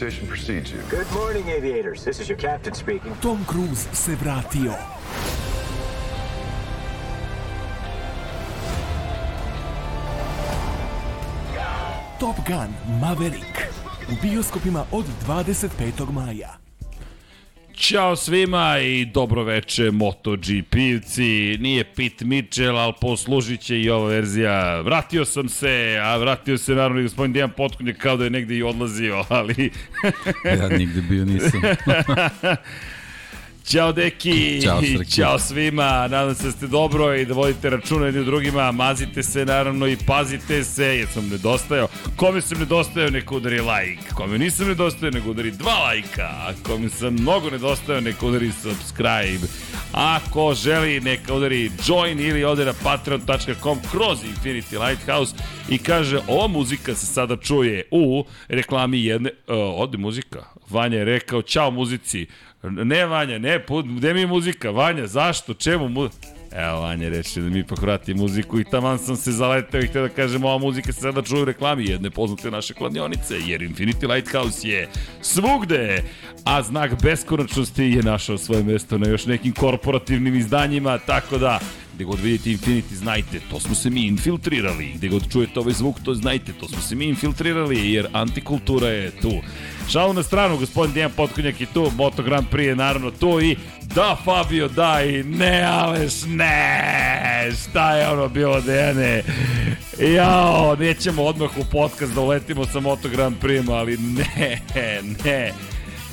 Your reputation precedes you. Good morning, aviators. This is your captain speaking. Tom Cruise se vratio. Top Gun Maverick u bioskopima od 25. maja. Ćao svima i dobro veče MotoGP-vci. Nije Pete Mitchell, ali poslužit će i ova verzija. Vratio sam se, a vratio se naravno i gospodin Dejan Potkonjak kao da je negde i odlazio, ali... ja nigde bio nisam. Ćao deki, Ćao, Srki. ćao svima, nadam se da ste dobro i da vodite računa jedni u drugima, mazite se naravno i pazite se, jer sam nedostajao. Kome sam nedostajao, neka udari like, kome nisam nedostajao, neka udari dva lajka, a kome sam mnogo nedostajao, neka udari subscribe. Ako želi, neka udari join ili ode na patreon.com kroz Infinity Lighthouse i kaže, ova muzika se sada čuje u reklami jedne, uh, ode muzika, Vanja je rekao, čao muzici, Ne, Vanja, ne, gde mi je muzika? Vanja, zašto? Čemu mu... Evo, Vanja reče da mi ipak vrati muziku i taman sam se zaleteo i htio da kažem, ova muzika se sada čuje u reklami jedne poznate naše kladionice, jer Infinity Lighthouse je svugde, a znak beskonačnosti je našao svoje mesto na još nekim korporativnim izdanjima, tako da gde god vidite Infinity, znajte, to smo se mi infiltrirali. Gde god čujete ovaj zvuk, to znajte, to smo se mi infiltrirali, jer antikultura je tu. Šalu na stranu, gospodin Dejan Potkonjak je tu, Moto Grand Prix je naravno tu i da Fabio, da i ne Aleš, ne, šta je ono bilo Dejane? Jao, nećemo odmah u podcast da uletimo sa Moto Grand Prix, ali ne, ne.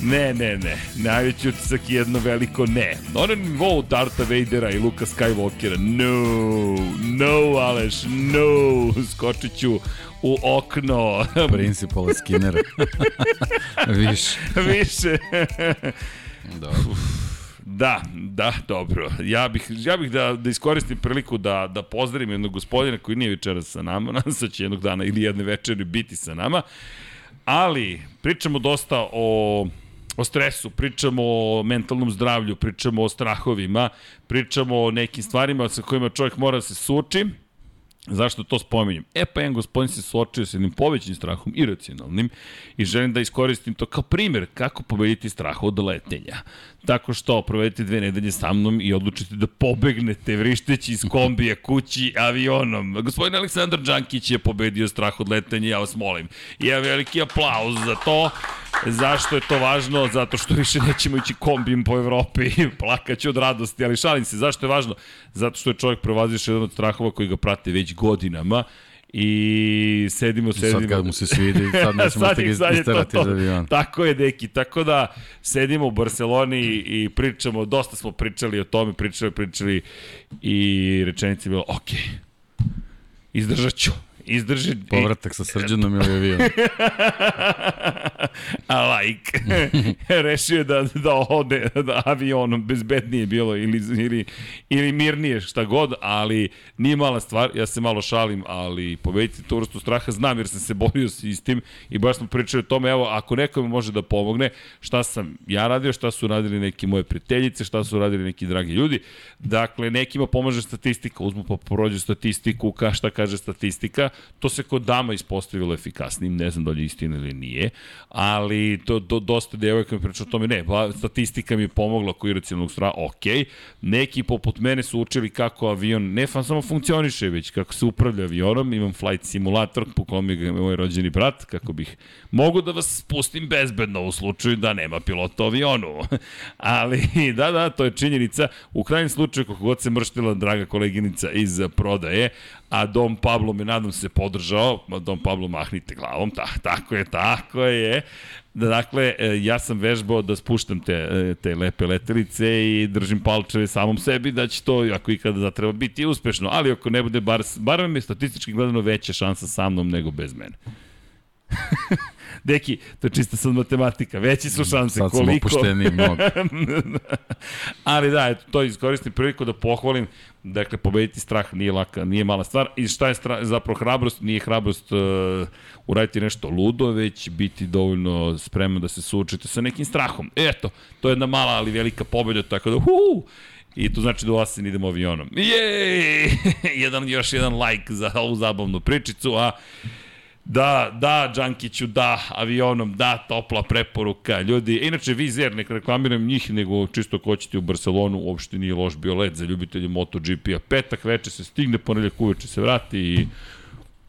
Ne, ne, ne. Najveći utisak je jedno veliko ne. Na nivou Darta Vadera i Luka Skywalkera. No, no, Aleš, no. Skočit ću u okno. Principala Skinnera. Više. Više. Dobro. Da, da, dobro. Ja bih, ja bih da, da iskoristim priliku da, da pozdravim jednog gospodina koji nije večeras sa nama, nadam se da će jednog dana ili jedne večeri biti sa nama, ali pričamo dosta o o stresu, pričamo o mentalnom zdravlju, pričamo o strahovima, pričamo o nekim stvarima sa kojima čovjek mora da se suoči. Zašto to spominjem? E pa jedan gospodin se suočio sa jednim povećim strahom, iracionalnim, i želim da iskoristim to kao primjer kako pobediti strah od letenja. Tako što provedete dve nedelje sa mnom i odlučite da pobegnete vrišteći iz kombija kući avionom. Gospodin Aleksandar Đankić je pobedio strah od letenja, ja vas molim. I ja veliki aplauz za to. Zašto je to važno? Zato što više nećemo ići kombijem po Evropi. Plakaću od radosti, ali šalim se. Zašto je važno? Zato što je čovjek prevaziš jedan od strahova koji ga prate već godinama i sedimo, sedimo. Sad kad mu se svidi, sad nećemo sad, te sad je to isterati to. iz aviona. Tako je, deki. Tako da sedimo u Barceloni i pričamo, dosta smo pričali o tome, pričali, pričali i rečenica je bila, ok, izdržat ću. Izdrži... Povratak sa srđanom ili avion. A like. Rešio je da, da ode da avionom bezbednije bilo ili, ili, ili mirnije šta god, ali nije mala stvar, ja se malo šalim, ali pobediti tu vrstu straha znam jer sam se borio s istim i baš smo pričali o tome, evo, ako nekome može da pomogne, šta sam ja radio, šta su radili neki moje prijateljice, šta su radili neki dragi ljudi, dakle, nekima pomaže statistika, uzmu pa prođu statistiku, ka šta kaže statistika, to se kod dama ispostavilo efikasnim, ne znam da li je istina ili nije, ali to, to dosta devojka mi priča o tome, ne, ba, statistika mi je pomogla oko iracionalnog straha, ok, neki poput mene su učili kako avion ne fan samo funkcioniše, već kako se upravlja avionom, imam flight simulator po kom je moj rođeni brat, kako bih mogu da vas spustim bezbedno u slučaju da nema pilota avionu. ali da, da, to je činjenica. U krajnjem slučaju, kako god se mrštila draga koleginica iz prodaje, a Dom Pablo me nadam se podržao, Dom Pablo mahnite glavom, ta, tako je, tako je. Dakle, e, ja sam vežbao da spuštam te, e, te lepe letelice i držim palčeve samom sebi da će to, ako ikada zatreba, biti uspešno, ali ako ne bude, bar, bar vam je statistički gledano veća šansa sa mnom nego bez mene. Deki, to je čista sad matematika. Veći su šanse Sad koliko... smo opušteni mnogo. Ali da, eto, to iskoristim priliku da pohvalim. Dakle, pobediti strah nije laka, nije mala stvar. I šta je strah, zapravo hrabrost? Nije hrabrost uh, uraditi nešto ludo, već biti dovoljno spreman da se suočite sa nekim strahom. Eto, to je jedna mala, ali velika pobeda, tako da, huu, I to znači da u Asen idemo avionom. Jej! jedan, još jedan like za ovu zabavnu pričicu, a Da, da, Đankiću, da, avionom, da, topla preporuka. Ljudi, inače Vizer, nek reklamiram njih, nego čisto ko ćete u Barcelonu, uopšte nije loš bio let za ljubitelje MotoGP-a. Petak veče se stigne, ponedljak uveče se vrati i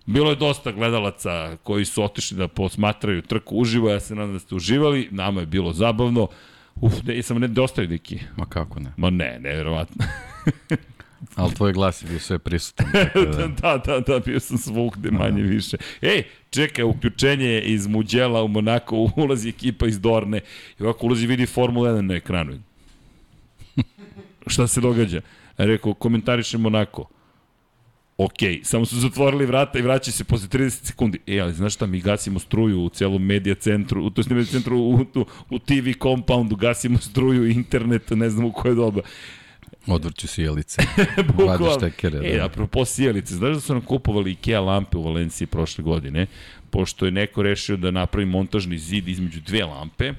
Bilo je dosta gledalaca koji su otišli da posmatraju trku uživo, ja se nadam da ste uživali, nama je bilo zabavno. Uf, ne, sam ne dostaju neki. Ma kako ne. Ma ne, nevjerovatno. Ali tvoj glas je bio sve prisutan. Da, da, da, da, bio sam svugde manje više. Ej, čekaj, uključenje iz Muđela u Monako, ulazi ekipa iz Dorne i ovako ulazi vidi Formula 1 na ekranu. Šta se događa? Rekao, komentariše Monako. Ok, samo su zatvorili vrata i vraća se posle 30 sekundi. E, ali znaš šta, mi gasimo struju u celom medija centru, u, to je medija centru, u, u, u TV compoundu, gasimo struju, internet, ne znam u koje doba. Odvrću sjelice. Vadiš tekere. E, Da. apropo sjelice, znaš da su nam kupovali IKEA lampe u Valenciji prošle godine, pošto je neko rešio da napravi montažni zid između dve lampe,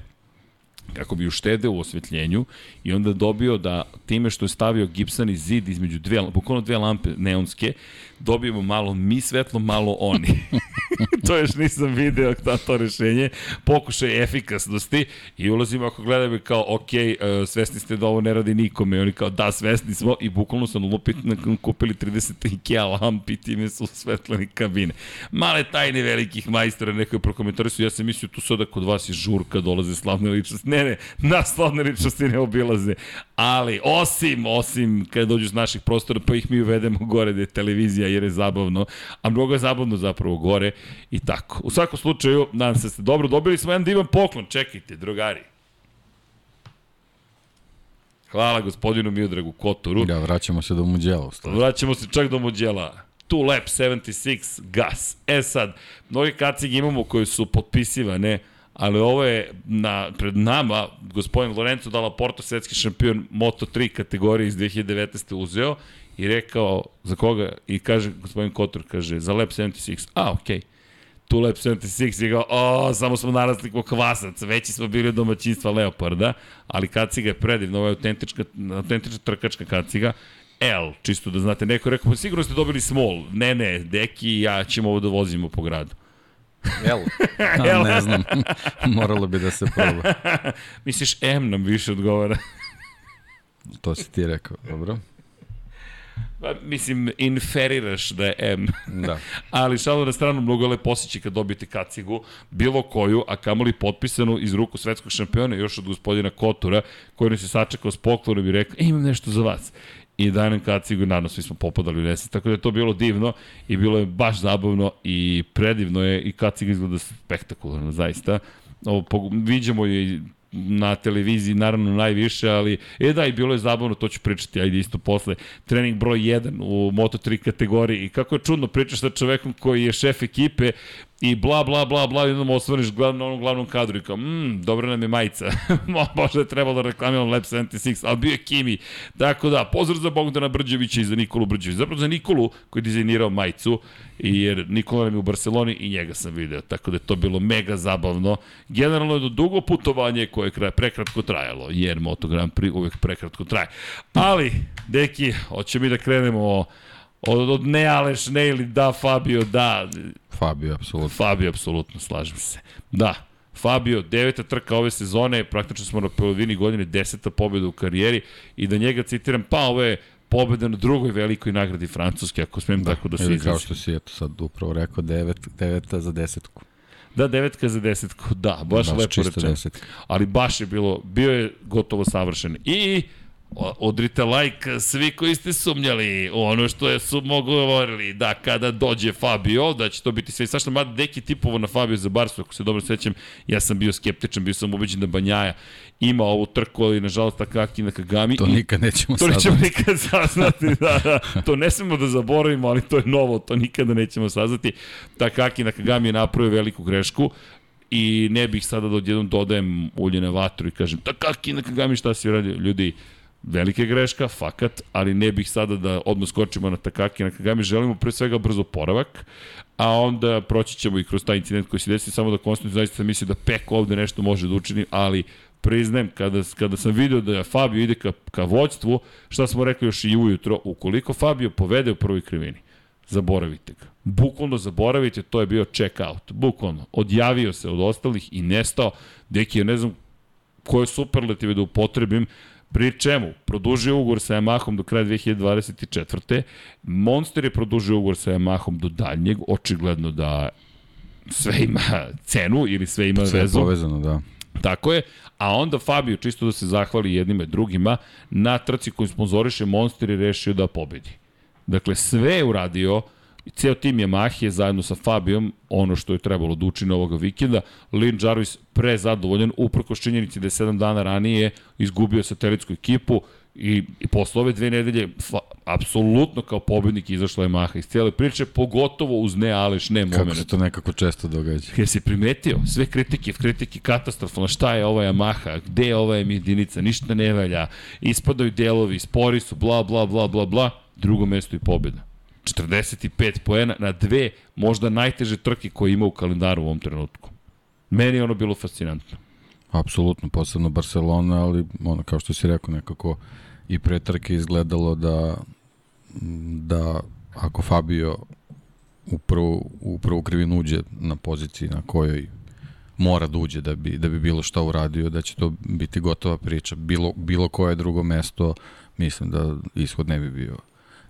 kako bi uštedeo u osvetljenju i onda dobio da time što je stavio gipsani zid između dve, bukvalno dve lampe neonske, dobijemo malo mi svetlo, malo oni. to još nisam video ta, to rešenje. Pokušaj efikasnosti i ulazimo ako gledamo kao, ok, uh, svesni ste da ovo ne radi nikome. I oni kao, da, svesni smo i bukvalno sam lupit, kupili 30 IKEA lampi time su svetleni kabine. Male tajne velikih majstora, neko je prokomentarisao, ja sam mislio tu sada kod vas je žurka, dolaze slavne ličnosti. Ne, ne, nas slavne ličnosti ne obilaze. Ali, osim, osim kada dođu s naših prostora, pa ih mi uvedemo gore da je televizija jer je zabavno, a mnogo je zabavno zapravo gore i tako. U svakom slučaju, nadam se da ste dobro dobili smo jedan divan poklon, čekajte, drugari. Hvala gospodinu Miodragu Kotoru. Da, vraćamo se do Muđela. u stvari. Vraćamo se čak do Muđela. Two Lap 76 Gas. E sad, mnogi kacige imamo koji su potpisivane, ali ovo je na, pred nama, gospodin Lorenzo Dalla Porto, svetski šampion Moto3 kategorije iz 2019. uzeo i rekao za koga, i kaže gospodin Kotor, kaže za Lap 76, a okej. Okay. Tu Lab 76 je kao, o, samo smo narasli ko kvasac, veći smo bili od domaćinstva Leoparda, ali kaciga je predivna, ovo je autentična, autentična trkačka kaciga, L, čisto da znate, neko je rekao, pa sigurno ste dobili small, ne, ne, deki i ja ćemo ovo da vozimo po gradu. Jel? A, ne znam. Moralo bi da se proba. Misliš, M nam više odgovara. To si ti rekao, dobro? Pa, mislim, inferiraš da je M. Da. Ali šalo na stranu, mnogo je lepo osjećaj kad dobijete kacigu, bilo koju, a kamoli potpisanu iz ruku svetskog šampiona, još od gospodina Kotura, koji nas je sačekao s poklonom i rekao, e, imam nešto za vas. I daje nam kacigu naravno svi smo popadali u nesvest. Tako da je to bilo divno i bilo je baš zabavno i predivno je i kaciga izgleda spektakularno, zaista. Ovo, viđamo je i na televiziji naravno najviše, ali e da i bilo je zabavno, to ću pričati ajde isto posle. Trening broj 1 u Moto3 kategoriji i kako je čudno pričaš sa čovekom koji je šef ekipe i bla bla bla bla i osvaniš glav, na onom glavnom kadru i kao, mmm, dobra nam je majica. Mo- Možda je trebalo da reklamiram Lab 76, ali bio je Kimi. Tako da, pozdrav za Bogdana Brđevića i za Nikolu Brđevića. Zapravo za Nikolu koji je dizajnirao majicu, jer Nikola nam je u Barceloni i njega sam video, tako da je to bilo mega zabavno. Generalno je to dugo putovanje koje je kraj, prekratko trajalo, jer Moto Grand Prix uvek prekratko traje. Ali, deki, hoće mi da krenemo od, od ne Aleš, ne ili da Fabio, da, Fabio, apsolutno. Fabio, apsolutno, slažem se. Da, Fabio, deveta trka ove sezone, praktično smo na polovini godine, deseta pobjeda u karijeri i da njega citiram, pa ovo je pobjeda na drugoj velikoj nagradi Francuske, ako smem da, tako da se Ili kao izrazim. što si eto sad upravo rekao, devet, deveta za desetku. Da, devetka za desetku, da, baš, Baš lepo rečeno. Ali baš je bilo, bio je gotovo savršen. I odrite like svi koji ste sumnjali u ono što je su govorili da kada dođe Fabio, da će to biti sve i svašta, mada deki tipovo na Fabio za Barsu, ako se dobro sećam, ja sam bio skeptičan, bio sam ubeđen da Banjaja ima ovu trku, ali nažalost Takaki na Kagami. To nikad nećemo To nećemo saznati. nikad saznati, da, da. To ne smemo da zaboravimo, ali to je novo, to nikada nećemo saznati. Takaki Nakagami je napravio veliku grešku i ne bih sada da odjednom dodajem ulje na vatru i kažem Takaki Nakagami šta si uradio? Ljudi, velika greška, fakat, ali ne bih sada da odmah skočimo na Takaki Nakagami, želimo pre svega brzo poravak, a onda proći ćemo i kroz taj incident koji se desi, samo da konstantno zaista misli da Pek ovde nešto može da učini, ali priznajem, kada, kada sam video da Fabio ide ka, ka vođstvu, šta smo rekli još i ujutro, ukoliko Fabio povede u prvoj krivini, zaboravite ga. Bukvalno zaboravite, to je bio check out. Bukvalno. Odjavio se od ostalih i nestao. Deki, ja ne znam koje superlative da upotrebim, Pri čemu? Produžio ugovor sa Yamahom do kraja 2024. Monster je produžio ugovor sa Yamahom do daljnjeg, očigledno da sve ima cenu ili sve ima Sve je vezu. povezano, da. Tako je, a onda Fabio, čisto da se zahvali jednima i drugima, na trci koju sponzoriše Monster je rešio da pobedi. Dakle, sve je uradio, i ceo tim Yamaha je zajedno sa Fabijom ono što je trebalo da učine ovoga vikenda. Lin Jarvis prezadovoljan, uprko činjenici da je 7 dana ranije izgubio satelitsku ekipu i, i posle ove dve nedelje fa, apsolutno kao pobednik izašla je Maha iz cijele priče, pogotovo uz ne Aleš, ne Kako moment. se to nekako često događa. Jer si primetio sve kritike, kritike katastrofalno, šta je ova Yamaha, gde je ova jedinica, ništa ne valja, ispadaju delovi, spori su, bla, bla, bla, bla, bla, drugo mesto i pobjeda. 45 poena na dve možda najteže trke koje ima u kalendaru u ovom trenutku. Meni je ono bilo fascinantno. Apsolutno, posebno Barcelona, ali ono, kao što si rekao, nekako i pre trke izgledalo da, da ako Fabio u prvu, u prvu krivinu uđe na poziciji na kojoj mora da uđe da bi, da bi bilo šta uradio, da će to biti gotova priča. Bilo, bilo koje drugo mesto, mislim da ishod ne bi bio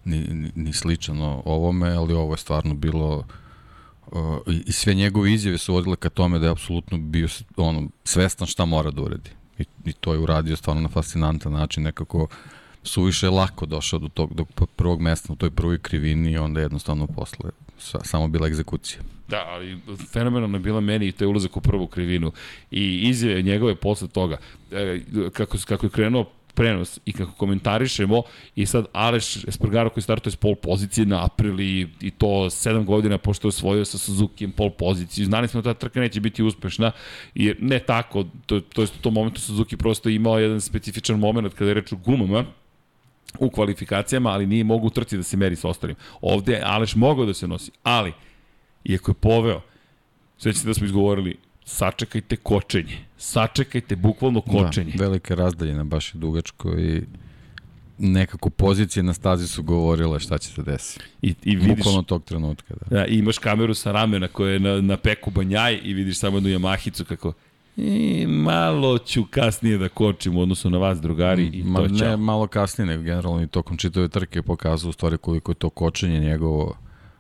ni, ni, ni sličan ovome, ali ovo je stvarno bilo uh, i, i sve njegove izjave su vodile ka tome da je apsolutno bio ono, svestan šta mora da uradi. I, I to je uradio stvarno na fascinantan način, nekako suviše lako došao do tog do prvog mesta u toj prvoj krivini i onda jednostavno posle sa, samo bila egzekucija. Da, ali fenomenalno je bila meni i to je ulazak u prvu krivinu. I izjave njegove posle toga, e, kako, kako je krenuo prenos i kako komentarišemo i sad Aleš Espargaro koji startuje s pol pozicije na aprili i to 7 godina pošto je osvojio sa Suzuki pol poziciju. Znali smo da ta trka neće biti uspešna i ne tako, to, to je u tom momentu Suzuki prosto imao jedan specifičan moment kada je reč o gumama, u kvalifikacijama, ali nije mogu trci da se meri s ostalim. Ovde je Aleš mogao da se nosi, ali, iako je poveo, svećate da smo izgovorili, sačekajte kočenje. Sačekajte bukvalno kočenje. Da, velike razdaljene, baš je dugačko i nekako pozicije na stazi su govorile šta će se desiti. I, i vidiš, Bukvalno tog trenutka, da. da. I imaš kameru sa ramena koja je na, na peku banjaj i vidiš samo jednu Yamahicu kako i malo ću kasnije da kočim u odnosu na vas drugari i Ma, to ne, ćao. malo kasnije, nego generalno i tokom čitave trke je pokazao u stvari koliko je to kočenje njegovo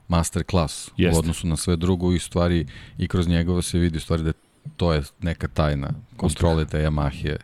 master klas u odnosu na sve drugo i stvari i kroz njegova se vidi u stvari da to je neka tajna kontrole te Yamahe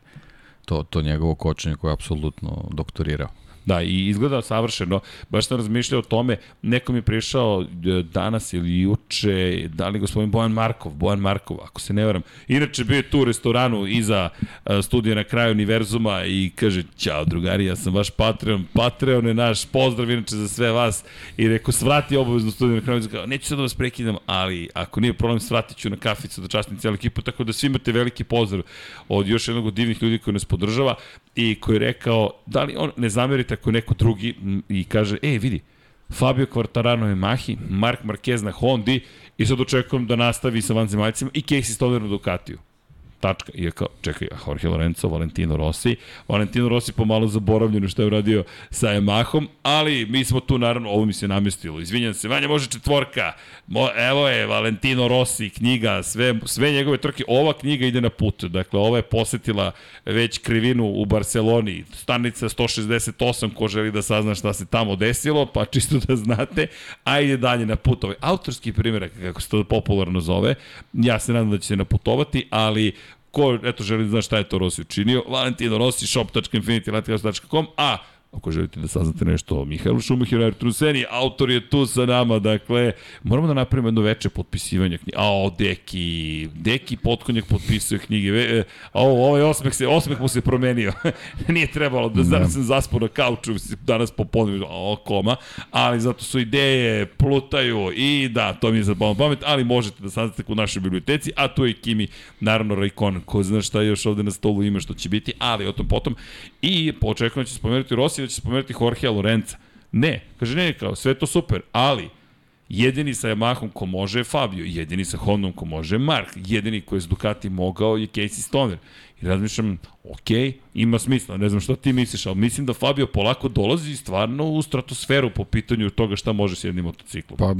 to, to njegovo kočenje koje je apsolutno doktorirao. Da, i izgleda savršeno. Baš sam razmišljao o tome, neko mi je prišao e, danas ili juče, da li gospodin Bojan Markov, Bojan Markov, ako se ne varam. Inače bio je tu u restoranu iza e, studija na kraju univerzuma i kaže, ćao drugari, ja sam vaš Patreon, Patreon je naš, pozdrav inače za sve vas. I rekao, svrati obavezno studiju na kraju, kao, neću sad da vas prekidam, ali ako nije problem, svratit ću na kaficu da častim cijelu ekipu, tako da svi imate veliki pozdrav od još jednog od divnih ljudi koji nas podržava i koji je rekao, da li on, ne zamerite ako neko drugi i kaže, e, vidi, Fabio Quartararo je Mahi, Mark Marquez na Hondi i sad očekujem da nastavi sa vanzemaljcima i Casey Stoner na Ducatiju. Tačka. I je kao, čekaj, Jorge Lorenzo, Valentino Rossi. Valentino Rossi pomalo zaboravljeno što je uradio sa Yamahom, ali mi smo tu, naravno, ovo mi se namestilo. Izvinjam se, Vanja može četvorka. Mo, evo je Valentino Rossi, knjiga, sve, sve njegove trke. Ova knjiga ide na put. Dakle, ova je posetila već krivinu u Barceloni. Stanica 168, ko želi da sazna šta se tamo desilo, pa čisto da znate. A ide dalje na put. Ovaj autorski primjerak, kako se to popularno zove. Ja se nadam da će se naputovati, ali ko eto želi da zna šta je to Rossi učinio, Valentino Rossi, shop.infinitylatigos.com, a ako želite da saznate nešto o Mihajlu Šumahiru Arturu Seni, autor je tu sa nama, dakle, moramo da napravimo jedno veče potpisivanja knjige. A, Deki, Deki Potkonjak potpisuje knjige. E, a, o, ovaj osmeh, se, osmeh mu se promenio. Nije trebalo, da znam, sam zaspao na kauču danas popodne, o, koma, ali zato su ideje, plutaju i da, to mi je za pamet, ali možete da saznate u našoj biblioteci, a tu je Kimi, naravno Raikkonen, ko zna šta još ovde na stolu ima što će biti, ali o tom potom. I očekujem da će spomenuti Rossi da će spomenuti Jorgea Lorenza. Ne, kaže ne, kao sve to super, ali Jedini sa Yamahom ko može je Fabio, jedini sa Hondom ko može je Mark, jedini koji je s Ducati mogao je Casey Stoner. I razmišljam, ok, ima smisla, ne znam što ti misliš, ali mislim da Fabio polako dolazi stvarno u stratosferu po pitanju toga šta može s jednim motociklom. Pa,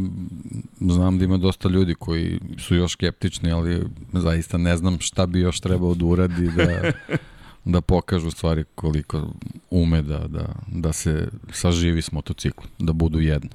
znam da ima dosta ljudi koji su još skeptični, ali zaista ne znam šta bi još trebao da uradi da, da pokažu stvari koliko ume da, da, da se saživi s motociklom, da budu jedno.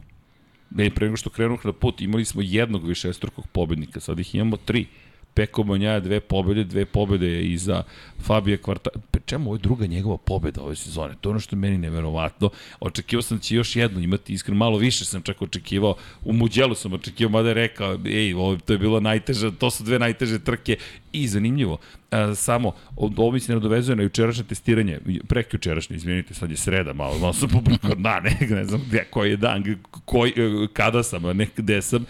Ne, pre nego što krenuh na put, imali smo jednog višestrukog pobednika, sad ih imamo tri. Peko Banjaja dve pobede, dve pobede je iza Fabija Kvarta... Pe čemu ovo je druga njegova pobeda ove sezone? To je ono što je meni neverovatno. Očekivao sam da će još jednu imati, iskreno malo više sam čak očekivao. U Muđelu sam očekivao, mada je rekao, ej, ovo, to je bilo najteže, to su dve najteže trke i zanimljivo. A, samo, ovo mi se ne dovezuje na jučerašnje testiranje, prek jučerašnje, izvinite, sad je sreda, malo, malo sam pobrkao, da, ne, ne znam gde, koji je dan, koji, kada sam, ne gde sam.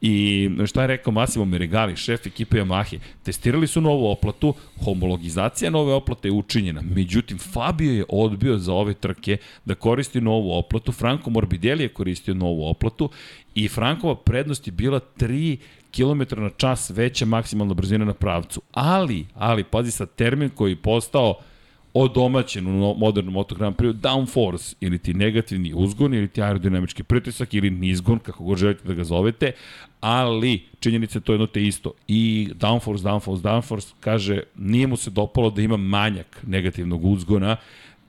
I šta je rekao Massimo Meregali, šef ekipe Yamahe, testirali su novu oplatu, homologizacija nove oplate je učinjena, međutim Fabio je odbio za ove trke da koristi novu oplatu, Franco Morbidelli je koristio novu oplatu i Frankova prednost je bila 3 km na čas veća maksimalna brzina na pravcu. Ali, ali, pazi sad, termin koji je postao odomaćen u modernom Moto Prix, downforce, ili ti negativni uzgon, ili ti aerodinamički pritisak, ili nizgon, kako god želite da ga zovete, ali činjenica je to jedno te isto. I downforce, downforce, downforce, kaže, nije mu se dopalo da ima manjak negativnog uzgona,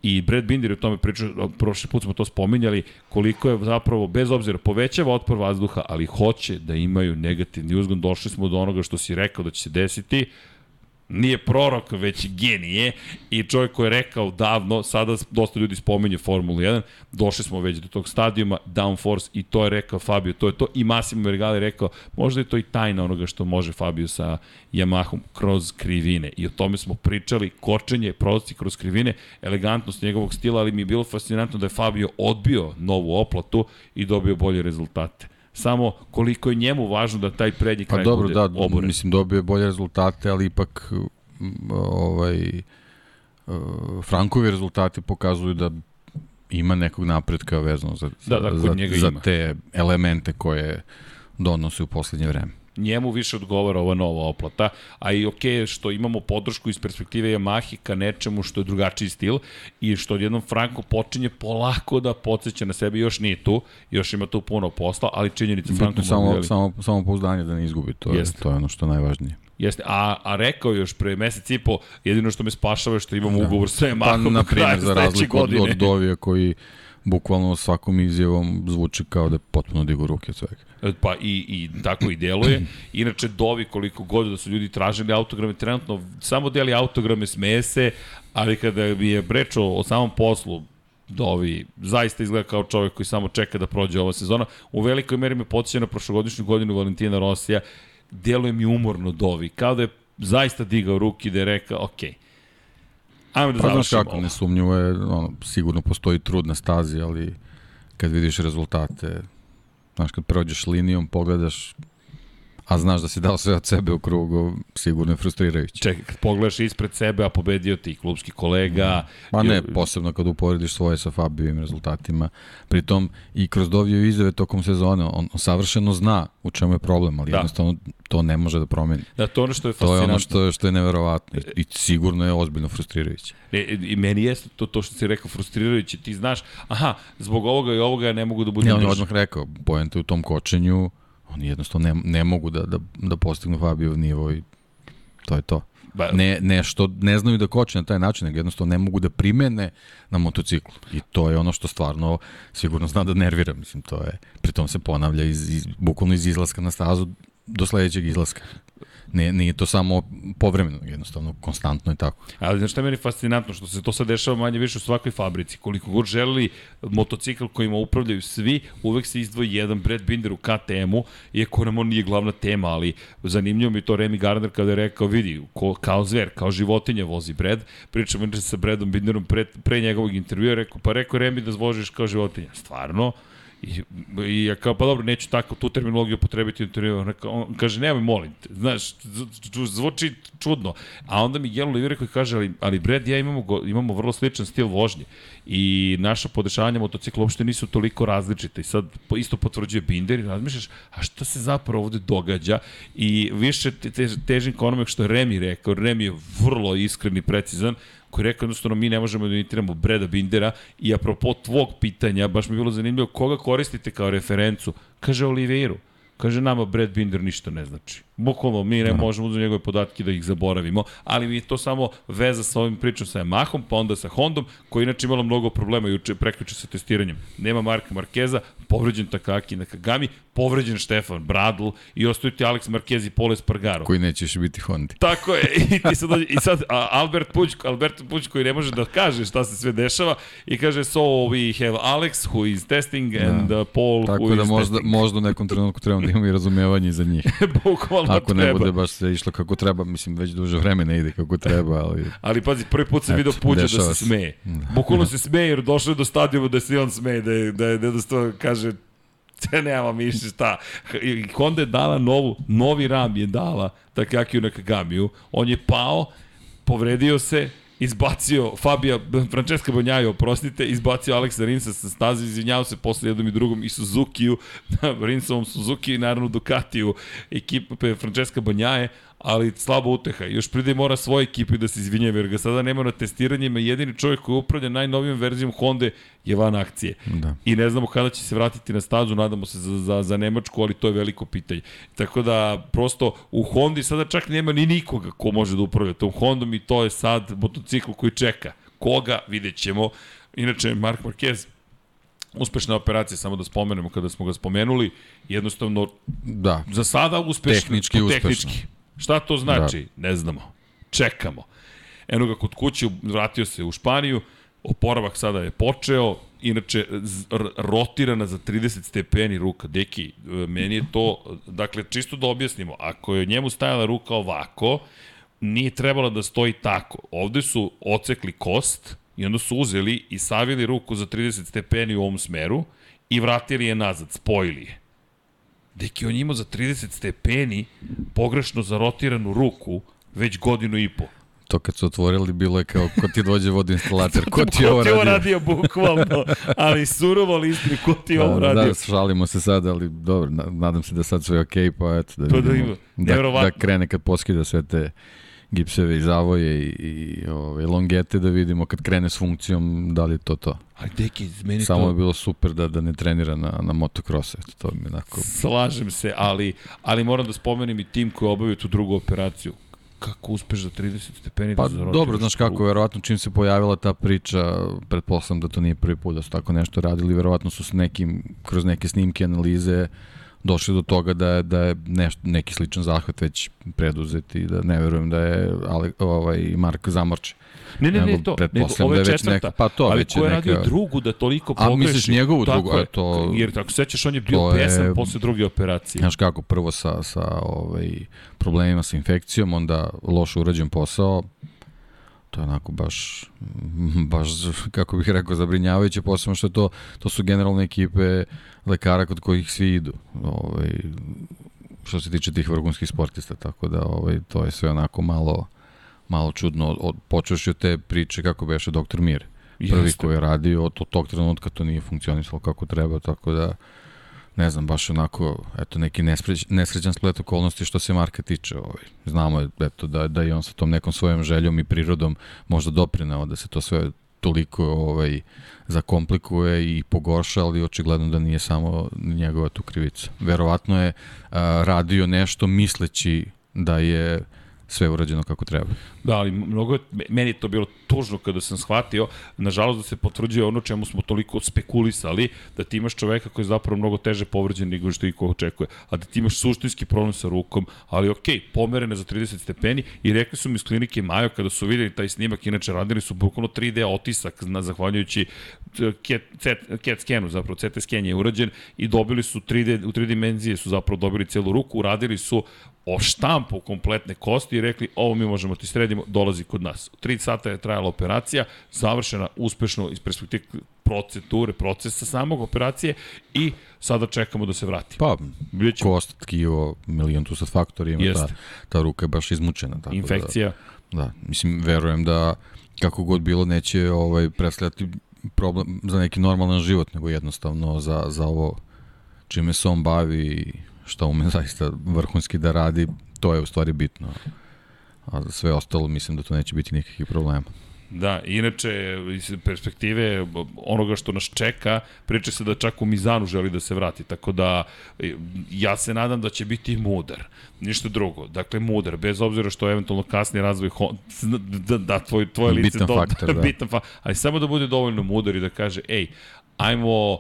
I Brad Binder je o tome pričao, prošli put smo to spominjali, koliko je zapravo, bez obzira, povećava otpor vazduha, ali hoće da imaju negativni uzgon. Došli smo do onoga što si rekao da će se desiti, nije prorok, već genije. I čovjek koji je rekao davno, sada dosta ljudi spominje Formulu 1, došli smo već do tog stadijuma, downforce i to je rekao Fabio, to je to. I Massimo Vergali rekao, možda je to i tajna onoga što može Fabio sa Yamahom kroz krivine. I o tome smo pričali, kočenje, prolazi kroz krivine, elegantnost njegovog stila, ali mi je bilo fascinantno da je Fabio odbio novu oplatu i dobio bolje rezultate samo koliko je njemu važno da taj prednji kraj pa dobro, bude da, oboren. mislim dobio je bolje rezultate, ali ipak ovaj Frankovi rezultati pokazuju da ima nekog napretka vezano za, da, da, za, za ima. te elemente koje donose u poslednje vreme njemu više odgovara ova nova oplata, a i ok što imamo podršku iz perspektive Yamahe ka nečemu što je drugačiji stil i što odjednom Franko počinje polako da podsjeća na sebe, još nije tu, još ima tu puno posla, ali činjenica Franko samo, samo, samo, samo pouzdanje da ne izgubi, to je, to je ono što je najvažnije. Jeste, a, a rekao još pre mesec i po, jedino što me spašava je što imamo da. ugovor sa Yamahom pa, na primjer, za razliku od, od Dovija koji bukvalno svakom izjavom zvuči kao da je potpuno digu ruke od svega. Pa i, i tako i deluje. Inače, Dovi koliko god da su ljudi tražili autograme, trenutno samo deli autograme, smeje se, ali kada bi je brečao o samom poslu, Dovi zaista izgleda kao čovjek koji samo čeka da prođe ova sezona. U velikoj meri me podsjeća na prošlogodišnju godinu Valentina Rosija. Deluje mi umorno Dovi, kao da je zaista digao ruki da je rekao, okej, okay, Ajmo da pa, završimo kako, nesumnjivo je, ono, sigurno postoji trud na stazi, ali kad vidiš rezultate, znaš, kad prođeš linijom, pogledaš a znaš da si dao sve od sebe u krugu, sigurno je frustrirajuće. Čekaj, kad pogledaš ispred sebe, a pobedio ti klubski kolega... Pa ne, posebno kad uporediš svoje sa Fabijevim rezultatima. Pritom i kroz Doviju izjave tokom sezone, on, savršeno zna u čemu je problem, ali da. jednostavno to ne može da promeni. Da, to ono što je fascinantno. To je ono što je, što je neverovatno i, i sigurno je ozbiljno frustrirajuće. Ne, I meni jeste to, to što si rekao frustrirajuće. Ti znaš, aha, zbog ovoga i ovoga ja ne mogu da budem... Ne, on je odmah rekao, pojente u tom kočenju, Oni jednostavno ne, ne mogu da, da, da postignu Fabio nivo i to je to. Ba, ne, ne što ne znaju da koče na taj način, nego jednostavno ne mogu da primene na motociklu. I to je ono što stvarno sigurno zna da nervira. Mislim, to je, pritom se ponavlja iz, iz, bukvalno iz izlaska na stazu do sledećeg izlaska. Ne, nije to samo povremeno, jednostavno, konstantno je tako. Ali znaš šta je meni fascinantno, što se to sad dešava manje više u svakoj fabrici. Koliko god želeli motocikl kojima upravljaju svi, uvek se izdvoji jedan Brad Binder u KTM-u, iako nam on nije glavna tema, ali zanimljivo mi to Remy Gardner kada je rekao, vidi, ko, kao zver, kao životinja vozi Brad. Pričamo inače sa Bradom Binderom pre, pre njegovog intervjua, rekao, pa rekao Remy da zvožiš kao životinja. Stvarno? I, i ja kao, pa dobro, neću tako tu terminologiju potrebiti u intervju. On, on kaže, nemoj, molim te. Znaš, zvuči čudno. A onda Miguel Oliveira koji kaže, ali, ali Brad ja imamo, go, imamo vrlo sličan stil vožnje. I naša podešavanja motocikla uopšte nisu toliko različite. I sad isto potvrđuje Binder i razmišljaš, a šta se zapravo ovde događa? I više te, te, težim ka onome što je Remi rekao. Remi je vrlo iskren i precizan koji je rekao jednostavno mi ne možemo da imitiramo Breda Bindera i apropo tvog pitanja, baš mi je bilo zanimljivo koga koristite kao referencu, kaže Oliveiru. Kaže, nama Brad Binder ništa ne znači. Bukvalno, mi ne možemo za njegove podatke da ih zaboravimo, ali mi je to samo veza sa ovim pričom sa Yamahom, pa onda sa Hondom, koji inače imala mnogo problema juče, prekriče sa testiranjem. Nema Marka Markeza, povređen Takaki Nakagami, povređen Štefan Bradl i ostaju ti Alex Marquez i Pole Spargaro. Koji neće biti Hondi. Tako je. I, ti sad, i sad a, Albert Puć, Albert Puć koji ne može da kaže šta se sve dešava i kaže so we have Alex who is testing and uh, Paul Tako who da is možda, testing. možda u nekom trenutku trebamo da imamo i razumevanje za njih. Bukvalno Ako ne treba. bude baš se išlo kako treba, mislim već duže vremena ide kako treba, ali Ali pazi, prvi put sam Eto, vidio Puđa da se smeje. Bukvalno se smeje jer došao je do stadijuma da se on smeje, da je, da je, da jednostavno kaže te nema mišlje šta. I Honda je dala novu, novi ram je dala Takakiju Nakagamiju. On je pao, povredio se, izbacio Fabija, Francesca Bonjajo, oprostite, izbacio Aleksa Rinsa sa staze, izvinjao se posle jednom i drugom i Suzukiju, Rinsovom Suzuki i naravno Ducatiju, ekipa Francesca Bonjaje, ali slaba uteha. Još pride mora svoje ekipi da se izvinjava, jer ga sada nema na testiranjima. Jedini čovjek koji upravlja najnovijom verzijom Honda je van akcije. Da. I ne znamo kada će se vratiti na stazu, nadamo se za, za, za Nemačku, ali to je veliko pitanje. Tako da, prosto, u Hondi sada čak nema ni nikoga ko može da upravlja tom Hondom i to je sad motocikl koji čeka. Koga, vidjet ćemo. Inače, Mark Marquez, uspešna operacija, samo da spomenemo kada smo ga spomenuli, jednostavno da, za sada uspešno. Tehnički uspešno. Tehnički. Šta to znači? Da. Ne znamo. Čekamo. Eno ga kod kuće, vratio se u Španiju, oporavak sada je počeo, inače rotirana za 30 stepeni ruka. Deki, e, meni je to, dakle, čisto da objasnimo, ako je njemu stajala ruka ovako, nije trebala da stoji tako. Ovde su ocekli kost i onda su uzeli i savili ruku za 30 stepeni u ovom smeru i vratili je nazad, spojili je. Deki, on je imao za 30 stepeni pogrešno zarotiranu ruku već godinu i po. to kad su otvorili bilo je kao ko ti dođe vodoinstalater, ko ti ovo Ko ti ovo radio? radio, bukvalno. Ali surovo listri, ko ti je ovo Da, radio? da, šalimo se sad, ali dobro, na- nadam se da sad sve je okej, pa eto, da To da vidimo. ima. Da, Nevjerovatno. da krene kad poskida sve te gipseve i zavoje i, i ove, longete da vidimo kad krene s funkcijom da li je to to. Ali deki, meni Samo to... je bilo super da da ne trenira na, na motocross, eto, to mi onako... Slažem se, ali, ali moram da spomenem i tim koji obavio tu drugu operaciju. Kako uspeš za 30 stepeni Pa da dobro, znaš kako, verovatno čim se pojavila ta priča, pretpostavljam da to nije prvi put da su tako nešto radili, verovatno su s nekim, kroz neke snimke, analize, došli do toga da je, da je nešto, neki sličan zahvat već preduzet i da ne verujem da je Ale, ovaj, Mark zamorče. Ne, ne, ne, to. Nego, ovo je da je četvrta. neka- pa to, ali već ko je neka- radio drugu da toliko A, pogreši? misliš njegovu Tako drugu? je. A to- Jer tako sećaš, on je bio je- pesan posle druge operacije. Znaš kako, prvo sa, sa ovaj, problemima sa infekcijom, onda loš urađen posao, to je onako baš, baš, kako bih rekao, zabrinjavajuće, posebno što to, to su generalne ekipe lekara kod kojih svi idu, ovaj, što se tiče tih vrhunskih sportista, tako da ovaj, to je sve onako malo, malo čudno, od, od, počeš od te priče kako beše doktor Mir, prvi Jeste. koji je radio, od tog trenutka to nije funkcionisalo kako treba, tako da ne znam, baš onako, eto, neki nesreć, nesrećan splet okolnosti što se Marka tiče. Ovaj. Znamo, je, eto, da, da i on sa tom nekom svojom željom i prirodom možda doprinao da se to sve toliko ovaj, zakomplikuje i pogorša, ali očigledno da nije samo njegova tu krivica. Verovatno je a, radio nešto misleći da je sve urađeno kako treba. Da, ali mnogo je, meni je to bilo tužno kada sam shvatio, nažalost da se potvrđuje ono čemu smo toliko spekulisali, da ti imaš čoveka koji je zapravo mnogo teže povređen nego što iko očekuje, a da ti imaš suštinski problem sa rukom, ali okej, pomerene za 30 stepeni i rekli su mi iz klinike Majo kada su videli taj snimak, inače radili su bukvalno 3D otisak na, zahvaljujući eh, CAT, CAT, CAT scanu, zapravo CT scan je urađen i dobili su 3D, u 3 dimenzije su zapravo dobili celu ruku, uradili su o štampu kompletne kosti i rekli ovo mi možemo ti sredimo, dolazi kod nas. 3 sata je trajala operacija, završena uspešno iz perspektive procedure, procesa samog operacije i sada čekamo da se vrati. Pa, ćemo. kost, tkivo, milion tu sad faktori ima, ta, ta ruka je baš izmučena. Tako Infekcija. Da, da, mislim, verujem da kako god bilo neće ovaj, predstavljati problem za neki normalan život, nego jednostavno za, za ovo čime se on bavi šta ume zaista vrhunski da radi, to je u stvari bitno. A za sve ostalo mislim da to neće biti nikakvih problema. Da, inače, iz perspektive onoga što nas čeka, priča se da čak u Mizanu želi da se vrati, tako da e, ja se nadam da će biti mudar, ništa drugo. Dakle, mudar, bez obzira što eventualno kasni razvoj da, da tvoj, tvoje lice Bitan faktor, da. bitan fa ali samo da bude dovoljno mudar i da kaže, ej, ajmo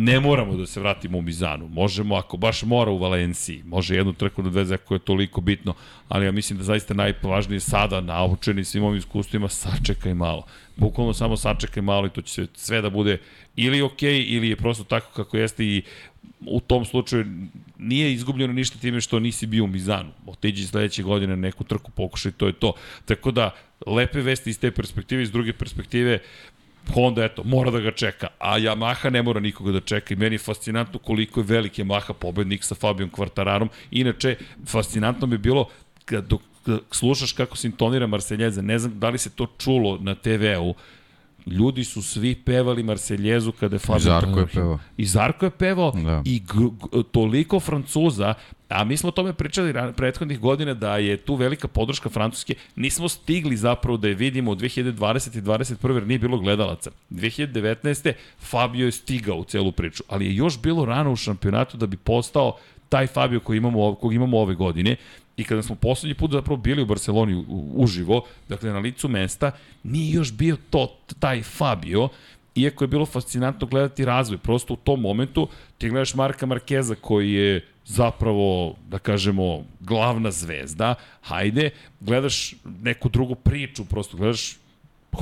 ne moramo da se vratimo u Mizanu. Možemo, ako baš mora u Valenciji, može jednu trku da dveze ako je toliko bitno, ali ja mislim da zaista najvažnije sada, naučeni svim ovim iskustvima, sačekaj malo. Bukvalno samo sačekaj malo i to će sve da bude ili ok, ili je prosto tako kako jeste i u tom slučaju nije izgubljeno ništa time što nisi bio u Mizanu. Otiđi sledeće godine na neku trku, pokušaj, to je to. Tako da, lepe vesti iz te perspektive, iz druge perspektive, Honda, eto, mora da ga čeka, a Yamaha ne mora nikoga da čeka i meni je fascinantno koliko je velik Yamaha pobednik sa Fabijom Kvartararom. Inače, fascinantno je bilo dok slušaš kako se intonira Marseljeza, ne znam da li se to čulo na TV-u, ljudi su svi pevali Marseljezu kada je Fabio Zarko je pevao. I Zarko je pevao Da. i toliko Francuza, a mi smo o tome pričali ran- prethodnih godina da je tu velika podrška Francuske, nismo stigli zapravo da je vidimo u 2020. i 2021. jer nije bilo gledalaca. 2019. Fabio je stigao u celu priču, ali je još bilo rano u šampionatu da bi postao taj Fabio koji imamo, kog imamo ove godine I kada smo poslednji put zapravo bili u Barceloni uživo, dakle na licu mesta, nije još bio to, taj Fabio, iako je bilo fascinantno gledati razvoj. Prosto u tom momentu ti gledaš Marka Markeza koji je zapravo, da kažemo, glavna zvezda, hajde, gledaš neku drugu priču, prosto gledaš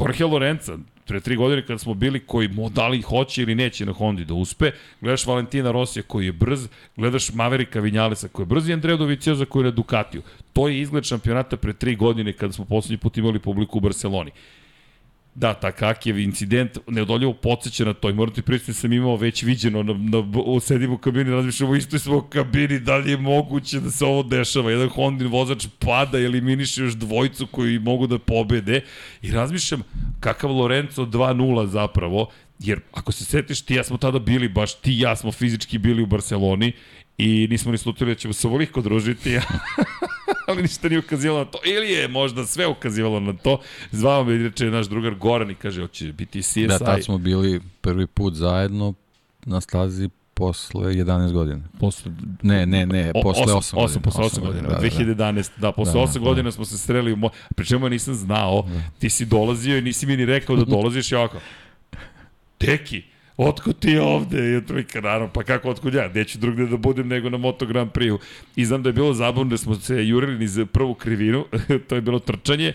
Jorge Lorenza, pre tri godine kada smo bili koji mu da li hoće ili neće na Hondi da uspe, gledaš Valentina Rosija koji je brz, gledaš Maverika Vinjalesa koji je brz i Andrea Dovicioza koji je na Ducatiju. To je izgled šampionata pre tri godine kada smo poslednji put imali publiku u Barceloni. Da, Takakijev incident neodoljivo podsjeća na to i moram ti pristiti sam imao već viđeno na, na, u, sedim u kabini, razmišljamo u istoj smo u kabini, da li je moguće da se ovo dešava. Jedan Hondin vozač pada, eliminiše još dvojicu koji mogu da pobede i razmišljam kakav Lorenzo 2-0 zapravo, jer ako se setiš ti ja smo tada bili, baš ti i ja smo fizički bili u Barceloni i nismo ni slutili da ćemo se ovoliko družiti, ali ništa nije ukazivalo na to. Ili je možda sve ukazivalo na to. Zvao me, reče naš drugar Goran i kaže, hoće biti CSI. Da, tad smo bili prvi put zajedno na stazi posle 11 godina. Posle, Ne, ne, ne, posle 8 osam, godina. osam, posle 8 Osam godina, da, da, da. 2011. Da, posle Da, 8 da. godina smo se sreli u mo... Pri čemu ja nisam znao, ti si dolazio i nisi mi ni rekao da dolaziš i ovako. Deki, otkud ti ovde? I otprilike, naravno, pa kako otkud ja? Neću drugde da budem nego na Moto Grand Prix-u. I znam da je bilo zabavno da smo se jurili niz prvu krivinu, to je bilo trčanje,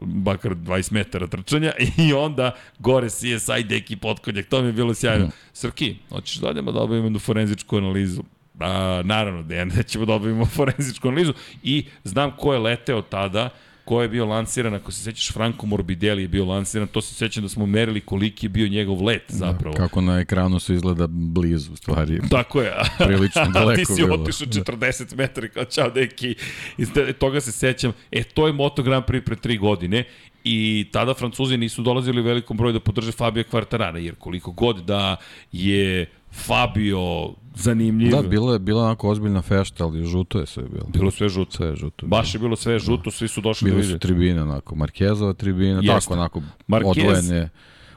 bakar 20 metara trčanja i onda gore CSI deki potkonjak, to mi je bilo sjajno. Srki, hoćeš da odemo da obavimo jednu forenzičku analizu? A, naravno, da nećemo da obavimo forenzičku analizu i znam ko je leteo tada, ko je bio lansiran, ako se sećaš, Franco Morbidelli je bio lansiran, to se sećam da smo merili koliki je bio njegov let zapravo. Kako na ekranu se izgleda blizu, u stvari. Tako je. Prilično daleko Ti si bilo. otišao 40 metara kao čao deki. I te- toga se sećam. E, to je Moto Grand Prix pre tri godine i tada Francuzi nisu dolazili u velikom broju da podrže Fabio Quartarara, jer koliko god da je Fabio zanimljiv, Da, bilo je bila onako ozbiljna fešta, ali žuto je sve bilo. bilo sve žuto. Sve je žuto. Baš je bilo sve žuto, svi su došli da Bile vide. su tribine, onako, Markezova tribina, Jeste. tako, onako, Marquez- odvojene,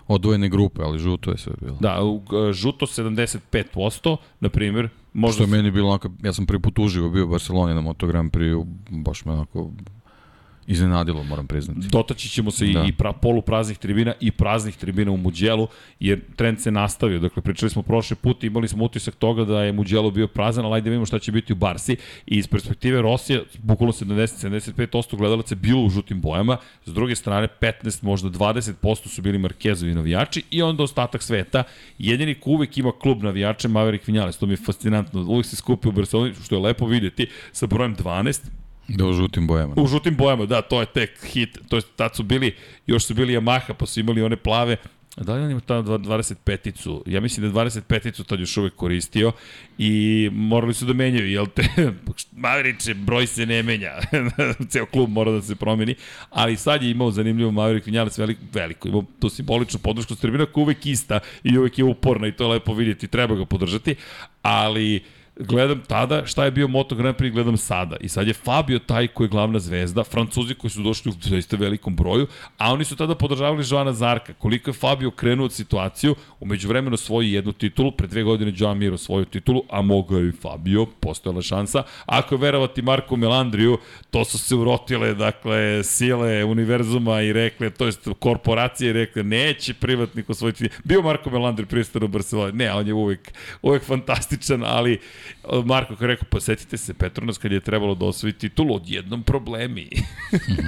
odvojene grupe, ali žuto je sve bilo. Da, žuto 75%, na primjer, možda Što je meni bilo onako, ja sam prvi put uživo bio u Barceloni na Moto Grand Prix, baš me onako iznenadilo, moram priznati. Dotaći ćemo se da. I pra, polupraznih tribina i praznih tribina u Muđelu, jer trend se nastavio. Dakle, pričali smo prošle put, imali smo utisak toga da je Muđelo bio prazan, ali ajde da vidimo šta će biti u Barsi. I iz perspektive Rosija, bukvalno 70-75% gledalaca je bilo u žutim bojama, s druge strane 15, možda 20% su bili Markezovi navijači i onda ostatak sveta. Jedini ko uvek ima klub navijača Maverick Vinales, to mi je fascinantno. Uvek se skupi u Barceloni, što je lepo videti, sa brojem 12, Da u žutim bojama. U žutim bojama, da, to je tek hit. To je, tad su bili, još su bili Yamaha, pa su imali one plave, Da li on ima tamo 25-icu? Ja mislim da je 25-icu tad još uvek koristio i morali su da menjaju, jel te? Maveriče, broj se ne menja. Ceo klub mora da se promeni, ali sad je imao zanimljivo Maverick Vinjalac veliko, veliko. Imao tu simboličnu podršku Strbina koja uvek ista i uvek je uporna i to je lepo vidjeti, treba ga podržati, ali gledam tada šta je bio Moto Grand Prix, gledam sada. I sad je Fabio taj koji je glavna zvezda, Francuzi koji su došli u zaista velikom broju, a oni su tada podržavali Joana Zarka. Koliko je Fabio krenuo od situaciju, umeđu vremenu svoji jednu titulu, pre dve godine Joan Miro svoju titulu, a mogao je i Fabio, postojala šansa. Ako je verovati Marko Melandriju, to su se urotile, dakle, sile univerzuma i rekle, to jest korporacije rekle, neće privatnik osvojiti. Bio Marko Melandriju pristan u Barcelona, ne, on je uvek, uvek fantastičan, ali Marko je rekao, posetite se Petronas kad je trebalo da osvoji titulu, odjednom problemi.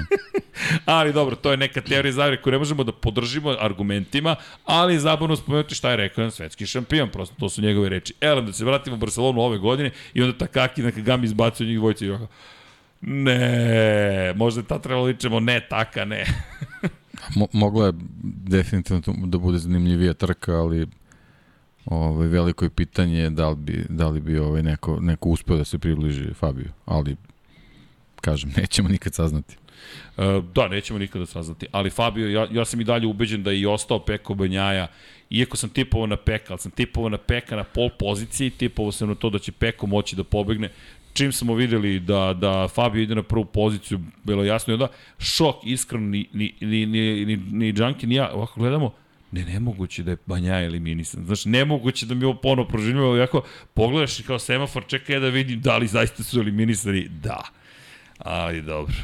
ali dobro, to je neka teorija zavire koju ne možemo da podržimo argumentima, ali je zabavno spomenuti šta je rekao jedan svetski šampion, prosto to su njegove reči. Elem, da se vratimo u Barcelonu ove godine i onda Takaki na Kagami izbacio njih dvojice i rekao, ne, možda je ta trebalo da ličemo, ne, taka, ne. Mo mogla je definitivno da bude zanimljivija trka, ali ovaj, veliko je pitanje da li bi, da li bi ovaj, neko, neko uspeo da se približi Fabiju, ali kažem, nećemo nikad saznati. E, da, nećemo nikada saznati, ali Fabio, ja, ja sam i dalje ubeđen da je i ostao Peko Banjaja, iako sam tipovao na Peka, ali sam tipovao na Peka na pol poziciji, tipovao sam na to da će Peko moći da pobegne, čim smo videli da, da Fabio ide na prvu poziciju, bilo jasno i onda šok, iskreno, ni, ni, ni, ni, ni, ni Džanki, ni ja, ovako gledamo, ne, nemoguće da je Banja eliminisan. Znaš, nemoguće da mi ovo ponovo proživljamo, jako pogledaš kao semafor, čekaj da vidim da li zaista su eliminisani. Da. Ali dobro.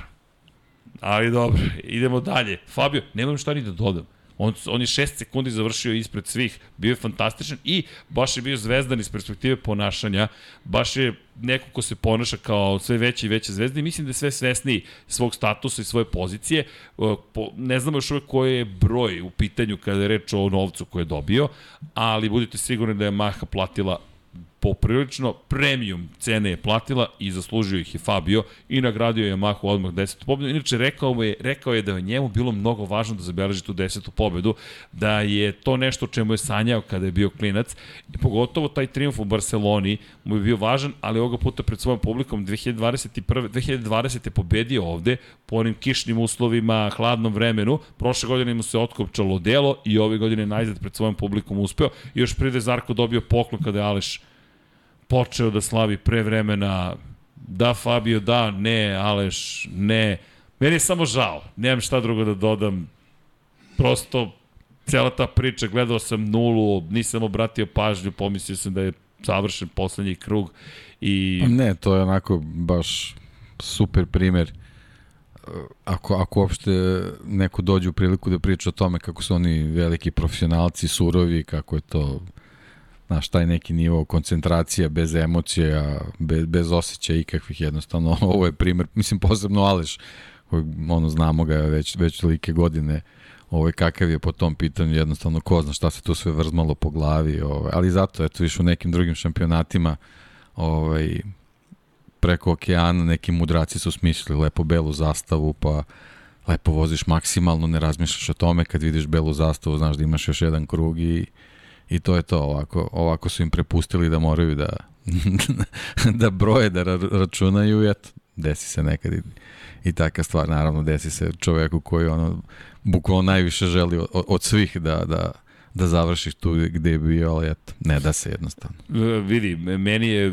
Ali dobro, idemo dalje. Fabio, nemam šta ni da dodam. On, on je 6 sekundi završio ispred svih, bio je fantastičan i baš je bio zvezdan iz perspektive ponašanja, baš je neko ko se ponaša kao sve veće i veće zvezde i mislim da je sve svesniji svog statusa i svoje pozicije. Ne znamo još uvek koji je broj u pitanju kada je reč o novcu koje je dobio, ali budite sigurni da je Maha platila poprilično premium cene je platila i zaslužio ih je Fabio i nagradio je Yamahu odmah 10. pobedu. Inače, rekao je, rekao je da je njemu bilo mnogo važno da zabeleži tu 10. pobedu, da je to nešto čemu je sanjao kada je bio klinac i pogotovo taj triumf u Barceloni mu je bio važan, ali ovoga puta pred svojom publikom 2021. 2020. je pobedio ovde po onim kišnim uslovima, hladnom vremenu. Prošle godine mu se otkopčalo delo i ove godine najzad pred svojom publikom uspeo. I još pride Zarko dobio poklon kada je Aleš počeo da slavi pre vremena, da Fabio, da, ne, Aleš, ne. Meni je samo žao, nemam šta drugo da dodam. Prosto, cela ta priča, gledao sam nulu, nisam obratio pažnju, pomislio sam da je završen poslednji krug. I... Pa ne, to je onako baš super primer ako, ako uopšte neko dođe u priliku da priča o tome kako su oni veliki profesionalci, surovi, kako je to znaš, taj neki nivo koncentracija bez emocija, bez, bez osjećaja ikakvih jednostavno, ovo je primer, mislim posebno Aleš, koji, ono, znamo ga već, već tolike godine, ovaj, kakav je po tom pitanju, jednostavno ko zna šta se tu sve vrzmalo po glavi, ovaj, ali zato, eto, više u nekim drugim šampionatima, ovaj, preko okeana neki mudraci su smislili lepo belu zastavu, pa lepo voziš maksimalno, ne razmišljaš o tome, kad vidiš belu zastavu, znaš da imaš još jedan krug i i to je to, ovako, ovako su im prepustili da moraju da, da broje, da računaju i eto, desi se nekad i, i taka stvar, naravno desi se čoveku koji ono, bukvalno najviše želi od, od svih da, da, da završiš tu gde je bio, ali eto, ne da se jednostavno. Vidi, meni je,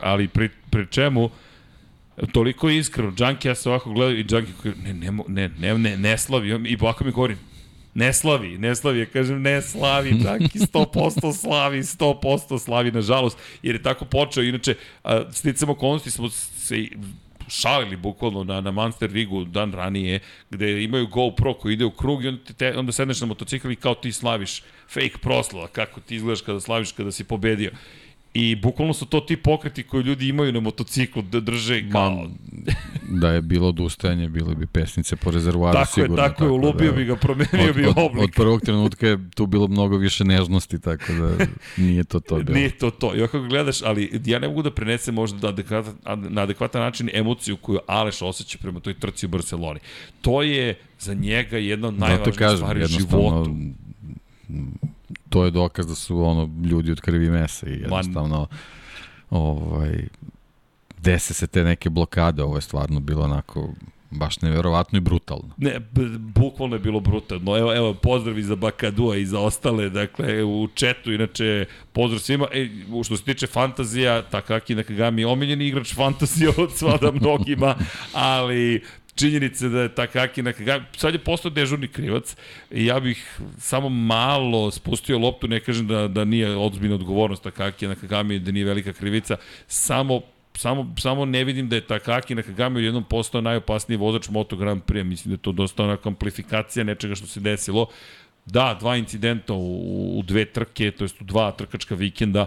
ali pri, pri čemu, toliko iskreno, Džanki ja se ovako gledam i Džanki ne, ne, ne, ne, ne, ne slavi, i ovako mi govori, Ne slavi, ne slavi, ja kažem ne slavi, i 100% slavi, 100% slavi, nažalost, jer je tako počeo, inače, sticam okolnosti smo se šalili bukvalno na, na Monster Rigu dan ranije, gde imaju GoPro koji ide u krug i onda, te, onda sedneš na motocikl i kao ti slaviš fake proslava, kako ti izgledaš kada slaviš kada si pobedio. I bukvalno su to ti pokreti koji ljudi imaju na motociklu da drže kao... Man, da je bilo odustajanje, bile bi pesnice po rezervoaru tako sigurno. Je, tako, tako je, ulubio da, bi ga, promenio od, bi oblik. Od, od prvog trenutka je tu bilo mnogo više nežnosti, tako da nije to to. Bilo. Nije to to. I ako gledaš, ali ja ne mogu da prenesem možda da adekvatan, na adekvatan način emociju koju Aleš osjeća prema toj trci u Barceloni. To je za njega jedna od najvažnijih stvari u životu to je dokaz da su ono ljudi od krvi i mesa i jednostavno ovaj, dese se te neke blokade, ovo je stvarno bilo onako baš neverovatno i brutalno. Ne, bukvalno je bilo brutalno. Evo, evo pozdravi za Bakadua i za ostale, dakle, u četu, inače, pozdrav svima. E, što se tiče fantazija, Takaki Nakagami je omiljeni igrač fantazija od svada mnogima, ali činjenice da je Takaki Nakagami, sad je postao dežurni krivac i ja bih samo malo spustio loptu, ne kažem da, da nije odzbiljna odgovornost Takaki Nakagami, da nije velika krivica, samo samo, samo ne vidim da je Takaki Nakagami u jednom postao najopasniji vozač Moto Grand Prix. Mislim da je to dosta onaka amplifikacija nečega što se desilo. Da, dva incidenta u, u dve trke, to jest u dva trkačka vikenda,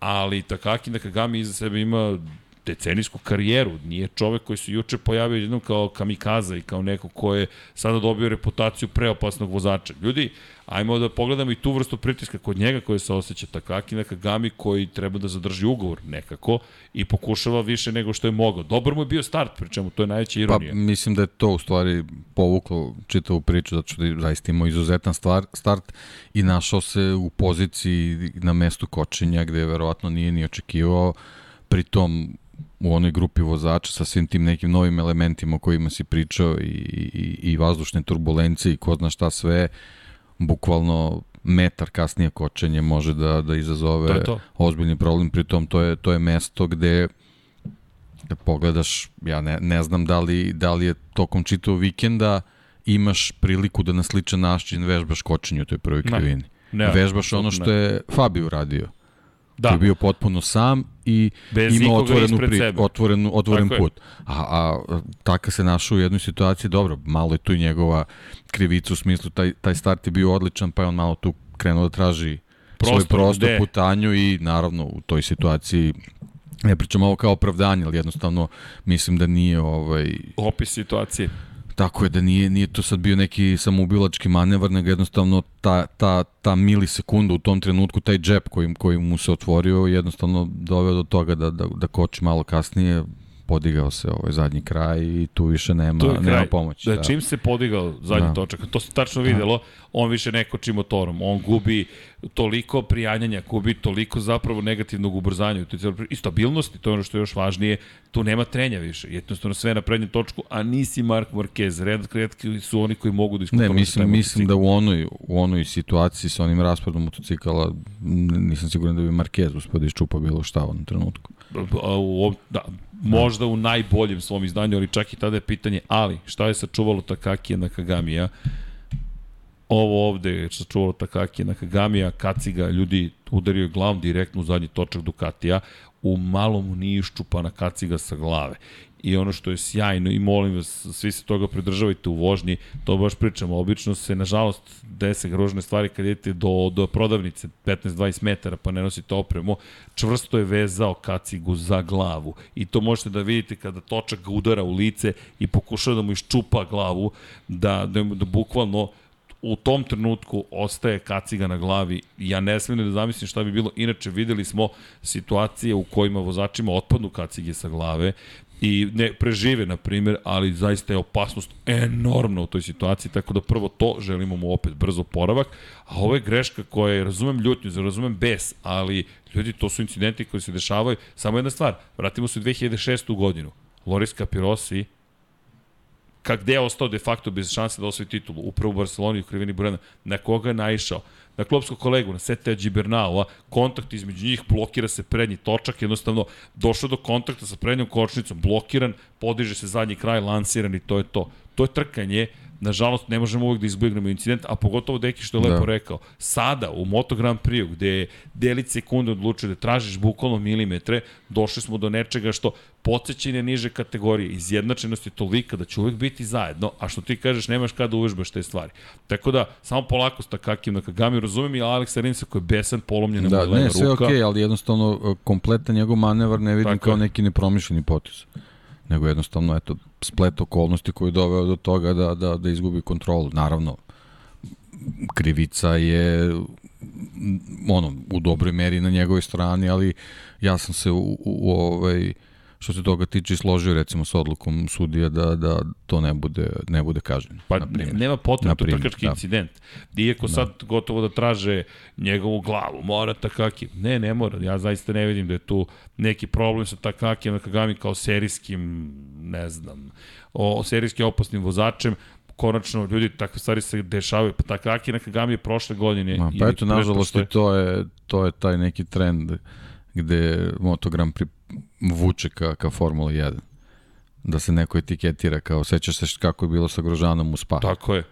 ali Takaki Nakagami iza sebe ima decenijsku karijeru. Nije čovek koji se juče pojavio jednom kao kamikaza i kao neko ko je sada dobio reputaciju preopasnog vozača. Ljudi, ajmo da pogledamo i tu vrstu pritiska kod njega koji se osjeća Takaki Nakagami koji treba da zadrži ugovor nekako i pokušava više nego što je mogao. Dobar mu je bio start, pričemu to je najveća ironija. Pa mislim da je to u stvari povuklo čitavu priču zato što je zaista imao izuzetan stvar, start i našao se u poziciji na mestu kočenja gde je verovatno nije ni očekivao pritom u onoj grupi vozača sa svim tim nekim novim elementima o kojima si pričao i, i, i vazdušne turbulencije i ko zna šta sve, bukvalno metar kasnije kočenje može da, da izazove to to. ozbiljni problem, pritom to je, to je mesto gde da pogledaš, ja ne, ne znam da li, da li je tokom čitavog vikenda imaš priliku da na sličan način vežbaš kočenje u toj prvoj krivini. Ne, ne, vežbaš ono što je Fabio uradio. Da. Koji je bio potpuno sam i Bez ima otvorenu, pri, otvorenu, otvoren Tako put. A, a taka se našao u jednoj situaciji, dobro, malo je tu i njegova krivica u smislu, taj, taj start je bio odličan, pa je on malo tu krenuo da traži prostor, svoj prostor, de. putanju i naravno u toj situaciji ne pričam ovo kao opravdanje, ali jednostavno mislim da nije ovaj... Opis situacije. Tako je da nije, nije to sad bio neki samoubilački manevar, nego jednostavno ta, ta, ta milisekunda u tom trenutku, taj džep koji, koji mu se otvorio, jednostavno doveo do toga da, da, da koči malo kasnije, podigao se ovaj zadnji kraj i tu više nema, tu nema pomoći. Da, da, čim se podigao zadnji da. točak, to se tačno videlo, da. on više ne koči motorom, on gubi toliko prijanjanja, gubi toliko zapravo negativnog ubrzanja i stabilnosti, to je ono što je još važnije, tu nema trenja više, jednostavno sve na prednjem točku, a nisi Mark Marquez, red kretki su oni koji mogu da iskontrolišu. Ne, mislim, mislim da u onoj, u onoj situaciji sa onim rasporedom motocikala nisam siguran da bi Marquez uspio da iščupa bilo šta u onom trenutku. A, u, da, možda u najboljem svom izdanju, ali čak i tada je pitanje, ali šta je sačuvalo Takakija na Kagamija? Ovo ovde je sačuvalo Takakija na Kagamija, Kaciga, ljudi udario glavom direktno u zadnji točak Ducatija, u malom nije iščupana Kaciga sa glave i ono što je sjajno i molim vas, svi se toga pridržavajte u vožnji, to baš pričamo, obično se nažalost dese grožne stvari kad idete do, do prodavnice 15-20 metara pa ne nosite opremu, čvrsto je vezao kacigu za glavu i to možete da vidite kada točak ga udara u lice i pokušava da mu iščupa glavu, da, da, da bukvalno u tom trenutku ostaje kaciga na glavi. Ja ne smijem da zamislim šta bi bilo. Inače, videli smo situacije u kojima vozačima otpadnu kacige sa glave i ne prežive, na primjer, ali zaista je opasnost enormna u toj situaciji, tako da prvo to želimo mu opet brzo poravak, a ovo je greška koja je, razumem ljutnju, razumem bes, ali ljudi, to su incidenti koji se dešavaju. Samo jedna stvar, vratimo se u 2006. godinu. Loris Capirosi kak gde je ostao de facto bez šanse da osvoji titulu, upravo u Barceloni u krivini Burana, na koga je naišao? Na klopskog kolegu, na Sete Gibernaua, kontakt između njih, blokira se prednji točak, jednostavno došao do kontakta sa prednjom kočnicom, blokiran, podiže se zadnji kraj, lansiran i to je to. To je trkanje, nažalost ne možemo uvek da izbjegnemo incident, a pogotovo Deki što je da. lepo rekao, sada u Moto Grand Prix gde je delić sekunde odlučio da tražiš bukvalno milimetre, došli smo do nečega što podsjećanje niže kategorije, izjednačenost je tolika da će uvek biti zajedno, a što ti kažeš nemaš kada uvežbaš te stvari. Tako da, samo polako s takakim na Kagami, razumem i Aleksa Rinsa koji je besan, polomljena da, ne, sve ruka. okay, ali jednostavno e, kompletan njegov manevar ne vidim Tako kao neki nepromišljeni potis nego jednostavno eto splet okolnosti koji je doveo do toga da, da, da izgubi kontrolu. Naravno, krivica je ono, u dobroj meri na njegovoj strani, ali ja sam se u, u, u ovaj, što se toga tiče složio recimo s odlukom sudija da, da to ne bude, ne bude kažnjeno. Pa na ne, primjer. nema potrebe, Na to trkački da. incident. Iako sad gotovo da traže njegovu glavu, mora Takaki. Ne, ne mora. Ja zaista ne vidim da je tu neki problem sa Takaki Nakagami kao serijskim, ne znam, o, serijski opasnim vozačem konačno ljudi takve stvari se dešavaju pa Takaki Nakagami je prošle godine Ma, pa eto, nažalost, i to je, to je taj neki trend gde Moto Grand Prix vuče ka, ka Formula 1. Da se neko etiketira kao, sećaš se kako je bilo sa Grožanom u Spa. tako je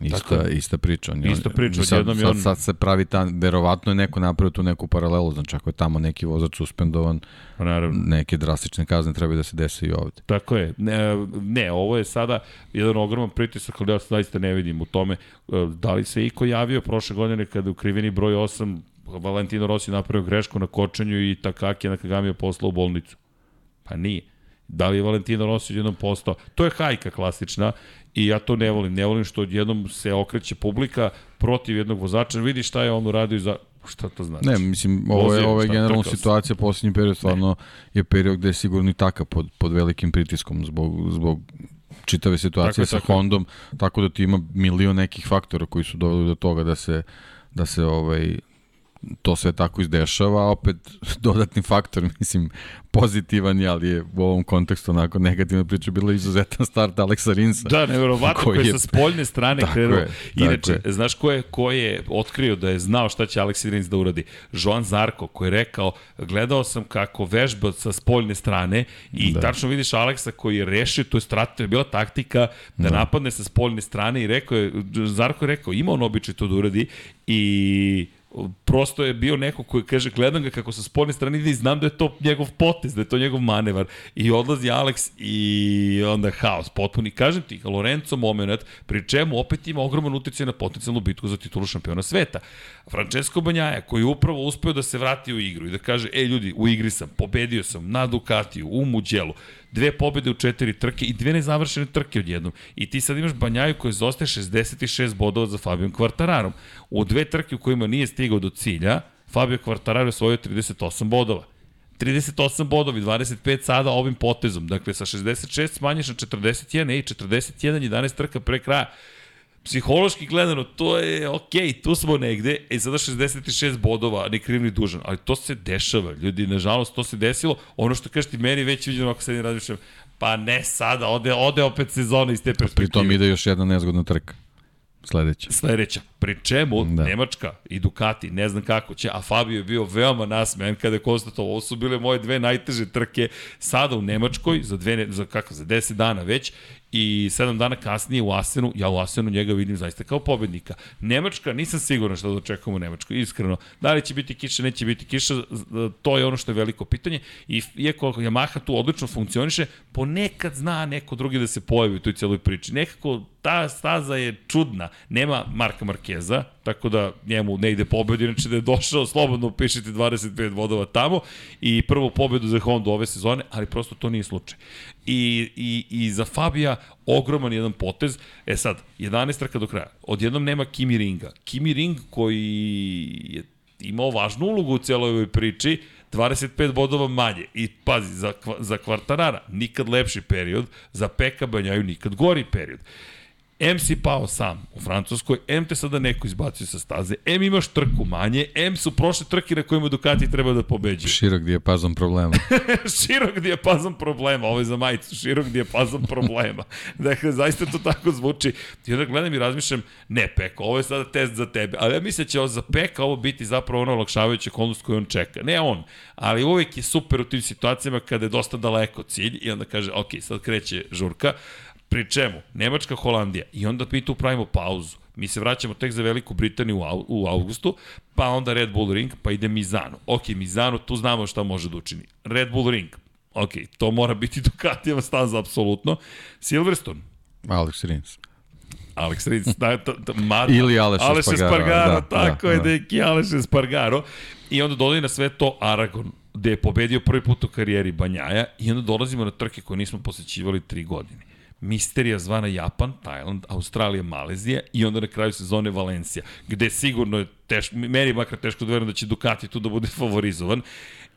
tako Ista, ista priča. On, je- Ista priča, sad, odjednom je sad, on- sad se pravi ta, verovatno je neko napravio tu neku paralelu, znači ako je tamo neki vozač suspendovan, pa naravno neke drastične kazne treba da se desi i ovde. Tako je. Ne, ne, ovo je sada jedan ogroman pritisak, ali ja zaista ne vidim u tome. E, Da li se iko javio prošle godine kada je u krivini broj 8 Valentino Rossi napravio grešku na kočenju i Takaki Nakagami je poslao u bolnicu? Pa nije. Da li je Valentino Rossi jednom postao? To je hajka klasična i ja to ne volim. Ne volim što odjednom se okreće publika protiv jednog vozača. Vidi šta je on uradio za... Šta to znači? Ne, mislim, ovo je, ovo je sam. situacija, posljednji period stvarno je period gde je sigurno i taka pod, pod velikim pritiskom zbog, zbog čitave situacije Tako sa tako. Hondom, tako da ti ima milion nekih faktora koji su doveli do toga da se, da se ovaj, to sve tako izdešava, a opet dodatni faktor, mislim, pozitivan je, ali je u ovom kontekstu onako negativna priča bila izuzetan start Aleksa Rinsa. Da, nevjerovatno Koji koji je sa spoljne strane krenuo. je, Inače, je. znaš ko je, ko je otkrio da je znao šta će Aleksi Rins da uradi? Joan Zarko, koji je rekao, gledao sam kako vežba sa spoljne strane i da. tačno vidiš Aleksa koji je rešio, to je strategija, bila taktika da, da napadne sa spoljne strane i rekao je, Zarko je rekao, ima on običaj to da uradi i prosto je bio neko koji kaže gledam ga kako sa spoljne strane ide i znam da je to njegov potez, da je to njegov manevar i odlazi Alex i onda haos potpuni. Kažem ti, Lorenzo moment, pri čemu opet ima ogroman utjecaj na potencijalnu bitku za titulu šampiona sveta. Francesco Banjaja koji je upravo uspeo da se vrati u igru i da kaže, ej ljudi, u igri sam, pobedio sam na Ducatiju, u Muđelu, dve pobede u četiri trke i dve nezavršene trke odjednom. I ti sad imaš Banjaju koji zostaje 66 bodova za Fabijom Kvartararom. U dve trke u kojima nije stigao do cilja, Fabio Kvartararo je osvojio 38 bodova. 38 bodovi, 25 sada ovim potezom. Dakle, sa 66 smanješ na 41, ej, 41, 11 trka pre kraja. Psihološki gledano, to je okej, tu smo negde, e sada 66 bodova, ni kriv ni dužan, ali to se dešava, ljudi, nažalost, to se desilo, ono što kažeš ti meni već viđeno ako se ne razmišljam, pa ne sada, ode, ode opet sezona iz te perspektive. Pri tom ide još jedna nezgodna trka. Sledeća. Sledeća, pri čemu da. Nemačka i Ducati, ne znam kako će, a Fabio je bio veoma nasmejan kada je konstatovao, ovo su bile moje dve najteže trke sada u Nemačkoj, za, dve, za, kako, za 10 dana već, i 7 dana kasnije u Asenu, ja u Asenu njega vidim zaista kao pobednika. Nemačka, nisam siguran šta da očekujemo u Nemačkoj, iskreno. Da li će biti kiša, neće biti kiša, to je ono što je veliko pitanje. I iako Yamaha tu odlično funkcioniše, ponekad zna neko drugi da se pojavi u toj celoj priči. Nekako ta staza je čudna. Nema Marka Markeza, tako da njemu ne ide pobed, inače da je došao, slobodno upišite 25 bodova tamo i prvu pobedu za Honda ove sezone, ali prosto to nije slučaj. I, i, i za Fabija ogroman jedan potez. E sad, 11 trka do kraja. Odjednom nema Kimi Ringa. Kimi Ring koji je imao važnu ulogu u celoj ovoj priči, 25 bodova manje. I pazi, za, za Kvartarara nikad lepši period, za Peka Banjaju nikad gori period. M si pao sam u Francuskoj, M te sada neko izbacio sa staze, M imaš trku manje, M su prošle trke na kojima Ducati treba da pobeđuju. Širok dijapazon problema. širok dijapazon problema, ovo je za majicu, širok dijapazon problema. Dakle, zaista to tako zvuči. I onda gledam i razmišljam, ne Peko, ovo je sada test za tebe, ali ja mislim da će ovo za Peka ovo biti zapravo ono olakšavajuća okolnost koju on čeka. Ne on, ali uvek je super u tim situacijama kada je dosta daleko cilj i onda kaže, ok, sad kreće žurka, Pri čemu? Nemačka, Holandija. I onda mi tu pravimo pauzu. Mi se vraćamo tek za Veliku Britaniju u, au, u augustu, pa onda Red Bull Ring, pa ide Mizano. Ok, Mizano, tu znamo šta može da učini. Red Bull Ring, ok, to mora biti Ducatijeva staza, apsolutno. Silverstone, Alex Rins. Alex Rins, da, da, da, mada, Ili Aleš Aleš Espargaro, da, tako da, je, da. deki Aleš Espargaro. I onda dodaju na sve to Aragon, gde je pobedio prvi put u karijeri Banjaja i onda dolazimo na trke koje nismo posećivali tri godine. Misterija zvana Japan, Tajland, Australija, Malezija i onda na kraju sezone Valencija, gde sigurno je teško, meni makar teško da verujem da će Ducati tu da bude favorizovan.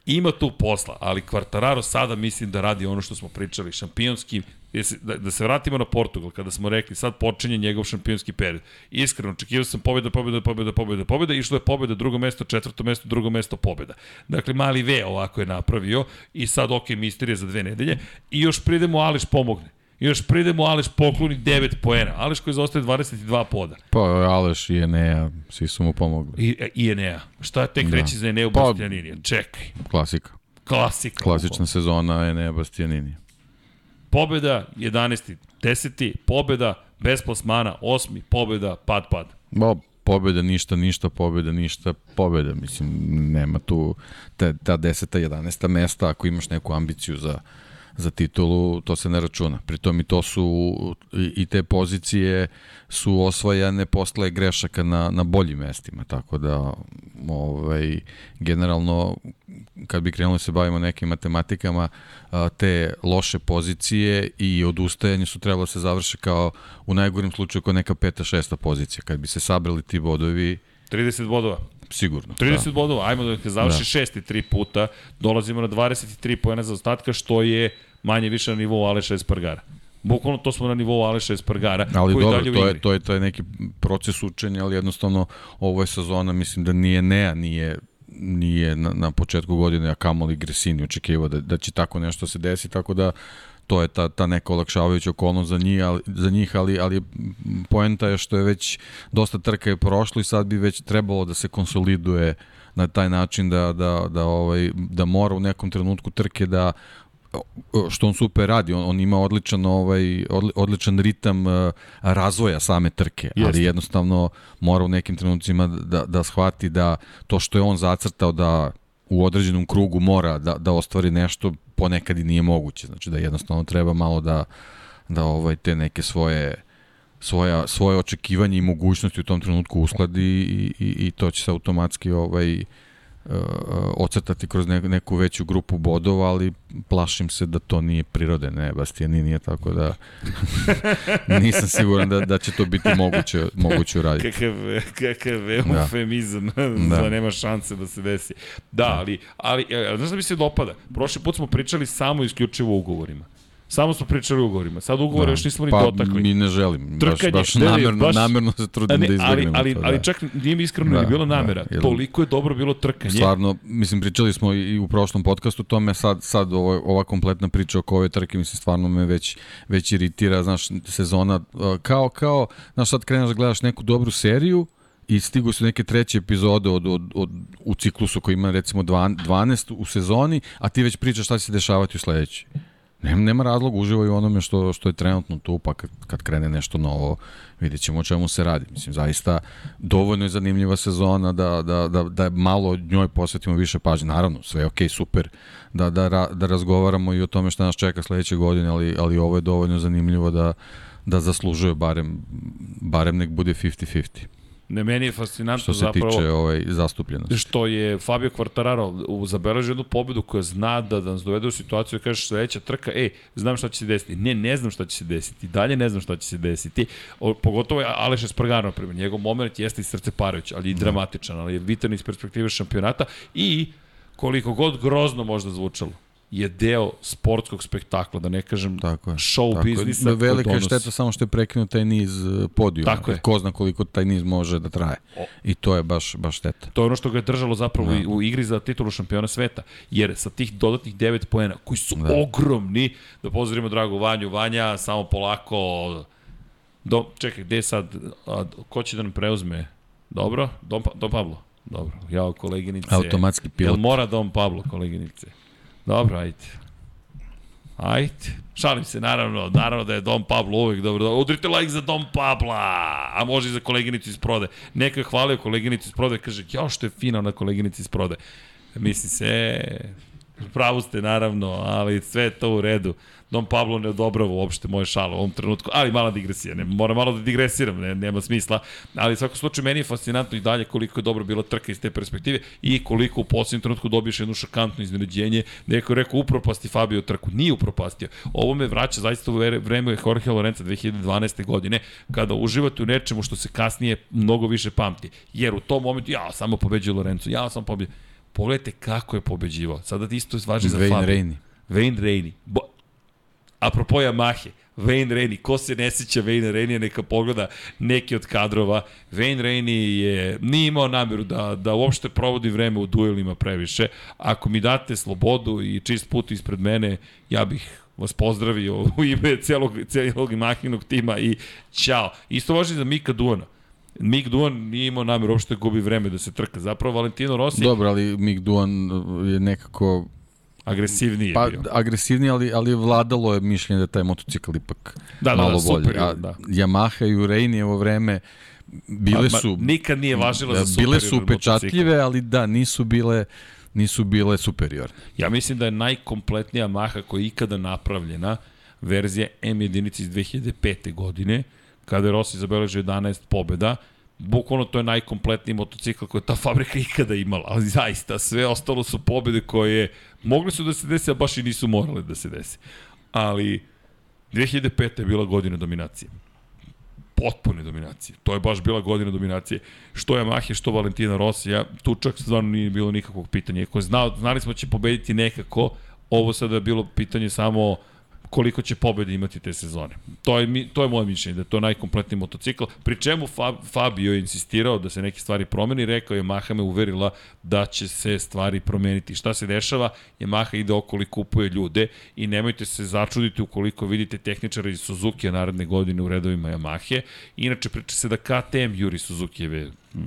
Ima tu posla, ali Quartararo sada mislim da radi ono što smo pričali, šampionski, da, da se vratimo na Portugal, kada smo rekli sad počinje njegov šampionski period. Iskreno, očekivao sam pobjeda, pobjeda, pobjeda, pobjeda, pobjeda, išlo je pobjeda, drugo mesto, četvrto mesto, drugo mesto, pobjeda. Dakle, mali V ovako je napravio i sad ok, misterija za dve nedelje i još pridemo Ališ pomogne. Još pridemo Aleš pokloni 9 poena. Aleš koji zostaje 22 poda. Pa Aleš i Enea, svi su mu pomogli. I, i Enea. Šta tek da. reći za Enea pa, Bastianini? Čekaj. Klasika. Klasika. Klasična sezona Enea Bastianini. Pobeda 11. 10. Pobeda bez plasmana 8. Pobeda pad pad. Bo, pobeda ništa, ništa, pobeda ništa, pobeda. Mislim, nema tu te, ta 10. 11. mesta ako imaš neku ambiciju za za titulu, to se ne računa. Pritom i to su, i te pozicije su osvajane posle grešaka na, na boljim mestima, tako da ovaj, generalno kad bi krenuli da se bavimo nekim matematikama, te loše pozicije i odustajanje su trebalo da se završe kao u najgorim slučaju kao neka peta, šesta pozicija. Kad bi se sabrali ti bodovi, 30 bodova. Sigurno. 30 da. bodova, ajmo da završi da. šesti tri puta, dolazimo na 23 pojena za ostatka, što je manje više na nivou Aleša Espargara. Bukvalno to smo na nivou Aleša Espargara. Ali koji dobro, dalje to je, to je taj neki proces učenja, ali jednostavno ovo je sezona, mislim da nije Nea, nije nije na, na početku godine, a kamoli Gresini očekivao da, da će tako nešto se desi, tako da to je ta, ta neka olakšavajuća okolnost za njih, ali, za njih ali, ali poenta je što je već dosta trka je prošlo i sad bi već trebalo da se konsoliduje na taj način da, da, da, ovaj, da mora u nekom trenutku trke da što on super radi, on, on ima odličan ovaj odličan ritam uh, razvoja same trke, Jeste. ali jednostavno mora u nekim trenucima da da shvati da to što je on zacrtao da u određenom krugu mora da da ostvari nešto ponekad i nije moguće. Znači da jednostavno treba malo da da ovaj te neke svoje svoja svoje očekivanje i mogućnosti u tom trenutku uskladi i, i, i to će se automatski ovaj uh, ocrtati kroz ne, neku veću grupu bodova, ali plašim se da to nije prirode, ne, Bastiani nije tako da nisam siguran da, da će to biti moguće, moguće uraditi. Kakav, kakav eufemizam, da. da. da nema šanse da se desi. Da, da. ali, ali znaš da mi se dopada? Prošli put smo pričali samo isključivo o ugovorima. Samo smo pričali o ugovorima. Sad ugovore da. još nismo ni pa, dotakli. mi ne želim. Trkanje, baš, baš namerno, baš, namerno se trudim ne, da izbjegnemo ali, ali, to. Ali da. čak nije mi iskreno da, ni bila namera. Da, Toliko je dobro bilo trkanje. Stvarno, mislim, pričali smo i u prošlom podcastu tome, sad, sad ovo, ova kompletna priča oko ove trke, mislim, stvarno me već, već iritira, znaš, sezona, kao, kao, znaš, sad kreneš da gledaš neku dobru seriju, i stigu su neke treće epizode od, od, od, u ciklusu koji ima recimo 12 u sezoni, a ti već pričaš šta će se dešavati u sledećoj. Nema, nema razloga, uživaju u onome što, što je trenutno tu, pa kad, kad krene nešto novo, vidjet ćemo o čemu se radi. Mislim, zaista dovoljno je zanimljiva sezona da, da, da, da malo njoj posvetimo više pažnje. Naravno, sve je okej, okay, super da, da, da razgovaramo i o tome šta nas čeka sledeće godine, ali, ali ovo je dovoljno zanimljivo da, da zaslužuje barem, barem nek bude 50-50. Ne, meni je fascinantno zapravo... Što se tiče ovaj, zastupljenosti. Što je Fabio Quartararo zabeležio jednu pobedu koja zna da, da nas dovede u situaciju da kažeš sledeća trka, ej, znam šta će se desiti. Ne, ne znam šta će se desiti. Dalje ne znam šta će se desiti. O, pogotovo je Aleš Espargaro, na primjer. Njegov moment jeste i srce parajuć, ali i da. dramatičan, ali je vitan iz perspektive šampionata i koliko god grozno možda zvučalo je deo sportskog spektakla, da ne kažem tako je, show tako biznisa. Je. Velika je šteta samo što je prekinut taj niz e, podijuma. Tako je. Ko zna koliko taj niz može da traje. O. I to je baš, baš šteta. To je ono što ga je držalo zapravo da. u igri za titulu šampiona sveta. Jer sa tih dodatnih 9 poena, koji su da. ogromni, da pozdravimo dragu Vanju, Vanja, samo polako, do, čekaj, gde sad, a, ko će da nam preuzme? Dobro, Dom, Dom Pablo. Dobro, ja koleginice. Automatski pilot. Jel mora Dom Pablo, koleginice? Dobro, ajde. Ajde. Šalim se, naravno, naravno da je Dom Pablo uvek dobro. Udrite like za Dom Pabla, a može i za koleginicu iz prode. Neka je hvalio koleginicu iz prode, kaže, jao što je fina ona koleginica iz prode. Misli se, pravu ste naravno, ali sve je to u redu. Don Pablo ne odobrava uopšte moje šale u ovom trenutku, ali mala digresija, ne, moram malo da digresiram, ne, nema smisla, ali u svakom slučaju meni je fascinantno i dalje koliko je dobro bila trka iz te perspektive i koliko u posljednjem trenutku dobiješ jednu šokantno iznenađenje, neko je rekao upropasti Fabio trku, nije upropastio, ovo me vraća zaista u vreme Jorge Lorenza 2012. godine, kada uživate u nečemu što se kasnije mnogo više pamti, jer u tom momentu, ja samo pobeđujem Lorenzo, ja sam pobeđujem, Pogledajte kako je pobeđivao. Sada isto važi za Wayne Fabio. Rainey. Wayne Rainey. Bo... Apropo Yamahe, Wayne Rainey, ko se ne seća Wayne Rainey, neka pogleda neki od kadrova. Wayne Rainey je, nije imao nameru da, da uopšte provodi vreme u duelima previše. Ako mi date slobodu i čist put ispred mene, ja bih vas pozdravio u ime celog, celog Yamahinog tima i ćao. Isto važi za Mika Duana. Mik Duan nije imao nameru uopšte gubi vreme da se trka. Zapravo Valentino Rossi Dobro, ali Mick Duan je nekako agresivniji pa, je bio. agresivniji, ali, ali vladalo je mišljenje da je taj motocikl ipak Da, da, malo da, bolji. super je, A da. Yamaha i Urejnijevo vreme bile Ma- su... Ma, nikad nije važila za bile superiorni su upečatljive, ali da, nisu bile nisu bile superiorne. Ja mislim da je najkompletnija Maha koja je ikada napravljena verzija M jedinice iz 2005. godine, kada je Rossi zabeležio 11 pobjeda, bukvalno to je najkompletniji motocikl koji je ta fabrika ikada imala, ali zaista sve ostalo su pobjede koje mogli su da se desi, a baš i nisu morale da se desi. Ali 2005. je bila godina dominacije potpune dominacije. To je baš bila godina dominacije. Što Yamahe, što Valentina Rosija, tu čak stvarno nije bilo nikakvog pitanja. Ako je znao, znali smo da će pobediti nekako, ovo sada je bilo pitanje samo koliko će pobede imati te sezone. To je, to je moje mišljenje, da je to najkompletniji motocikl. Pri čemu Fab, Fabio je insistirao da se neke stvari promeni, rekao je Yamaha me uverila da će se stvari promeniti. Šta se dešava? Yamaha ide okolo i kupuje ljude i nemojte se začuditi ukoliko vidite tehničara iz Suzuki naredne godine u redovima Yamahe. Inače, priča se da KTM juri Suzukijeve mm,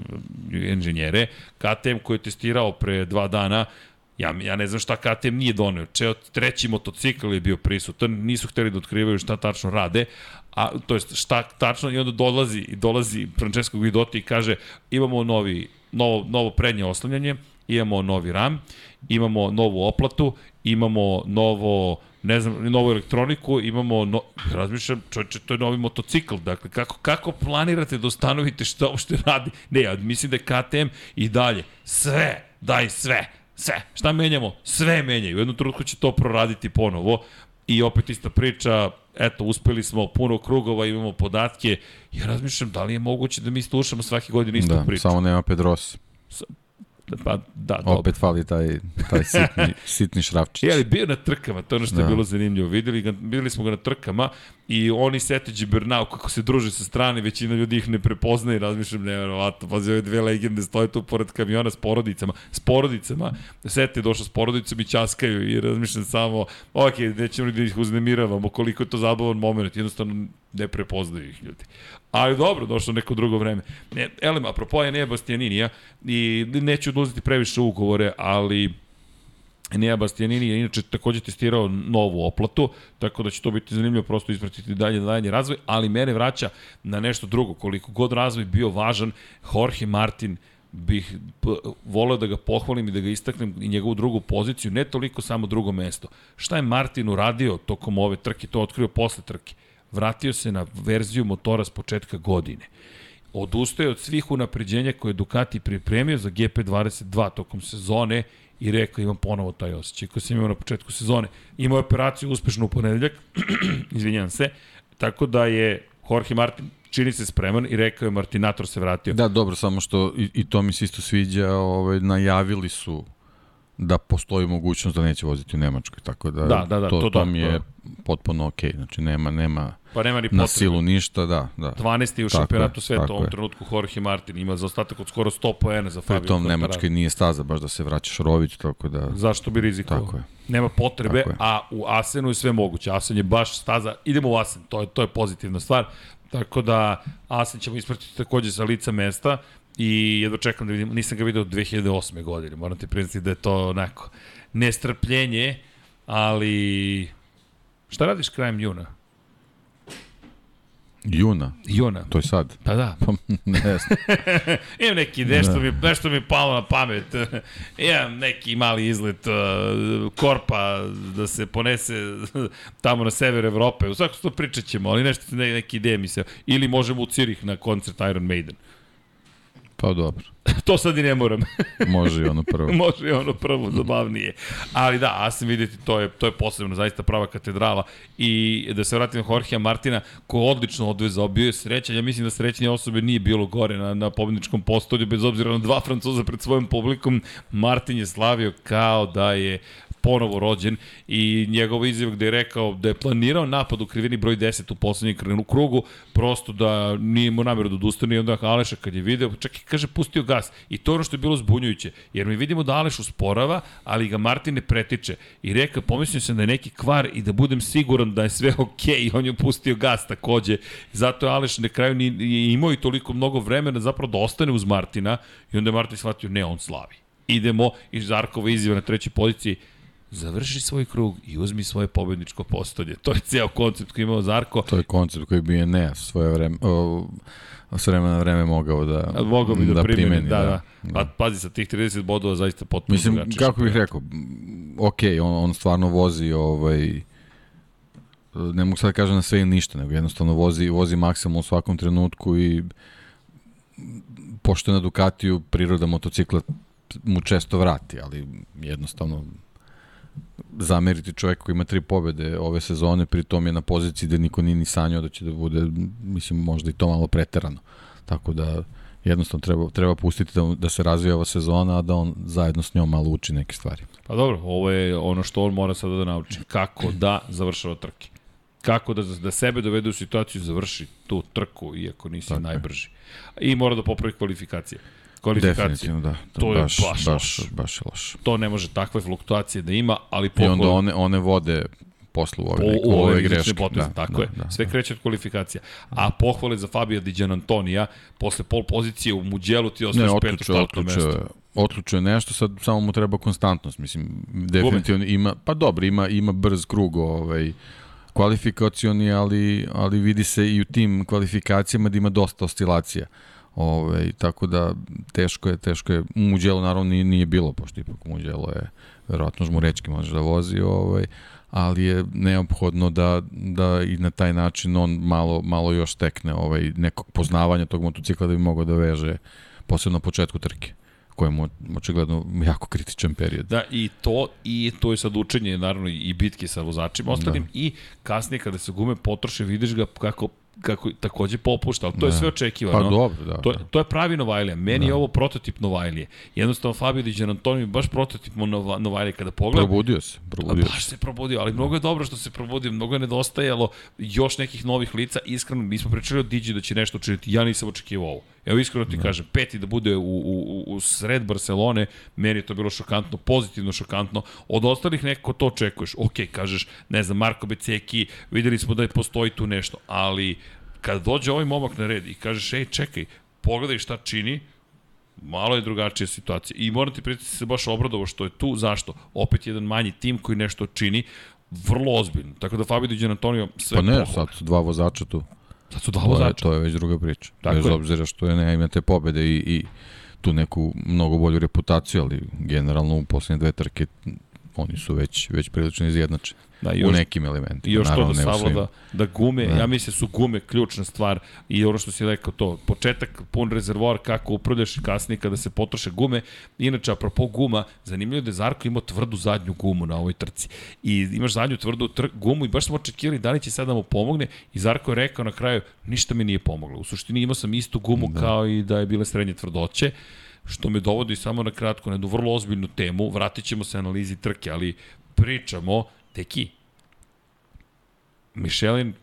inženjere. KTM koji je testirao pre dva dana Ja, ja ne znam šta KTM nije doneo. Čeo treći motocikl je bio prisutan, nisu hteli da otkrivaju šta tačno rade, a to jest šta tačno i onda dolazi dolazi Francesco Guidotti i kaže imamo novi novo novo prednje oslanjanje, imamo novi RAM, imamo novu oplatu, imamo novo ne znam, novu elektroniku, imamo, no, razmišljam, čovječe, to je novi motocikl, dakle, kako, kako planirate da ustanovite šta uopšte radi? Ne, ja mislim da je KTM i dalje, sve, daj sve, sve, šta menjamo? Sve menjaju, u jednom trenutku će to proraditi ponovo i opet ista priča, eto, uspeli smo puno krugova, imamo podatke, ja razmišljam da li je moguće da mi slušamo svake godine istu Da, priču. samo nema Pedrosa. Pa, da, dobro. Opet fali taj, taj sitni, sitni šrafčić. Je, ali bio na trkama, to je ono što da. je bilo zanimljivo. Videli, ga, videli smo ga na trkama i oni Setić Bernau, kako se druže sa strane, većina ljudi ih ne prepoznaje i razmišljam, nevjerovatno, pazi, ove dve legende stoje tu pored kamiona s porodicama, s porodicama, Seti je došao s porodicom i časkaju i razmišljam samo, ok, nećemo da ih uznemiravamo, koliko je to zabavan moment, jednostavno ne prepoznaju ih ljudi. Ali dobro, došlo neko drugo vreme. Ne, elem, apropo je Nea Bastianinija i neću oduzeti previše ugovore, ali Nea Bastianini je inače takođe testirao novu oplatu, tako da će to biti zanimljivo prosto ispratiti dalje dalje razvoj, ali mene vraća na nešto drugo. Koliko god razvoj bio važan, Jorge Martin bih voleo da ga pohvalim i da ga istaknem i njegovu drugu poziciju, ne toliko samo drugo mesto. Šta je Martin uradio tokom ove trke, to otkrio posle trke. Vratio se na verziju motora s početka godine odustaje od svih unapređenja koje je Ducati pripremio za GP22 tokom sezone i rekao imam ponovo taj osjećaj koji sam imao na početku sezone. Imao je operaciju uspešno u ponedeljak, izvinjam se, tako da je Jorge Martin čini se spreman i rekao je Martinator se vratio. Da, dobro, samo što i, i to mi se isto sviđa, ovaj, najavili su da postoji mogućnost da neće voziti u Nemačkoj, tako da, Da, da, da, to, to to, da, mi to. je potpuno okej, znači nema, nema Pa nema ni na potrebe. silu ništa, da, da. 12. je u šampionatu sveta u ovom je. trenutku Jorge Martin ima za ostatak od skoro 100 poena za Fabio Pri tom Quartararo. Nemačka nije staza, baš da se vraćaš Rović, tako da... Zašto bi rizikovao? Tako je. Nema potrebe, Tako je. a u Asenu je sve moguće. Asen je baš staza, idemo u Asen, to je, to je pozitivna stvar. Tako da Asen ćemo ispratiti takođe sa lica mesta i jedno čekam da vidim, nisam ga video od 2008. godine, moram ti priznati da je to onako nestrpljenje, ali šta radiš krajem juna? Juna, Juna. to je sad. Pa da. Pa, ne znam. Imam neki, nešto, mi, nešto mi palo na pamet. Imam neki mali izlet uh, korpa da se ponese tamo na sever Evrope. U svakom slučaju pričat ćemo, ali nešto, ne, neki ideje mi se... Ili možemo u Cirih na koncert Iron Maiden. Pa dobro, to sad i ne moram. može i ono prvo. Može i ono prvo zabavnije. Ali da, Asim vidite, to je, to je posebno, zaista prava katedrala. I da se vratim na Jorgea Martina, ko odlično odvezao, bio je srećan. Ja mislim da srećnije osobe nije bilo gore na, na pobedničkom postolju, bez obzira na dva Francuza pred svojim publikom. Martin je slavio kao da je ponovo rođen i njegov izjav gde je rekao da je planirao napad u krivini broj 10 u poslednjem krugu, prosto da nije imao namjeru da odustane i onda Aleša kad je video, čak i kaže pustio gas. I to je ono što je bilo zbunjujuće, jer mi vidimo da Aleš usporava, ali ga Martin ne pretiče. I rekao, pomislio sam da je neki kvar i da budem siguran da je sve okej i on je pustio gas takođe, zato je Aleš na kraju ni, imao i toliko mnogo vremena zapravo da ostane uz Martina i onda je Martin shvatio, ne, on slavi. Idemo i Zarkova izjava na trećoj poziciji završi svoj krug i uzmi svoje pobedničko postolje. To je ceo koncept koji imao Zarko. To je koncept koji bi je ne svoje vreme, o, s vremena na vreme mogao da, mogao bi da, da primeni. primeni da, da. da. Pa, pazi, sa tih 30 bodova zaista potpuno Mislim, drugačije. kako bih rekao, ok, on, on stvarno vozi ovaj, ne mogu sad da kažem na sve i ništa, nego jednostavno vozi, vozi maksimum u svakom trenutku i pošto je na Ducatiju priroda motocikla mu često vrati, ali jednostavno zameriti čovjek koji ima tri pobede ove sezone, pritom je na poziciji da niko nije ni sanjao da će da bude, mislim, možda i to malo preterano. Tako da jednostavno treba, treba pustiti da, da se razvija ova sezona, a da on zajedno s njom malo uči neke stvari. Pa dobro, ovo je ono što on mora sada da nauči. Kako da završava trke. Kako da, da sebe dovede u situaciju završi tu trku, iako nisi Tako najbrži. I mora da popravi kvalifikacije kvalifikacije. Definitivno, da. da to baš, je baš, baš, baš je loše. To ne može takve fluktuacije da ima, ali pohval... I onda one, one vode poslu ove, neke, u ove, ove greške. Poteze, da, tako da, je. Da, Sve da. kreće od kvalifikacija. A pohvale za Fabio Di Antonija, posle pol pozicije u Muđelu ti ostaješ peto startno mesto. Otlučuje nešto, sad samo mu treba konstantnost, mislim, definitivno ima, pa dobro, ima, ima brz krug, ovaj, kvalifikacioni, ali, ali vidi se i u tim kvalifikacijama da ima dosta oscilacija. Ove, ovaj, tako da teško je, teško je. Muđelo naravno nije, nije bilo, pošto ipak Muđelo je verovatno žmurečki može da vozi, ovaj, ali je neophodno da, da i na taj način on malo, malo još stekne ovaj, nekog poznavanja tog motocikla da bi mogao da veže posebno na početku trke koje mu očigledno jako kritičan period. Da, i to, i to je sad učenje, naravno, i bitke sa vozačima ostalim, da. i kasnije kada se gume potroše, vidiš ga kako kako takođe popušta, ali to ne. je sve očekivano. Pa dobro, da. To, to je pravi Novajlija. Meni da. je ovo prototip Novajlije. Jednostavno Fabio Di Giannantoni je baš prototip Novajlije kada pogledam. Probudio se, probudio baš se. probudio, ali mnogo je dobro što se probudio, mnogo je nedostajalo još nekih novih lica. Iskreno, mi smo pričali o Digi da će nešto učiniti, ja nisam očekivao ovo. Evo iskreno ti da. kažem, peti da bude u, u, u sred Barcelone, meni je to bilo šokantno, pozitivno šokantno. Od ostalih neko to očekuješ. Ok, kažeš, ne znam, Marko Beceki, videli smo da je postoji tu nešto, ali kada dođe ovaj momak na red i kažeš, ej, čekaj, pogledaj šta čini, malo je drugačija situacija. I moram ti prijeti se baš obradovo što je tu. Zašto? Opet jedan manji tim koji nešto čini, vrlo ozbiljno. Tako da Fabio Di Antonio sve Pa ne, pohvala. sad su dva vozača tu. Sad su dva vozača. To je, već druga priča. Tako Bez je. obzira što je ne imate pobede i, i tu neku mnogo bolju reputaciju, ali generalno u poslednje dve trke oni su već, već prilično izjednačeni. Da, još, u nekim elementima. I još to da savlada, da gume, da. ja mislim da su gume ključna stvar i ono što si rekao to, početak, pun rezervoar, kako upravljaš kasnije kada se potroše gume. Inače, apropo guma, zanimljivo da je Zarko imao tvrdu zadnju gumu na ovoj trci. I imaš zadnju tvrdu tr gumu i baš smo očekivali da li će sad da mu pomogne i Zarko je rekao na kraju, ništa mi nije pomoglo. U suštini imao sam istu gumu da. kao i da je bile srednje tvrdoće što me dovodi samo na kratko na jednu vrlo ozbiljnu temu, vratit ćemo se analizi trke, ali pričamo Teki, Michelin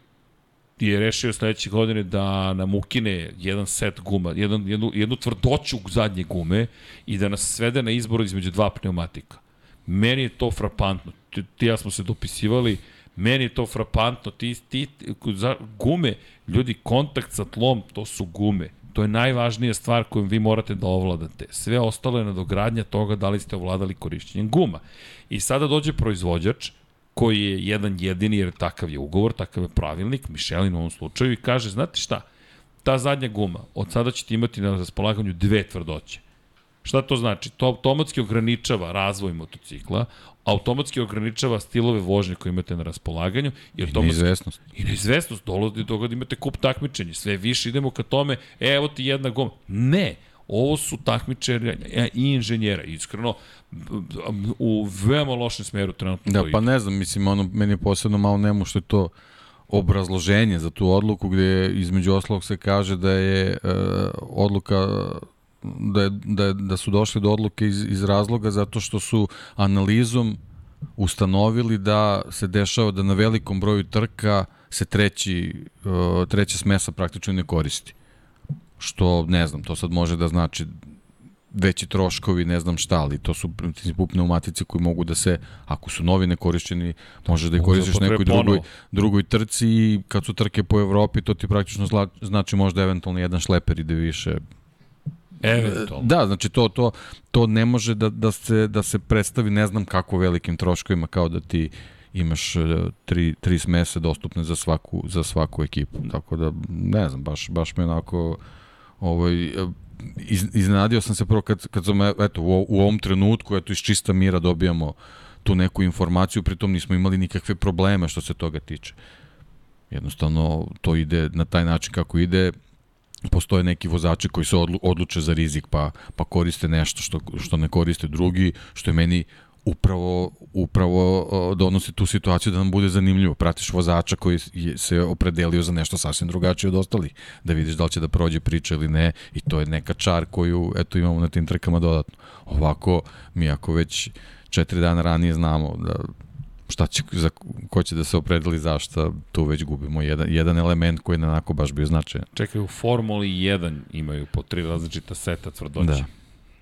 je rešio sledeće godine da nam ukine jedan set guma, jedan, jednu, jednu tvrdoću zadnje gume i da nas svede na izbor između dva pneumatika. Meni je to frapantno. Ti, ti ja smo se dopisivali, meni je to frapantno. Ti, ti, za, gume, ljudi, kontakt sa tlom, to su gume. To je najvažnija stvar koju vi morate da ovladate. Sve ostalo je nadogradnja toga da li ste ovladali korišćenjem guma. I sada dođe proizvođač, koji je jedan jedini, jer takav je ugovor, takav je pravilnik, Michelin u ovom slučaju, i kaže, znate šta, ta zadnja guma, od sada ćete imati na raspolaganju dve tvrdoće. Šta to znači? To automatski ograničava razvoj motocikla, automatski ograničava stilove vožnje koje imate na raspolaganju. I, I neizvesnost. I neizvesnost. Dolazi do toga da imate kup takmičenja. Sve više idemo ka tome, e, evo ti jedna guma. Ne, Ovo su takmičari i inženjera, iskreno, u veoma lošem smeru trenutno. Da, pa ne znam, mislim, ono, meni je posebno malo nemo što je to obrazloženje za tu odluku gde između oslog se kaže da je e, odluka da, je, da, je, da su došli do odluke iz, iz razloga zato što su analizom ustanovili da se dešava da na velikom broju trka se treći, e, treća smesa praktično ne koristi. Što, ne znam, to sad može da znači veći troškovi, ne znam šta, ali to su principu pneumatice koji mogu da se, ako su novi nekorišćeni, možeš da ih koristiš nekoj drugoj, drugoj trci i kad su trke po Evropi, to ti praktično zla, znači možda eventualno jedan šleper ide više Eventualno. Da, znači to, to, to ne može da, da, se, da se predstavi ne znam kako velikim troškovima kao da ti imaš e, tri, tri smese dostupne za svaku, za svaku ekipu. Tako da, ne znam, baš, baš me onako ovaj, iz, iznenadio sam se prvo kad, kad sam, eto, u, u ovom trenutku, eto, iz čista mira dobijamo tu neku informaciju, pritom nismo imali nikakve probleme što se toga tiče. Jednostavno, to ide na taj način kako ide, postoje neki vozači koji se odlu, odluče za rizik pa, pa koriste nešto što, što ne koriste drugi, što je meni upravo, upravo donosi tu situaciju da nam bude zanimljivo. Pratiš vozača koji je se opredelio za nešto sasvim drugačije od ostalih, da vidiš da li će da prođe priča ili ne i to je neka čar koju eto imamo na tim trkama dodatno. Ovako, mi ako već četiri dana ranije znamo da šta će, za, ko će da se opredeli zašto, tu već gubimo jedan, jedan element koji je onako baš bio značajan. Čekaj, u Formuli 1 imaju po tri različita seta tvrdoće. Da.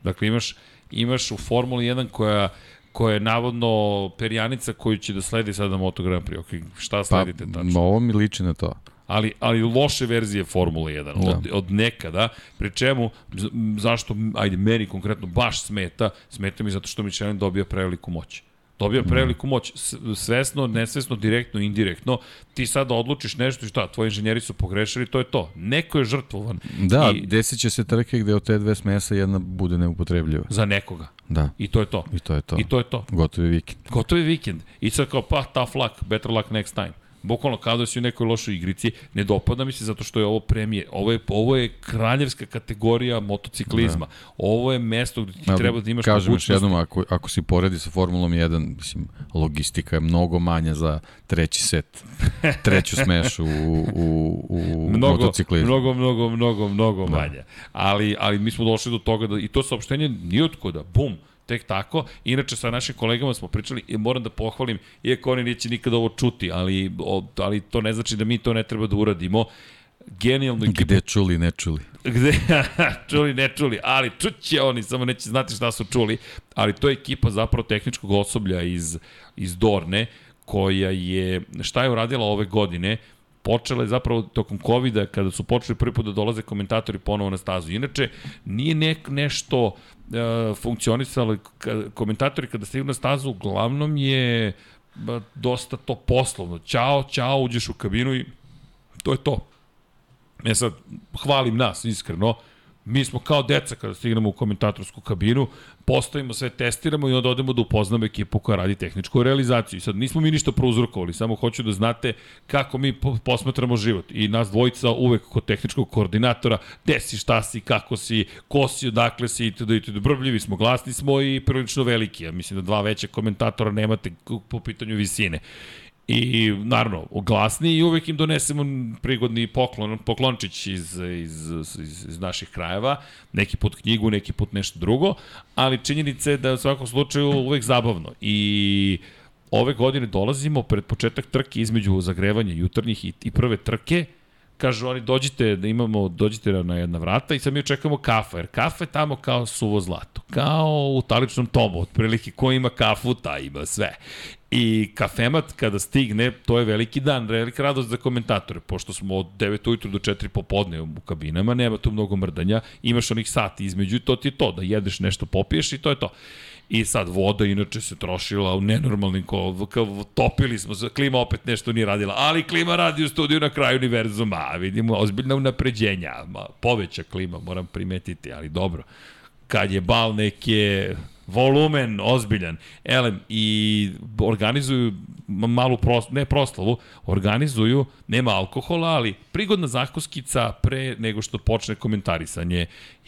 Dakle, imaš, imaš u Formuli 1 koja koja je navodno perjanica koju će da sledi sada Moto Grand Prix. Okay, šta sledite pa, tačno? Ovo mi liči na to. Ali, ali loše verzije Formule 1 da. od, od nekada, pri čemu, zašto, ajde, meni konkretno baš smeta, smeta mi zato što Michelin dobija preveliku moć dobija preveliku moć, svesno, nesvesno, direktno, indirektno, ti sada odlučiš nešto i šta, tvoji inženjeri su pogrešili, to je to. Neko je žrtvovan. Da, I, desit će se trke gde od te dve smesa jedna bude neupotrebljiva. Za nekoga. Da. I to je to. I to je to. I to je to. Gotovi vikend. Gotovi vikend. I sad kao, pa, tough luck, better luck next time. Bukvalno kao da si u nekoj lošoj igrici, ne dopada mi se zato što je ovo premije. Ovo je, ovo je kraljevska kategorija motociklizma. Da. Ovo je mesto gde ti ja, treba da imaš kažem mogućnost. Kažem još jednom, ako, ako si poredi sa Formulom 1, mislim, logistika je mnogo manja za treći set, treću smešu u, u, u mnogo, motociklizmu. Mnogo, mnogo, mnogo, mnogo da. manja. Ali, ali mi smo došli do toga da, i to saopštenje nije otkoda, bum, tek tako. Inače, sa našim kolegama smo pričali i moram da pohvalim, iako oni neće nikada ovo čuti, ali, ali to ne znači da mi to ne treba da uradimo genijalno ekipu. Gde čuli, ne čuli. Gde, čuli, ne čuli, ali čuće oni, samo neće znati šta su čuli, ali to je ekipa zapravo tehničkog osoblja iz, iz Dorne, koja je, šta je uradila ove godine, počela je zapravo tokom covid kada su počeli prvi put da dolaze komentatori ponovo na stazu. Inače, nije nek, nešto uh, funkcionisalo, komentatori kada stignu na stazu, uglavnom je ba, dosta to poslovno. Ćao, ćao, uđeš u kabinu i to je to. Ja sad, hvalim nas, iskreno, mi smo kao deca kada stignemo u komentatorsku kabinu, postavimo sve, testiramo i onda odemo da upoznamo ekipu koja radi tehničku realizaciju. I sad nismo mi ništa prouzrokovali, samo hoću da znate kako mi posmatramo život. I nas dvojica uvek kod tehničkog koordinatora, gde si, šta si, kako si, ko si, odakle si, itd. itd. Brbljivi smo, glasni smo i prilično veliki. Ja mislim da dva veće komentatora nemate po pitanju visine. I naravno, glasni i uvek im donesemo prigodni poklon, poklončić iz, iz, iz, iz naših krajeva, neki put knjigu, neki put nešto drugo, ali činjenica je da u svakom slučaju uvek zabavno. I ove godine dolazimo pred početak trke između zagrevanja jutarnjih i, i prve trke, kažu oni dođite da imamo, dođite na jedna vrata i sad mi očekujemo kafa, jer kafa je tamo kao suvo zlato, kao u taličnom tomu, otprilike ko ima kafu, ta ima sve. I kafemat kada stigne, to je veliki dan, velika radost za komentatore, pošto smo od 9 ujutru do 4 popodne u kabinama, nema tu mnogo mrdanja, imaš onih sati između i to ti je to, da jedeš nešto, popiješ i to je to. I sad voda inače se trošila u nenormalnim ko, topili smo se, klima opet nešto nije radila, ali klima radi u studiju na kraju univerzuma, vidimo ozbiljna unapređenja, ma, poveća klima, moram primetiti, ali dobro. Kad je bal neke volumen ozbiljan. Elem, i organizuju malu prost, ne proslavu, organizuju, nema alkohola, ali prigodna zakuskica pre nego što počne komentarisanje.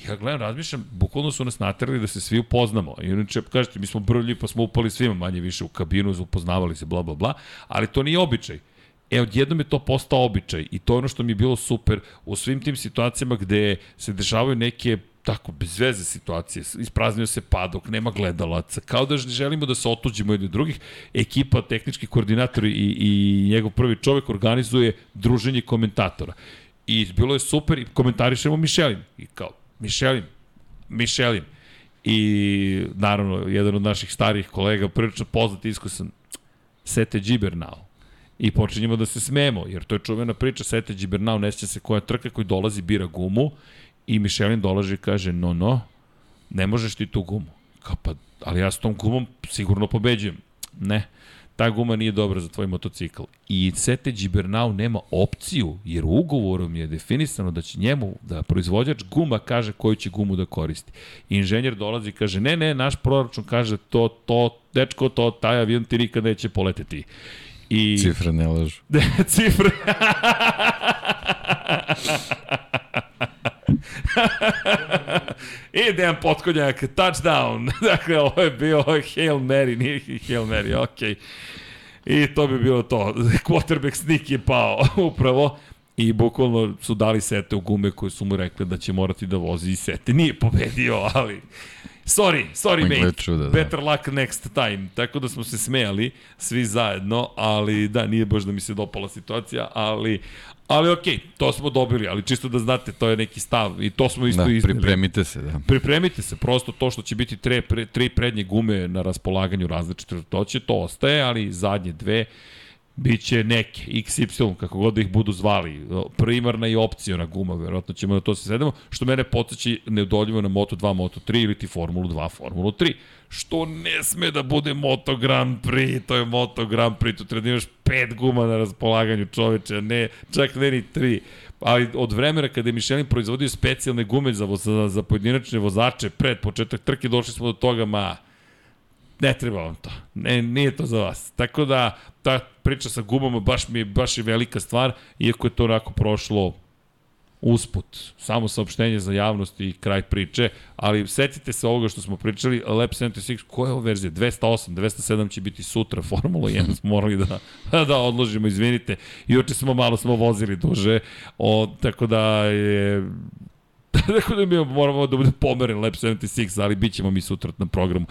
Ja gledam, razmišljam, bukvalno su nas naterali da se svi upoznamo. I inače, kažete, mi smo brlji pa smo upali svima manje više u kabinu, upoznavali se, bla, bla, bla, ali to nije običaj. E, odjednom je to postao običaj i to je ono što mi je bilo super u svim tim situacijama gde se dešavaju neke tako bez veze situacije, ispraznio se padok, nema gledalaca, kao da želimo da se otuđimo jedni drugih, ekipa, tehnički koordinator i, i njegov prvi čovek organizuje druženje komentatora. I bilo je super i komentarišemo Mišelin. I kao, Mišelin, Mišelin. I naravno, jedan od naših starih kolega, prilično poznat, iskusan, Sete Džibernao i počinjemo da se smemo, jer to je čuvena priča, Sete Džibernau, neće se koja trka koji dolazi, bira gumu i Mišelin dolaži i kaže, no, no, ne možeš ti tu gumu. Kao pa, ali ja s tom gumom sigurno pobeđujem. Ne, ta guma nije dobra za tvoj motocikl. I Sete Džibernau nema opciju, jer ugovorom je definisano da će njemu, da proizvođač guma kaže koju će gumu da koristi. I inženjer dolazi i kaže, ne, ne, naš proračun kaže to, to, dečko, to, taj avion ti nikada neće poleteti. I... Cifre ne lažu. Cifre. I Dejan Potkonjak, touchdown. dakle, ovo je bio Hail Mary, nije Hail Mary, okej. Okay. I to bi bilo to. Quarterback sneak je pao upravo. I bukvalno su dali sete u gume koje su mu rekli da će morati da vozi i sete. Nije pobedio, ali Sorry, sorry mate. Čuda, da. Better luck next time. Tako da smo se smejali svi zajedno, ali da, nije baš da mi se dopala situacija, ali Ali okej, okay, to smo dobili, ali čisto da znate, to je neki stav i to smo isto da, izneli. Pripremite se, da. Pripremite se, prosto to što će biti tre, pre, tri prednje gume na raspolaganju različite, to će, to ostaje, ali zadnje dve, Biće neke, XY, kako god da ih budu zvali, primarna i opcijona guma, verovatno ćemo na to se sedemo, što mene podsjeći neudoljivo na Moto2, Moto3 ili ti Formulu 2, Formulu 3, što ne sme da bude Moto Grand Prix, to je Moto Grand Prix, tu treba da imaš pet guma na raspolaganju čoveče, ne, čak ne ni tri, ali od vremena kada je Michelin proizvodio specijalne gume za, za, za pojedinačne vozače pred početak trke, došli smo do toga, ma, ne treba vam to. Ne, nije to za vas. Tako da, ta priča sa gumama baš mi je, baš je velika stvar, iako je to onako prošlo usput, samo saopštenje za javnost i kraj priče, ali setite se ovoga što smo pričali, Lab 76, koja je ovo verzija? 208, 207 će biti sutra, Formula 1 smo morali da, da odložimo, izvinite, i oče smo malo smo vozili duže, o, tako da je tako da mi moramo da bude pomeren Lab 76, ali bit ćemo mi sutra na programu.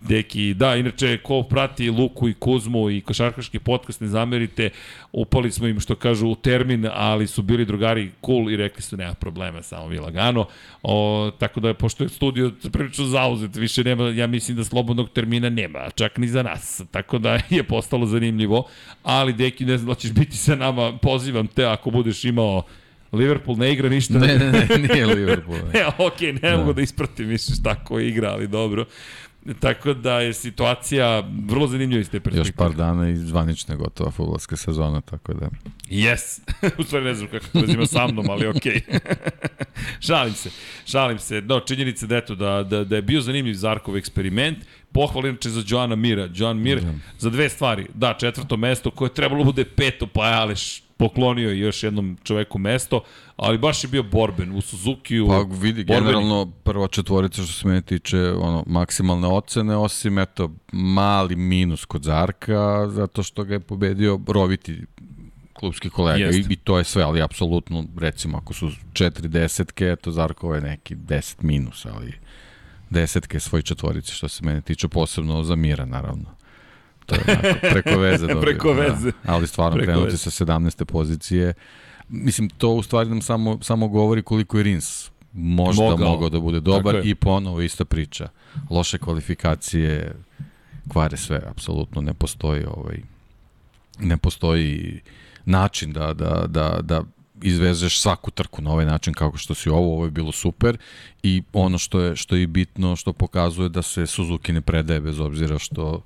Deki, da, inače, ko prati Luku i Kuzmu i košarkaški podcast, ne zamerite, upali smo im, što kažu, u termin, ali su bili drugari cool i rekli su, nema problema, samo vi lagano. O, tako da, pošto je studio prilično zauzet, više nema, ja mislim da slobodnog termina nema, čak ni za nas. Tako da je postalo zanimljivo, ali Deki, ne znam da ćeš biti sa nama, pozivam te ako budeš imao Liverpool ne igra ništa. Ne, ne, ne, nije Liverpool. Ne. e, okej, okay, ne da. mogu da ispratim više šta ko igra, ali dobro. Tako da je situacija vrlo zanimljiva iz te perspektive. Još par dana i zvanična gotova futbolska sezona, tako da... Yes! U stvari ne znam kako to zima sa mnom, ali okej. Okay. šalim se, šalim se. No, činjenica da, eto, da, da, da je bio zanimljiv Zarkov eksperiment. Pohval inače za Joana Mira. Joan Mir da. za dve stvari. Da, četvrto mesto koje trebalo bude peto, pa je, ali poklonio još jednom čoveku mesto, ali baš je bio borben u Suzuki-u. Pa vidi, borben... generalno prva četvorica što se mene tiče ono, maksimalne ocene, osim eto mali minus kod Zarka, zato što ga je pobedio roviti klubski kolega. I, i to je sve, ali apsolutno, recimo, ako su četiri desetke, eto Zarko je neki deset minus, ali desetke svoj četvorice što se mene tiče, posebno za Mira, naravno to je onako, preko veze dobio. preko da. veze. Da. Ali stvarno preko krenuti veze. sa 17. pozicije. Mislim, to u stvari nam samo, samo govori koliko je Rins možda mogao, mogao da bude dobar i ponovo ista priča. Loše kvalifikacije kvare sve, apsolutno ne postoji ovaj ne postoji način da, da, da, da izvezeš svaku trku na ovaj način kako što si ovo, ovo je bilo super i ono što je, što je bitno, što pokazuje da se Suzuki ne predaje bez obzira što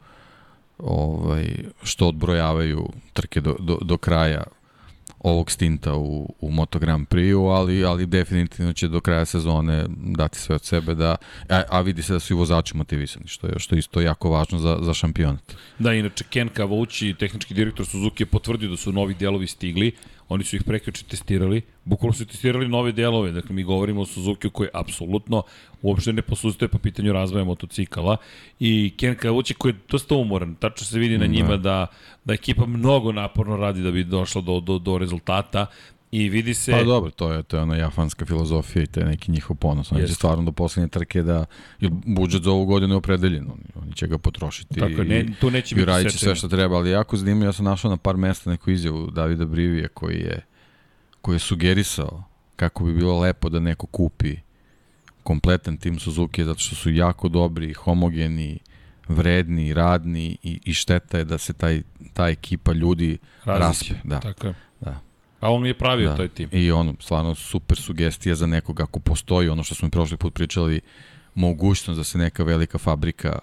ovaj, što odbrojavaju trke do, do, do kraja ovog stinta u, u Moto Grand Prix-u, ali, ali definitivno će do kraja sezone dati sve od sebe da, a, a vidi se da su i vozači motivisani, što je, što je isto jako važno za, za šampionat. Da, inače Ken Kavauči, tehnički direktor Suzuki, je potvrdio da su novi delovi stigli. Oni su ih prekriče testirali. Bukvalno su testirali nove delove. Dakle, mi govorimo o Suzuki koji apsolutno uopšte ne posustaje po pitanju razvoja motocikala. I Ken Kavauči koji je dosta umoran. Tačno se vidi na njima da, da ekipa mnogo naporno radi da bi došla do, do, do rezultata. I vidi se... Pa dobro, to je, to je ona jafanska filozofija i to je neki njihov ponos. Oni će stvarno do poslednje trke da, jer budžet za ovu godinu je opredeljen, oni, oni će ga potrošiti Tako je, ne, tu neće i biti uradit će sve što treba, ali jako zanimljivo, ja sam našao na par mesta neku izjavu Davida Brivije koji je, koji je sugerisao kako bi bilo lepo da neko kupi kompletan tim Suzuki zato što su jako dobri, homogeni, vredni, radni i, i šteta je da se taj, ta ekipa ljudi Raziće. raspe. Da. Tako je. Da. A on je pravio Da. taj tim. I ono, stvarno super sugestija za nekog ako postoji ono što smo prošli put pričali, mogućnost da se neka velika fabrika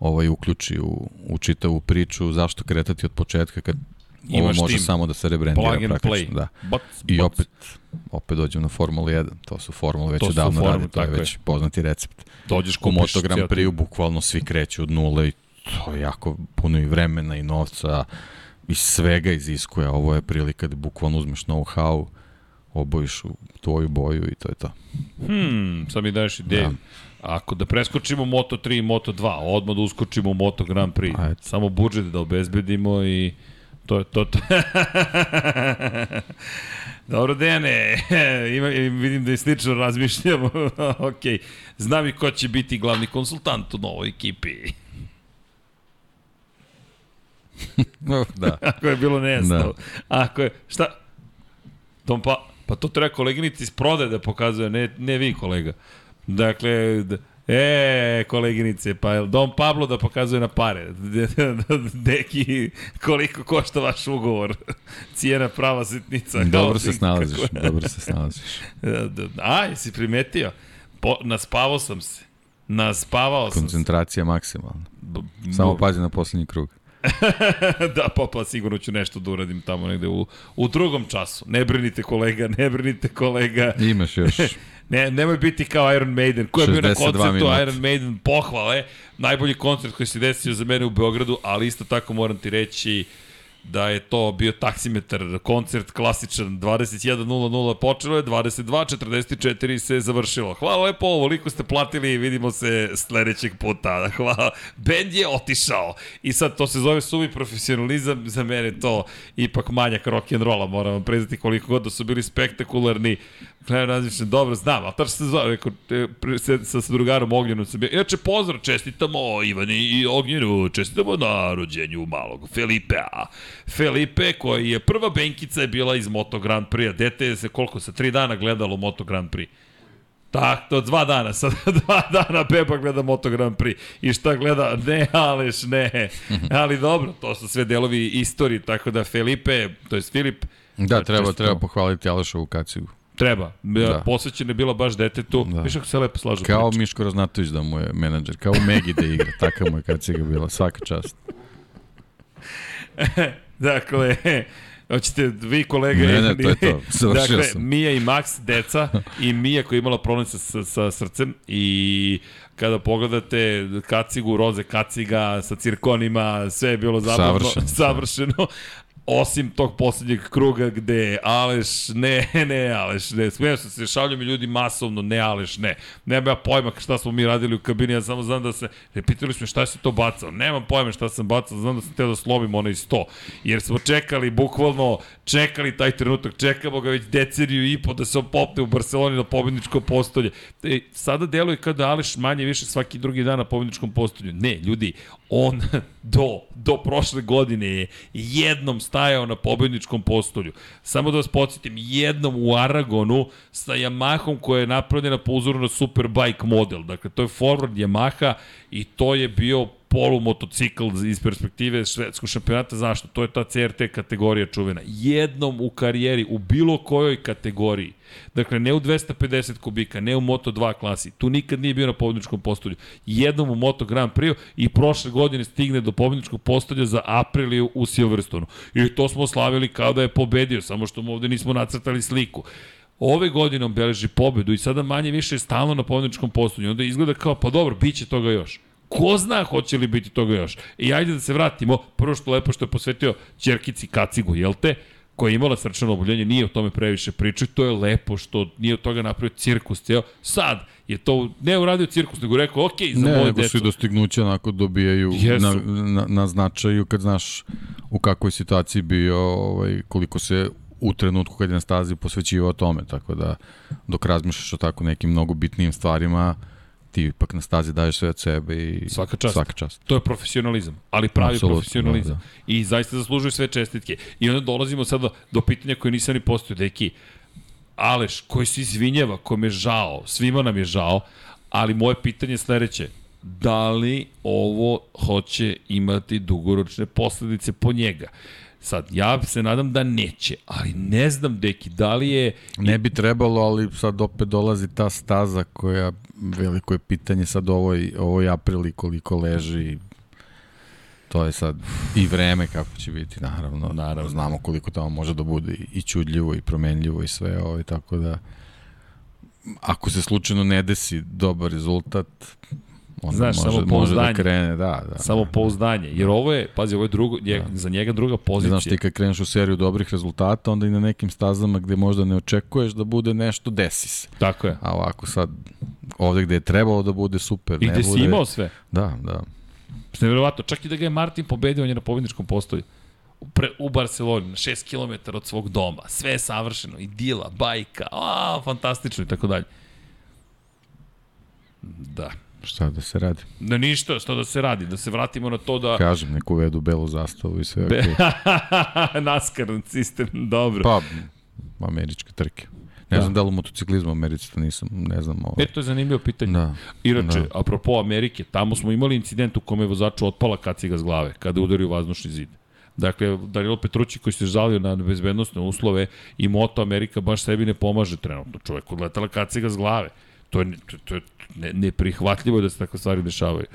ovaj uključi u, u čitavu priču, zašto kretati od početka kad ovo Imaš može tim. samo da se rebrandira Plug praktično. play. Da. Bac, I bac. opet, opet dođem na Formulu 1, to su Formule već odavno rade, to je tako je. već poznati recept. Dođeš U kupiš Moto Grand Prix bukvalno svi kreću od nule i to je jako puno i vremena i novca i svega iziskuje. Ovo je prilika da bukvalno uzmeš know-how, obojiš u tvoju boju i to je to. Hmm, sad mi daješ ideju. Da. Ako da preskočimo Moto 3 i Moto 2, odmah da uskočimo u Moto Grand Prix. Ajde. Samo budžet da obezbedimo i to je to. to. Dobro, Dejane, ima, vidim da je slično razmišljamo. ok, znam i ko će biti glavni konsultant u novoj ekipi. da. Ako je bilo nejasno. Da. Ako je, šta? Tom pa, pa to treba koleginici iz prodaje da pokazuje, ne, ne vi kolega. Dakle, d- E, koleginice, pa je Dom Pablo da pokazuje na pare? Deki, koliko košta vaš ugovor? Cijena prava sitnica. Dobro se snalaziš, kako- dobro se snalaziš. A, jesi primetio? Po, naspavao sam se. Naspavao sam se. Koncentracija maksimalna. Samo pazi na poslednji krug. da, pa, pa sigurno ću nešto da uradim tamo negde u, u drugom času. Ne brinite kolega, ne brinite kolega. Imaš još. Ne, nemoj biti kao Iron Maiden. Ko je bio na 62 koncertu minuta. Iron Maiden? Pohvale. Najbolji koncert koji se desio za mene u Beogradu, ali isto tako moram ti reći da je to bio taksimetar, koncert klasičan, 21.00 počelo je, 22.44 se završilo. Hvala lepo, ovoliko ste platili i vidimo se sledećeg puta. Hvala. Bend je otišao. I sad to se zove suvi profesionalizam, za mene to ipak manjak rock'n'rolla, moram vam priznati koliko god da su bili spektakularni. Gledam različne, dobro, znam, ali tačno se zove, rekao, e, se- sa, sa drugarom Ognjenom sam bio. Inače, pozdrav, čestitamo Ivani i Ognjenu, čestitamo na rođenju malog Felipea. Felipe, koji je prva benkica je bila iz Moto Grand Prix-a. Dete je se koliko, sa tri dana gledalo Moto Grand Prix. Tak, to dva dana, sad dva dana beba gleda Moto Grand Prix. I šta gleda? Ne, Aleš, ne. Ali dobro, to su sve delovi istorije, tako da Felipe, to je Filip, Da, treba, čestitamo. treba pohvaliti Alešovu kacigu. Treba. Da. Posvećena je bila baš detetu. Da. Viš kako se lepo slažu Kao priče. Miško Raznatović da mu je menadžer, kao u Megi da igra, takav mu je kaciga bila, svaka čast. Dakle, hoćete vi kolege... Ne, ne, to je to. Završio dakle, sam. Mija i Max, deca, i Mija koja je imala problem sa, sa, sa srcem i kada pogledate kacigu, roze kaciga sa cirkonima, sve je bilo zabavno, Savršeno, da. savršeno osim tog poslednjeg kruga gde Aleš, ne, ne, Aleš, ne, smijem se, se šalju mi ljudi masovno, ne, Aleš, ne. Nemam ja pojma šta smo mi radili u kabini, ja samo znam da se, ne pitali smo šta si to bacao, nemam pojma šta sam bacao, znam da sam teo da slobim onaj sto, jer smo čekali, bukvalno, čekali taj trenutak, čekamo ga već deceniju i po da se on popne u Barceloni na pobedničko postolje. E, sada deluje kao da Aleš manje više svaki drugi dan na pobedničkom postolju. Ne, ljudi, on do, do prošle godine je jednom stajao na pobedničkom postolju. Samo da vas podsjetim, jednom u Aragonu sa Yamahom koja je napravljena po uzoru na Superbike model. Dakle, to je forward Yamaha i to je bio polu motocikl iz perspektive švedskog šampionata. Zašto? To je ta CRT kategorija čuvena. Jednom u karijeri, u bilo kojoj kategoriji, dakle ne u 250 kubika, ne u Moto2 klasi, tu nikad nije bio na pobedničkom postolju. Jednom u Moto Grand Prix i prošle godine stigne do pobedničkog postolja za Apriliju u Silverstonu. I to smo slavili kao da je pobedio, samo što mu ovde nismo nacrtali sliku ove godine on beleži pobedu i sada manje više je stalno na pobedničkom postolju. Onda izgleda kao, pa dobro, bit će toga još. Ko zna hoće li biti toga još. I ajde da se vratimo, prvo što lepo što je posvetio Čerkici Kacigu, jel te? koja je imala srčano oboljenje, nije o tome previše pričao to je lepo što nije od toga napravio cirkus cijel. Sad je to ne uradio cirkus, nego rekao, ok, za ne, moje nego deco. svi dostignuća onako dobijaju na, na, na, značaju kad znaš u kakvoj situaciji bio, ovaj, koliko se u trenutku kad je na stazi posvećivao tome, tako da dok razmišljaš o tako nekim mnogo bitnijim stvarima, ti ipak na stazi daješ sve od sebe i svaka čast. Svaka čast. To je profesionalizam, ali pravi Absolutno, profesionalizam. Da, da. I zaista zaslužuje sve čestitke. I onda dolazimo sada do pitanja koje nisam ni postao, deki, Aleš, koji se izvinjava, kome je žao, svima nam je žao, ali moje pitanje je sledeće. Da li ovo hoće imati dugoročne posledice po njega? Sad, ja se nadam da neće, ali ne znam, deki, da li je... Ne bi trebalo, ali sad opet dolazi ta staza koja, veliko je pitanje sad ovoj, ovoj aprili koliko leži, to je sad i vreme kako će biti, naravno. naravno. Znamo koliko tamo može da bude i čudljivo i promenljivo i sve, ovaj, tako da ako se slučajno ne desi dobar rezultat, onda Znaš, može, samo može da krene, da, da. Samo pouzdanje, jer ovo je, pazi, ovo je drugo, je, da. za njega druga pozicija. Znaš, ti kad kreneš u seriju dobrih rezultata, onda i na nekim stazama gde možda ne očekuješ da bude nešto, desi se. Tako je. A ovako sad, ovde gde je trebalo da bude super, I ne gde bude... si imao sve. Da, da. Nevjerovatno, čak i da ga je Martin pobedio, on je na pobedničkom postolju pre, u Barceloni, na 6 km od svog doma. Sve je savršeno, i dila, bajka, a, fantastično i tako dalje. Da. Šta da se radi? Da ništa, šta da se radi, da se vratimo na to da... Kažem, neku vedu belu zastavu i sve Be... Okay. NASCAR sistem, dobro. Pa, američke trke. Ne da. znam da li u motociklizmu Americi, to nisam, ne znam. Ovo. E, to je zanimljivo pitanje. Da. Inače, da. apropo Amerike, tamo smo imali incident u kome je vozaču otpala kaciga s glave, kada je udario vazdušni zid. Dakle, Danilo Petrući koji se žalio na bezbednostne uslove i Moto Amerika baš sebi ne pomaže trenutno. Čovek odletala kaciga s glave. To je, to, to je ne, neprihvatljivo da se takve stvari dešavaju.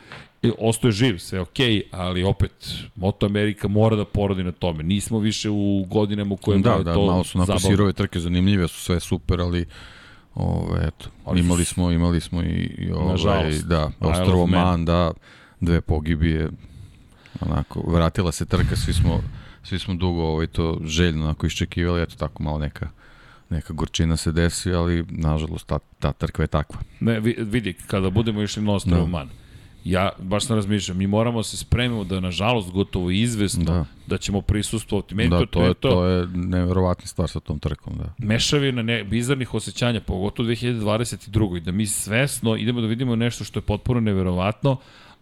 I ostaje živ, sve okej, okay, ali opet Moto Amerika mora da porodi na tome. Nismo više u godinama u kojima da, je da, to malo su onako sirove trke zanimljive, su sve super, ali ove, eto, ali imali smo, imali smo i, i ovaj, da, Ostrovo Man, da, dve pogibije, onako, vratila se trka, svi smo, svi smo dugo ovaj, to željno onako iščekivali, eto tako malo neka neka gorčina se desi, ali nažalost ta, ta trkva je takva. Ne, vidi, kada budemo išli na Ostrovo no. Man, ja baš sam razmišljam, mi moramo da se spremimo da nažalost gotovo izvesno da, da ćemo prisustvovati. Meni da, to, to, je, to, to je neverovatna stvar sa tom trkom. Da. Mešavina ne, bizarnih osjećanja, pogotovo 2022. Da mi svesno idemo da vidimo nešto što je potpuno neverovatno,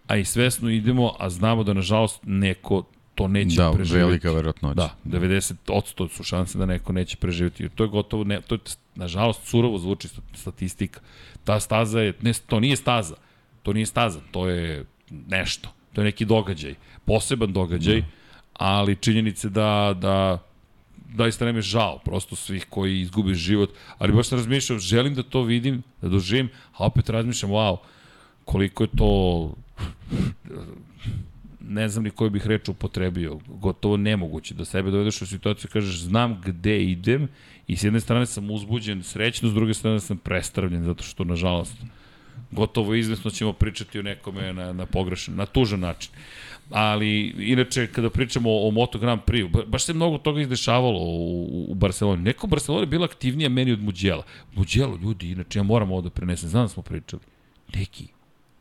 a i svesno idemo, a znamo da nažalost neko to neće da, preživjeti. Da, velika verovatnoća. Da, 90% su šanse da neko neće preživjeti. To je gotovo, ne, to je, nažalost, surovo zvuči statistika. Ta staza je, ne, to nije staza, to nije staza, to je nešto. To je neki događaj, poseban događaj, da. ali činjenice da, da daista nam je žao, prosto svih koji izgube život, ali baš sam razmišljao, želim da to vidim, da doživim, a opet razmišljam, wow, koliko je to ne znam ni koju bih reč upotrebio, gotovo nemoguće da sebe dovedeš u situaciju i kažeš znam gde idem i s jedne strane sam uzbuđen srećno, s druge strane sam prestravljen zato što nažalost gotovo izvesno ćemo pričati o nekome na, na pogrešan, na tužan način. Ali, inače, kada pričamo o, o Moto Grand Prix, baš se mnogo toga izdešavalo u, u Barceloni. Neko Barcelona je bila aktivnija meni od Muđela. Muđelo, ljudi, inače, ja moram ovo da prenesem, znam da smo pričali. Neki,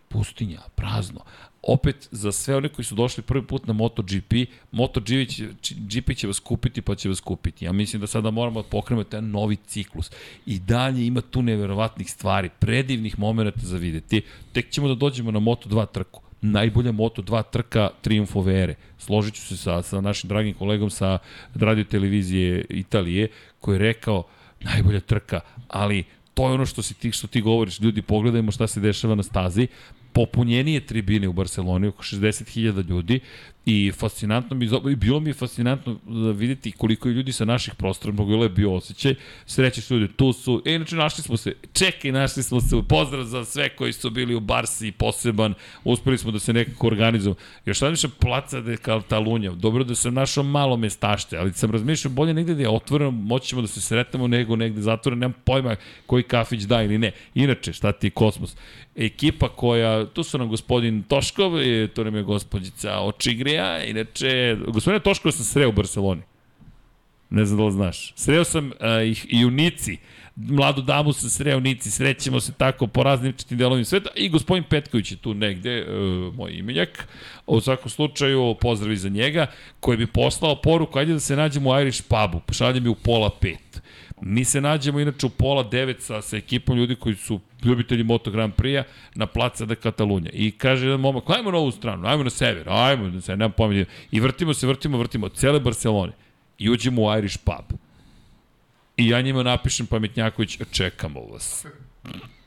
pustinja, prazno opet za sve one koji su došli prvi put na MotoGP, MotoGP će, vas kupiti pa će vas kupiti. Ja mislim da sada moramo da pokrenemo taj novi ciklus. I dalje ima tu neverovatnih stvari, predivnih momenta za videti. Tek ćemo da dođemo na Moto2 trku. Najbolja Moto2 trka Triumf ove Složit ću se sa, sa našim dragim kolegom sa radio televizije Italije, koji je rekao najbolja trka, ali to je ono što si ti što ti govoriš, ljudi pogledajmo šta se dešava na stazi popunjenije tribine u Barceloni, oko 60.000 ljudi i fascinantno mi, i bilo mi je fascinantno da videti koliko je ljudi sa naših prostora, mnogo je bio osjećaj, sreće su ljudi, tu su, e, inače našli smo se, čekaj, našli smo se, pozdrav za sve koji su bili u Barsi, poseban, uspeli smo da se nekako organizujemo. Još sad više placa de Katalunja, dobro da sam našao malo mestašte, ali sam razmišljao bolje negde da je otvoreno, moći ćemo da se sretamo nego negde zatvoreno, nemam pojma koji kafić da ili ne. Inače, šta ti je kosmos? Ekipa koja, tu su nam gospodin Toškov, i tu nam je gospođica Očigrija, inače, gospodine Toškov sam sreo u Barceloni. Ne znam da li znaš. Sreo sam uh, i u Nici. Mladu damu sam sreo u Nici. Srećemo se tako po raznim četim delovima sveta. I gospodin Petković je tu negde, uh, moj imenjak. U svakom slučaju, pozdravi za njega, koji bi poslao poruku, ajde da se nađemo u Irish pubu. Pošalje mi u pola pet. Mi se nađemo inače u pola devet sa, sa ekipom ljudi koji su ljubitelji Moto Grand Prix-a na placa da Katalunja. I kaže jedan momak, ajmo na ovu stranu, ajmo na sever, ajmo na sever, nema pomenje. I vrtimo se, vrtimo, vrtimo, cele Barcelone. I uđemo u Irish pub. I ja njima napišem pametnjaković, čekamo vas.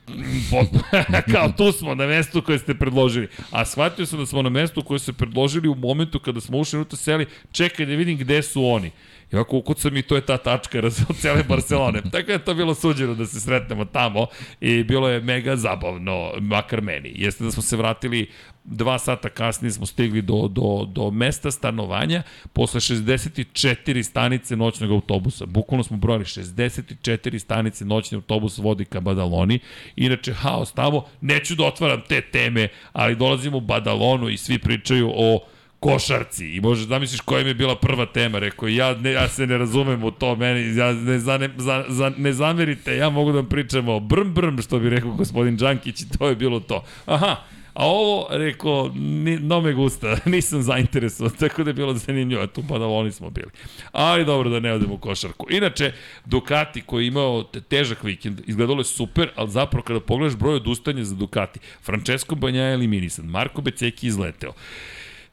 kao tu smo na mestu koje ste predložili. A shvatio sam da smo na mestu koje ste predložili u momentu kada smo ušli u to seli, čekaj da vidim gde su oni. I ovako ukucam i to je ta tačka od cele Barcelone. Tako je to bilo suđeno da se sretnemo tamo i bilo je mega zabavno, makar meni. Jeste da smo se vratili dva sata kasnije smo stigli do, do, do mesta stanovanja posle 64 stanice noćnog autobusa. Bukvalno smo brojali 64 stanice noćni autobus vodi ka Badaloni. Inače, haos tamo, neću da otvaram te teme, ali dolazimo u Badalonu i svi pričaju o košarci i možeš da misliš koja im je bila prva tema, rekao ja, ne, ja se ne razumem u to, meni, ja ne, za, ne, za, za, ne zamerite, ja mogu da vam pričam o brm brm, što bi rekao gospodin Đankić i to je bilo to. Aha, A ovo, rekao, ni, no me gusta, nisam zainteresovan, tako da je bilo zanimljivo, tu pa da oni smo bili. Ali dobro da ne odemo u košarku. Inače, Ducati koji je imao težak vikend, izgledalo je super, ali zapravo kada pogledaš broj odustanja za Ducati, Francesco Banja je eliminisan, Marko Beceki izleteo. E,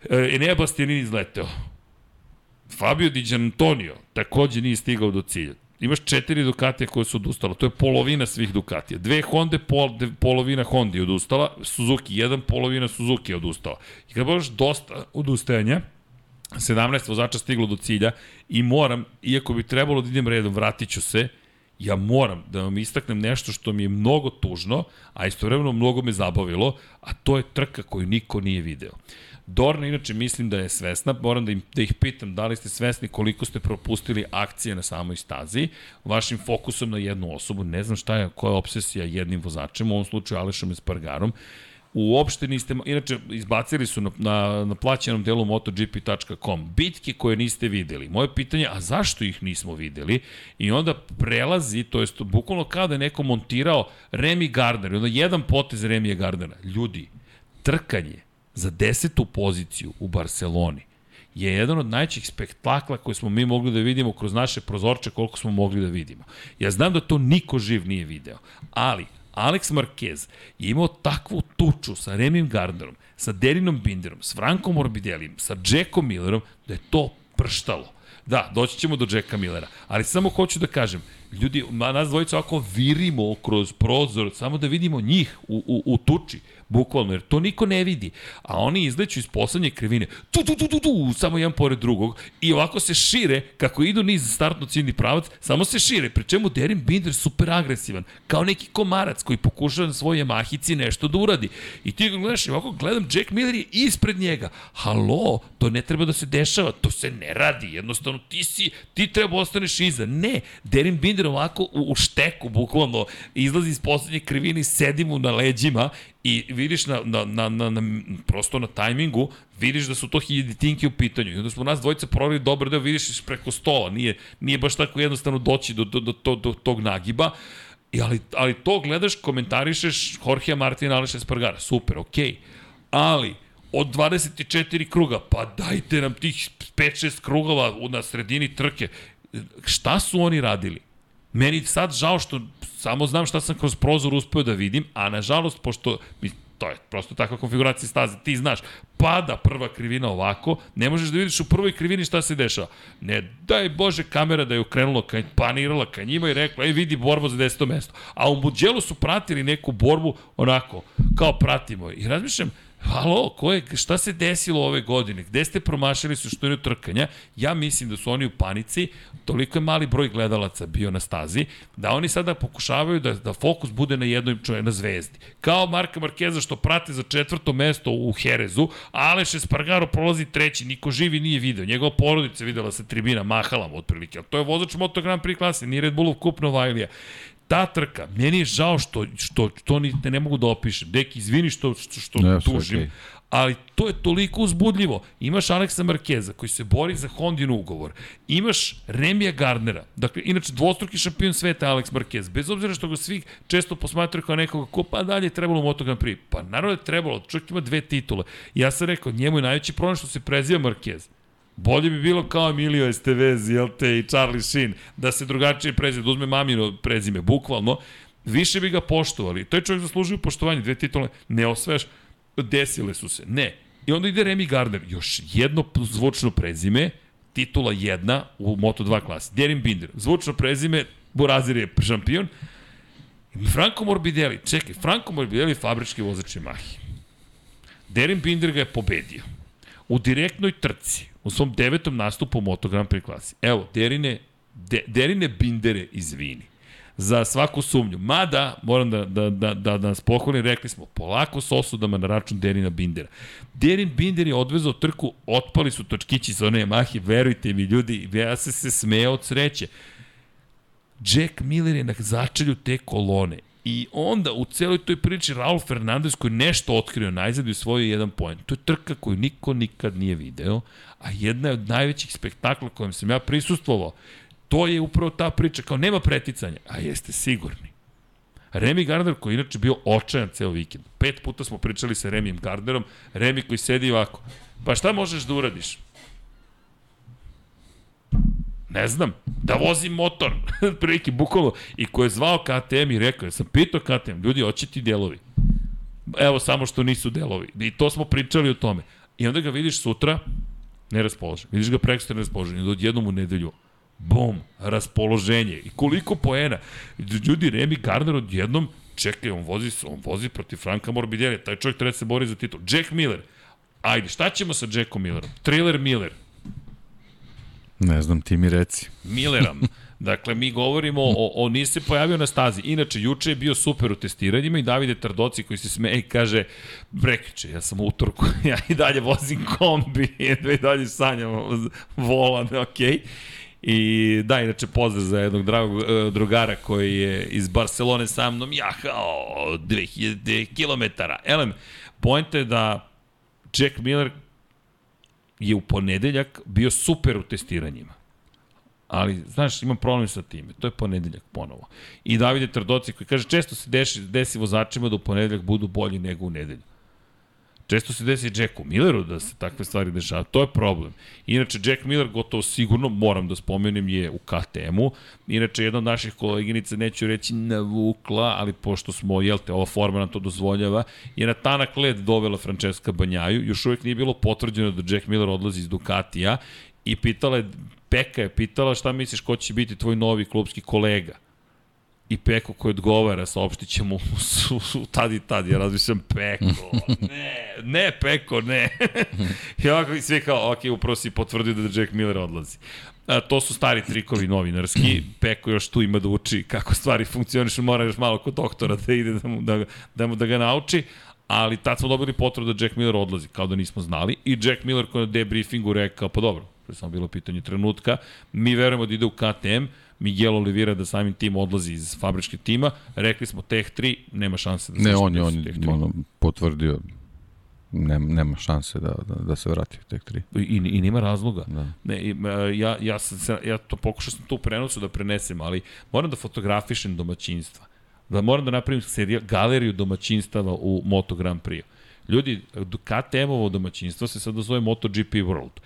Enea Bastianini izleteo. Fabio Di Antonio takođe nije stigao do cilja. Imaš četiri Ducatija koje su odustala. To je polovina svih Ducatija. Dve Honda, pol, polovina Honda je odustala. Suzuki, jedan polovina Suzuki je odustala. I kad boš dosta odustajanja, 17 vozača stiglo do cilja i moram, iako bi trebalo da idem redom, vratit ću se, ja moram da vam istaknem nešto što mi je mnogo tužno, a istovremeno mnogo me zabavilo, a to je trka koju niko nije video. Dorna inače mislim da je svesna, moram da, im, da ih pitam da li ste svesni koliko ste propustili akcije na samoj stazi, vašim fokusom na jednu osobu, ne znam šta je, koja je obsesija jednim vozačem, u ovom slučaju Alešom Espargarom, uopšte niste, inače izbacili su na, na, na plaćenom delu MotoGP.com bitke koje niste videli. Moje pitanje, a zašto ih nismo videli? I onda prelazi, to jest bukvalno kao da je neko montirao Remy Gardner, onda jedan potez Remy Gardnera. Ljudi, trkanje, za desetu poziciju u Barceloni je jedan od najćih spektakla koje smo mi mogli da vidimo kroz naše prozorče koliko smo mogli da vidimo. Ja znam da to niko živ nije video, ali Alex Marquez je imao takvu tuču sa Remim Gardnerom, sa Derinom Binderom, s Frankom Morbidellim, sa Jackom Millerom, da je to prštalo. Da, doći ćemo do Jacka Millera, ali samo hoću da kažem, ljudi, nas dvojica ovako virimo kroz prozor, samo da vidimo njih u, u, u tuči bukvalno, jer to niko ne vidi. A oni izleću iz poslednje krivine, tu, tu, tu, tu, tu, samo jedan pored drugog, i ovako se šire, kako idu niz startno ciljni pravac, samo se šire, pri čemu Derin Binder super agresivan, kao neki komarac koji pokušava na svojoj Yamahici nešto da uradi. I ti ga gledaš ovako gledam, Jack Miller je ispred njega. Halo, to ne treba da se dešava, to se ne radi, jednostavno ti si, ti treba da ostaneš iza. Ne, Derin Binder ovako u, u šteku, bukvalno, izlazi iz poslednje krivine sedi mu na leđima i vidiš na, na, na, na, na, prosto na tajmingu, vidiš da su to hiljaditinke u pitanju. I onda smo nas dvojice provali dobar deo, vidiš preko stola, nije, nije baš tako jednostavno doći do, do, do, do, do tog nagiba, I ali, ali to gledaš, komentarišeš Jorge Martina, Aleša Espargara, super, okej. Okay. Ali, od 24 kruga, pa dajte nam tih 5-6 krugova na sredini trke. Šta su oni radili? Meni sad žao što samo znam šta sam kroz prozor uspeo da vidim, a nažalost, pošto To je prosto takva konfiguracija staze. Ti znaš, pada prva krivina ovako, ne možeš da vidiš u prvoj krivini šta se dešava. Ne, daj Bože, kamera da je okrenula, ka, panirala ka njima i rekla, ej vidi borbu za deseto mesto. A u Muđelu su pratili neku borbu onako, kao pratimo. I razmišljam, Halo, ko je, šta se desilo ove godine? Gde ste promašili suštinu trkanja? Ja mislim da su oni u panici, toliko je mali broj gledalaca bio na stazi, da oni sada pokušavaju da, da fokus bude na jednoj na zvezdi. Kao Marka Markeza što prate za četvrto mesto u Herezu, Aleš Espargaro prolazi treći, niko živi nije video. Njegova porodica videla sa tribina, mahala mu otprilike. Ali to je vozač Moto Grand Prix klase, nije Red Bullov kup Novajlija ta trka, meni je žao što, što to ni, ne, ne mogu da opišem. Deki, izvini što, što, što Ne, tužim, okej. ali to je toliko uzbudljivo. Imaš Aleksa Markeza koji se bori za Hondin ugovor. Imaš Remija Gardnera, dakle, inače dvostruki šampion sveta Alex Marquez, bez obzira što ga svi često posmatraju kao nekoga ko pa dalje je trebalo u Moto Grand Prix. Pa naravno da je trebalo, čovjek ima dve titule. Ja sam rekao, njemu je najveći problem što se preziva Marquez. Bolje bi bilo kao Emilio Estevez, jel te, i Charlie Sheen, da se drugačije prezime, da uzme mamino prezime, bukvalno, više bi ga poštovali. To je čovjek zaslužio poštovanje, dve titule, ne osvajaš, desile su se. Ne. I onda ide Remy Gardner, još jedno zvučno prezime, titula jedna u Moto2 klasi. Derin Binder, zvučno prezime, Borazir je šampion. Franco Morbidelli, čekaj, Franco Morbidelli je fabrički vozač Yamahi. Derin Binder ga je pobedio. U direktnoj trci, u svom devetom nastupu u Moto Grand Prix klasi. Evo, Derine, de, Derine Bindere, izvini za svaku sumnju. Mada, moram da, da, da, da, da nas pohvalim, rekli smo, polako s osudama na račun Derina Bindera. Derin Binder je odvezao trku, otpali su točkići sa one Yamahe, verujte mi ljudi, ja se se smeo od sreće. Jack Miller je na začelju te kolone I onda u celoj toj priči Raul Fernandez koji nešto otkrio najzad i osvojio jedan poen. To je trka koju niko nikad nije video, a jedna je od najvećih spektakla kojem sam ja prisustvovao. To je upravo ta priča, kao nema preticanja, a jeste sigurni. Remy Gardner koji je inače bio očajan ceo vikend. Pet puta smo pričali sa Remijem Gardnerom, Remy koji sedi ovako. Pa šta možeš da uradiš? Ne znam, da vozim motor, prilike bukvalno, i ko je zvao KTM i rekao, ja sam pitao KTM, ljudi, hoće ti delovi. Evo samo što nisu delovi. I to smo pričali o tome. I onda ga vidiš sutra, ne raspoložen. Vidiš ga prekstra raspoložen. I odjednom u nedelju, bum, raspoloženje. I koliko poena. Ljudi, Remy Gardner odjednom, čekaj, on vozi, on vozi protiv Franka Morbidelli. Taj čovjek treba da se bori za titul. Jack Miller. Ajde, šta ćemo sa Jackom Millerom? Thriller Miller. Ne znam, ti mi reci. Milleram. Dakle, mi govorimo o, o nisi se pojavio na stazi. Inače, juče je bio super u testiranjima i Davide Tardoci koji se smeje i kaže prekriče, ja sam u utorku, ja i dalje vozim kombi, i dalje sanjam volan, okej. Okay. I da, inače pozdrav za jednog dragog uh, drugara koji je iz Barcelone sa mnom jahao 2000 km. Elem, pojenta je da Jack Miller je u ponedeljak bio super u testiranjima. Ali, znaš, imam problem sa time. To je ponedeljak ponovo. I Davide Trdoci koji kaže, često se desi, desi vozačima da u ponedeljak budu bolji nego u nedelju. Često se desi Jacku Milleru da se takve stvari dešava. To je problem. Inače, Jack Miller gotovo sigurno, moram da spomenem, je u KTM-u. Inače, jedna od naših koleginica, neću reći navukla, ali pošto smo, jel te, ova forma nam to dozvoljava, je na tanak led dovela Francesca Banjaju. Još uvijek nije bilo potvrđeno da Jack Miller odlazi iz Ducatija i pitala je, Peka je pitala šta misliš ko će biti tvoj novi klubski kolega i Peko koji odgovara, saopštit će mu su, su, tad i tad, ja razmišljam Peko, ne, ne Peko, ne. I ovako svi kao, ok, upravo si potvrdio da Jack Miller odlazi. A, to su stari trikovi novinarski, Peko još tu ima da uči kako stvari funkcionišu, mora još malo kod doktora da ide da mu, da, da, mu, da ga nauči, ali tad smo dobili potvrdu da Jack Miller odlazi, kao da nismo znali, i Jack Miller koji je na debriefingu rekao, pa dobro, to je samo bilo pitanje trenutka, mi verujemo da ide u KTM, Miguel Oliveira da samim tim odlazi iz fabričke tima, rekli smo Tech 3, nema šanse da se Ne, on je, on je ono, potvrdio nema, nema šanse da, da, da se vrati u Tech 3. I, I nema razloga. Da. Ne, e, ja, ja, sam, ja to pokušao sam to u prenosu da prenesem, ali moram da fotografišem domaćinstva. Da moram da napravim serija, galeriju domaćinstava u Moto Grand Prix. Ljudi, KTM-ovo domaćinstvo se sada zove MotoGP World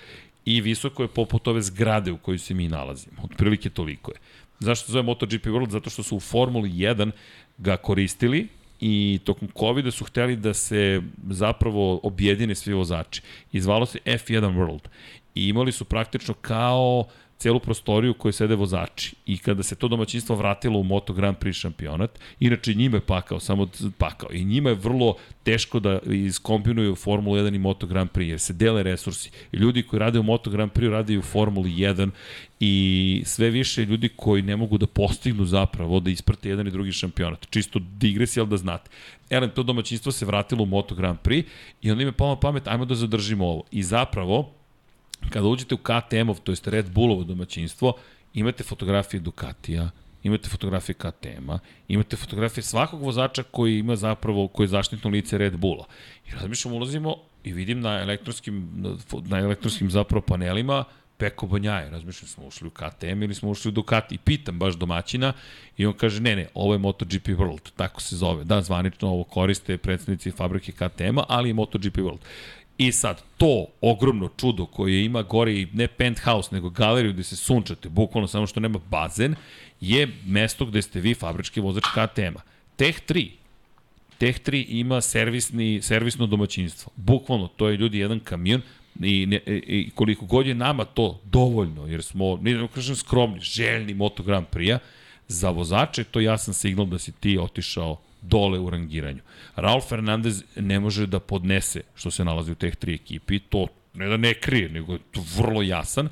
i visoko je poput ove zgrade u kojoj se mi nalazimo. Otprilike toliko je. Zašto zove MotoGP World? Zato što su u Formuli 1 ga koristili i tokom covid su hteli da se zapravo objedine svi vozači. Izvalo se F1 World i imali su praktično kao celu prostoriju u kojoj sede vozači. I kada se to domaćinstvo vratilo u Moto Grand Prix šampionat, inače njima je pakao, samo pakao. I njima je vrlo teško da iskombinuju Formulu 1 i Moto Grand Prix, jer se dele resursi. I ljudi koji rade u Moto Grand Prix rade i u Formuli 1 i sve više ljudi koji ne mogu da postignu zapravo da isprate jedan i drugi šampionat. Čisto digresija, ali da znate. Elem, to domaćinstvo se vratilo u Moto Grand Prix i onda im je palo pamet, ajmo da zadržimo ovo. I zapravo, kada uđete u KTM-ov, to jest Red Bullovo domaćinstvo, imate fotografije Ducatija, imate fotografije KTM-a, imate fotografije svakog vozača koji ima zapravo, koji je zaštitno lice Red Bulla. I razmišljam, ulazimo i vidim na elektronskim, na elektronskim zapravo panelima Peko Banjaje. Razmišljam, smo ušli u KTM ili smo ušli u Ducati. I pitam baš domaćina i on kaže, ne, ne, ovo je MotoGP World, tako se zove. Da, zvanično ovo koriste predsednici fabrike KTM-a, ali je MotoGP World. I sad, to ogromno čudo koje ima gore i ne penthouse, nego galeriju gde se sunčate, bukvalno samo što nema bazen, je mesto gde ste vi fabrički vozač KTM-a. Teh 3, Teh 3 ima servisni, servisno domaćinstvo. Bukvalno, to je ljudi jedan kamion, I, ne, i koliko god je nama to dovoljno, jer smo, ne znam kažem, skromni, željni Moto Grand Prix-a, za vozače to jasan signal da si ti otišao dole u rangiranju. Raul Fernandez ne može da podnese što se nalazi u teh tri ekipi, to ne da ne krije, nego je to vrlo jasan.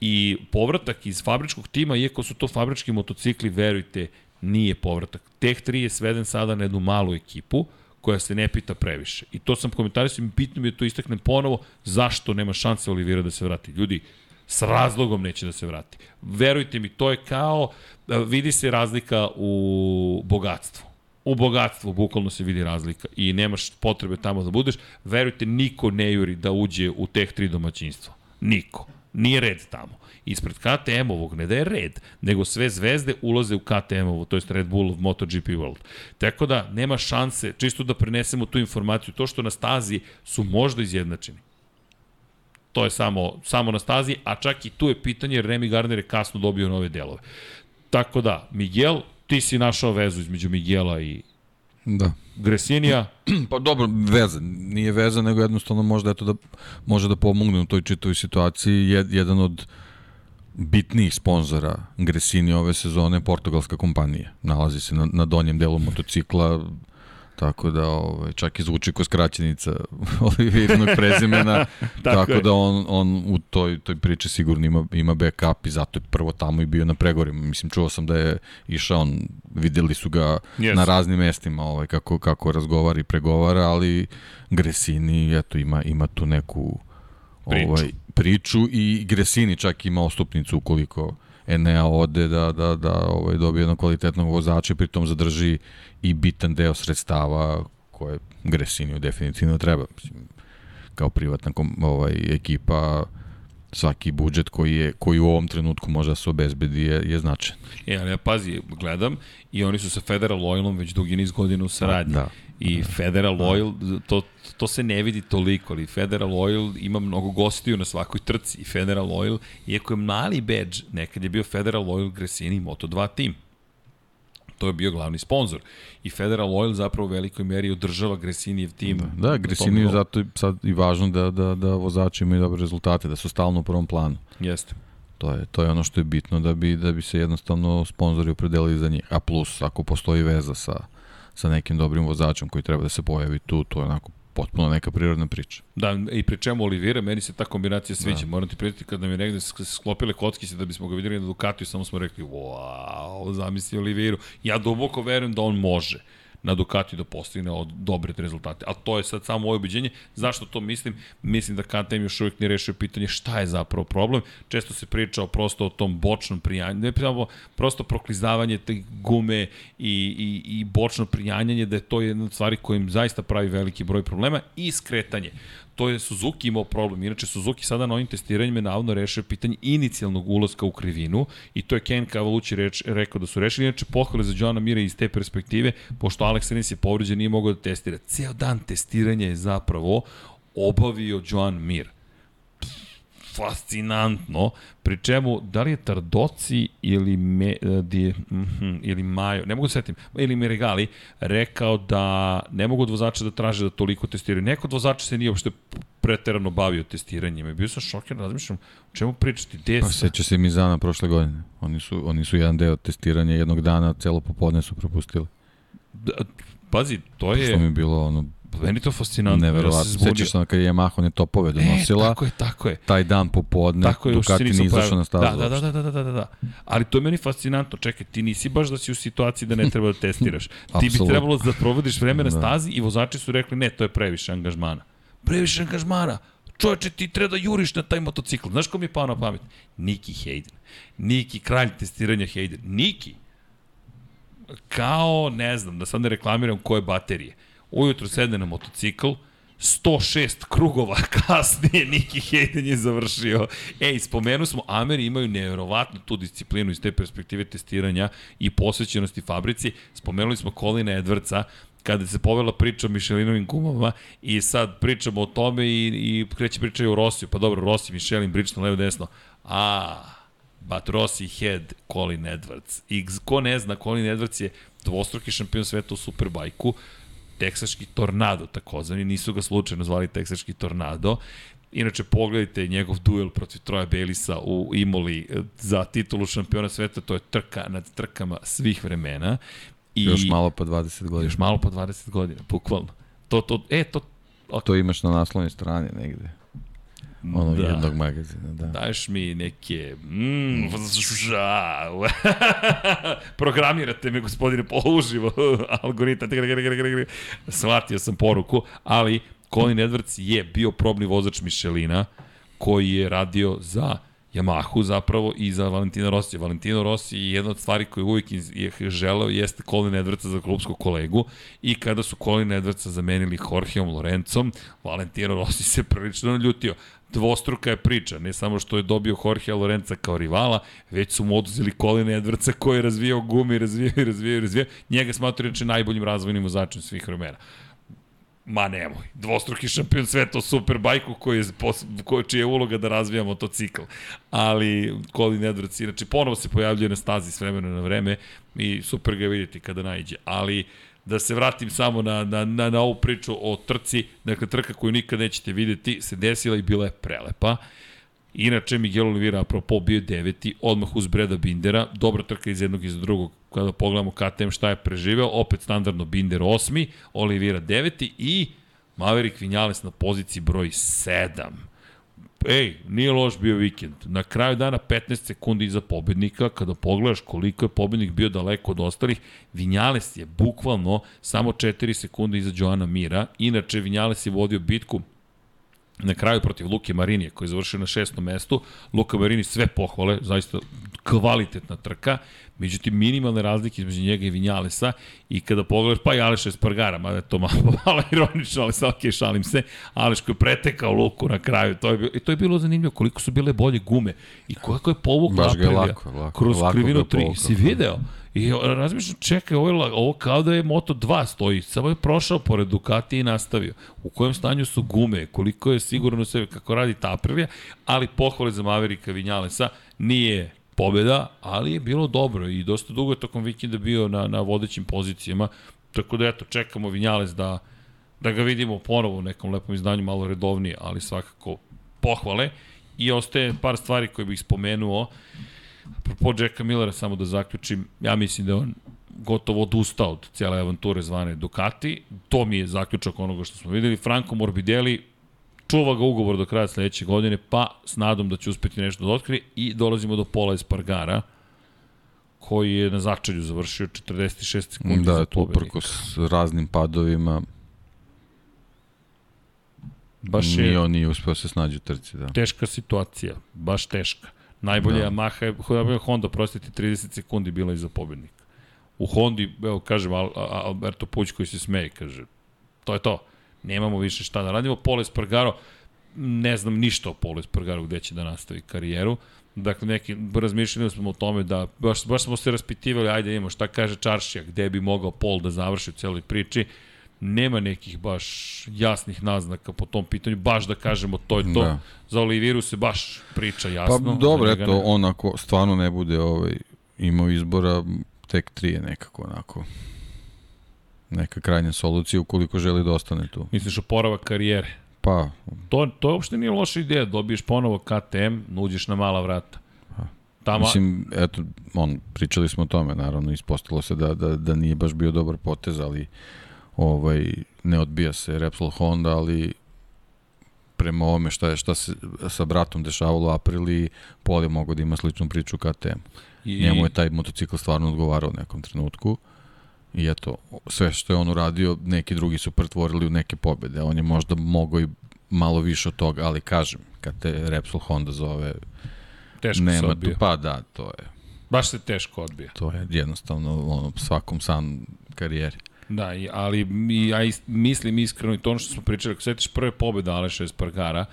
I povratak iz fabričkog tima, iako su to fabrički motocikli, verujte, nije povratak. Teh 3 je sveden sada na jednu malu ekipu, koja se ne pita previše. I to sam komentarisao i bitno mi je to istaknem ponovo, zašto nema šanse Olivira da se vrati. Ljudi, s razlogom neće da se vrati. Verujte mi, to je kao, vidi se razlika u bogatstvu u bogatstvu bukvalno se vidi razlika i nemaš potrebe tamo da budeš, verujte, niko ne juri da uđe u teh tri domaćinstva. Niko. Nije red tamo. Ispred KTM-ovog ne da je red, nego sve zvezde ulaze u KTM-ovo, to je Red Bull of MotoGP World. Tako da nema šanse, čisto da prenesemo tu informaciju, to što na stazi su možda izjednačeni. To je samo, samo na stazi, a čak i tu je pitanje, jer Remy Gardner je kasno dobio nove delove. Tako da, Miguel, ti si našao vezu između Miguela i Da. Gresinija. Pa dobro, veza. Nije veza, nego jednostavno možda eto da, može da pomogne u toj čitavoj situaciji. Jed, jedan od bitnijih sponzora Gresini ove sezone portugalska kompanija. Nalazi se na, na donjem delu motocikla, Tako da ovaj, čak i zvuči ko skraćenica Olivirinog prezimena, tako, tako da on, on u toj, toj priči sigurno ima, ima backup i zato je prvo tamo i bio na pregovorima. Mislim, čuo sam da je išao, on, videli su ga yes. na raznim mestima ovaj, kako, kako razgovara i pregovara, ali Gresini eto, ima, ima tu neku priču. Ovaj, priču i Gresini čak ima ostupnicu ukoliko Enea ode da, da, da ovaj, dobije jednog kvalitetnog vozača i pritom zadrži i bitan deo sredstava koje Gresiniju definitivno treba. Mislim, kao privatna ovaj, ekipa svaki budžet koji je koji u ovom trenutku može da se obezbedi je, je značajan. E, ali ja pazi, gledam i oni su sa Federal Oilom već dugi niz godina u saradnji. Da. I Federal Oil, to, to se ne vidi toliko, ali Federal Oil ima mnogo gostiju na svakoj trci. I Federal Oil, iako je mali badge, nekad je bio Federal Oil Gresini Moto2 tim. To je bio glavni sponsor. I Federal Oil zapravo u velikoj meri održava Gresinijev tim. Da, da Gresiniju zato sad i važno da, da, da vozači imaju dobre rezultate, da su stalno u prvom planu. Jeste. To je, to je ono što je bitno da bi, da bi se jednostavno sponzori opredelili za njih. A plus, ako postoji veza sa, sa nekim dobrim vozačom koji treba da se pojavi tu, to je onako potpuno neka prirodna priča. Da, i pri čemu Olivira, meni se ta kombinacija sviđa. Da. Moram ti prijeti kad nam je negde sklopile kockice da bismo ga videli na Ducatiju, samo smo rekli, wow, zamisli Oliviru. Ja duboko verujem da on može na Ducati da postigne od dobre rezultate. A to je sad samo moje ubeđenje. Zašto to mislim? Mislim da KTM još uvijek ne rešio pitanje šta je zapravo problem. Često se priča o prosto o tom bočnom prijanju, ne pravo, prosto proklizavanje te gume i, i, i bočno prijanjanje, da je to jedna od stvari kojim zaista pravi veliki broj problema i skretanje to je Suzuki imao problem. Inače, Suzuki sada na ovim testiranjima navodno rešio pitanje inicijalnog ulaska u krivinu i to je Ken Cavalucci reč, rekao da su rešili. Inače, pohvale za Johna Mira iz te perspektive, pošto Alex Rins je povređen, nije mogao da testira. Ceo dan testiranja je zapravo obavio Joan Mir fascinantno, pri čemu, da li je Tardoci ili, me, e, di, mm ili Majo, ne mogu da setim, ili Merigali, rekao da ne mogu od vozača da traže da toliko testiraju. Neko od vozača se nije uopšte preterano bavio testiranjem. I bio sam šokiran, razmišljam, o čemu pričati, gde Pa seća se Mizana prošle godine. Oni su, oni su jedan deo testiranja jednog dana, celo popodne su propustili. Da, pazi, to je... Što mi je bilo ono, Meni to fascinantno. Neverovatno. Ja Sećaš se kad je Yamaha one topove donosila. E, tako je, tako je. Taj dan popodne tako je, Ducati nije izašao na stazu. Da, da, da, da, da, da, da. Ali to je meni fascinantno. Čekaj, ti nisi baš da si u situaciji da ne treba da testiraš. ti bi trebalo da provodiš vreme na da. stazi i vozači su rekli ne, to je previše angažmana. Previše angažmana. Čoveče, ti treba da juriš na taj motocikl. Znaš ko mi je pao na pamet? Niki Hayden. Niki, kralj testiranja Hayden. Niki. Kao, ne znam, da sad ne reklamiram koje baterije ujutro sedne na motocikl, 106 krugova kasnije Niki Hayden je završio. Ej, spomenu smo, Ameri imaju nevjerovatnu tu disciplinu iz te perspektive testiranja i posvećenosti fabrici. Spomenuli smo Colina Edwardsa, kada se povela priča o Michelinovim gumama i sad pričamo o tome i, i kreće priča i o Rosiju. Pa dobro, Rossi, Michelin, Bridgestone, levo desno. A, but Rossi had Colin Edwards. I ko ne zna, Colin Edwards je dvostruki šampion sveta u Superbajku teksaški tornado takozvani, nisu ga slučajno zvali teksaški tornado. Inače, pogledajte njegov duel protiv Troja Belisa u Imoli eh, za titulu šampiona sveta, to je trka nad trkama svih vremena. I još malo po 20 godina. Još malo po 20 godina, bukvalno. To, to, e, to, okay. to imaš na naslovnoj strani negde. Ono da. jednog magazina, da. Daješ mi neke... Mm, Programirate me, gospodine, poluživo. Algoritam. Shvatio sam poruku, ali Colin Edwards je bio probni vozač Michelina koji je radio za Yamahu zapravo i za Valentina Rossi. Valentino Rossi je jedna od stvari koje uvijek je želeo jeste Colin Edwardsa za klubskog kolegu i kada su Colin Edwardsa zamenili Jorgeom Lorencom, Valentino Rossi se prilično naljutio dvostruka je priča, ne samo što je dobio Jorge Lorenza kao rivala, već su mu oduzeli Colin Edwardsa koji je razvijao gume, razvijao i razvijao i razvijao. Njega smatruju inače najboljim razvojnim vozačem svih vremena. Ma nemoj, dvostruki šampion sveta u Superbajku koji je, koji, čija je uloga da razvija motocikl. Ali Colin Edwards inače ponovo se pojavljuje na stazi s vremena na vreme i super ga vidjeti kada najđe. Ali uh, da se vratim samo na, na, na, na ovu priču o trci, dakle trka koju nikad nećete videti, se desila i bila je prelepa. Inače, Miguel Oliveira, apropo, bio deveti, odmah uz Breda Bindera, dobra trka iz jednog i iz drugog, kada pogledamo KTM šta je preživeo, opet standardno Binder osmi, Oliveira deveti i Maverick Vinales na poziciji broj 7 ej, nije loš bio vikend. Na kraju dana 15 sekundi iza pobednika, kada pogledaš koliko je pobednik bio daleko od ostalih, Vinjales je bukvalno samo 4 sekunde iza Joana Mira. Inače, Vinjales je vodio bitku na kraju protiv Luke Marinije, koji je završio na šestom mestu. Luka Marini sve pohvale, zaista kvalitetna trka. Međutim, minimalne razlike između njega i Vinjalesa i kada pogledaš, pa i Aleš Espargara, mada je to malo, malo ironično, ali sad ok, šalim se, Aleš koji je pretekao Luku na kraju, to je, bilo, i to je bilo zanimljivo koliko su bile bolje gume i kako je povukla Aprilija lako, lako, kroz lako krivinu 3. Si video? I razmišljam, čekaj, ovo, je, ovo kao da je Moto2 stoji, samo je prošao pored Ducati i nastavio. U kojem stanju su gume, koliko je sigurno sebe, kako radi ta Aprilia, ali pohvale za Maverika Vinjalesa, nije pobjeda, ali je bilo dobro i dosta dugo je tokom vikenda bio na, na vodećim pozicijama, tako da eto, čekamo Vinjales da, da ga vidimo ponovo u nekom lepom izdanju, malo redovnije, ali svakako pohvale. I ostaje par stvari koje bih spomenuo. Po Jacka Millera, samo da zaključim, ja mislim da on gotovo odustao od cijele avanture zvane Ducati. To mi je zaključak onoga što smo videli. Franco Morbidelli čuva ga ugovor do kraja sledeće godine, pa s nadom da će uspeti nešto da otkrije i dolazimo do Pola Espargara, koji je na začelju završio 46 sekundi da, za pobednika. Da, s raznim padovima baš je, nije on nije uspeo se snađi u trci. Da. Teška situacija, baš teška. Najbolje da. Yamaha je, Honda, prostiti, 30 sekundi bila iza pobednika. U Hondi, evo kažem, Al, Alberto Puć koji se smeje, kaže, to je to nemamo više šta da radimo. Pole Spargaro, ne znam ništa o Pole Spargaro gde će da nastavi karijeru. Dakle, neki, razmišljali smo o tome da, baš, baš smo se raspitivali, ajde imamo šta kaže Čaršija, gde bi mogao Pol da završi u celoj priči. nema nekih baš jasnih naznaka po tom pitanju, baš da kažemo to je to. Da. Za Oliviru se baš priča Pa jasno. dobro, za njega eto, ne. on ako stvarno ne bude ovaj, imao izbora, tek tri je nekako onako neka krajnja solucija ukoliko želi da ostane tu. Misliš oporavak karijere? Pa, To, to uopšte nije loša ideja, dobiješ ponovo KTM, nuđeš na mala vrata. Tamo, mislim, eto, on, pričali smo o tome, naravno, ispostavilo se da, da, da nije baš bio dobar potez, ali ovaj, ne odbija se Repsol Honda, ali prema ovome šta, je, šta se sa bratom dešavalo u aprili, Pol je mogao da ima sličnu priču KTM. i, Njemu je taj motocikl stvarno odgovarao u nekom trenutku. I eto, sve što je on uradio, neki drugi su pretvorili u neke pobede. On je možda mogao i malo više od toga, ali kažem, kad te Repsol Honda zove, teško se nema tu, odbija. pa da, to je, Baš se teško odbija. to je jednostavno ono, svakom san karijeri. Da, i, ali mi, ja is, mislim iskreno i to ono što smo pričali, ako setiš prve pobjede Aleša Espargara,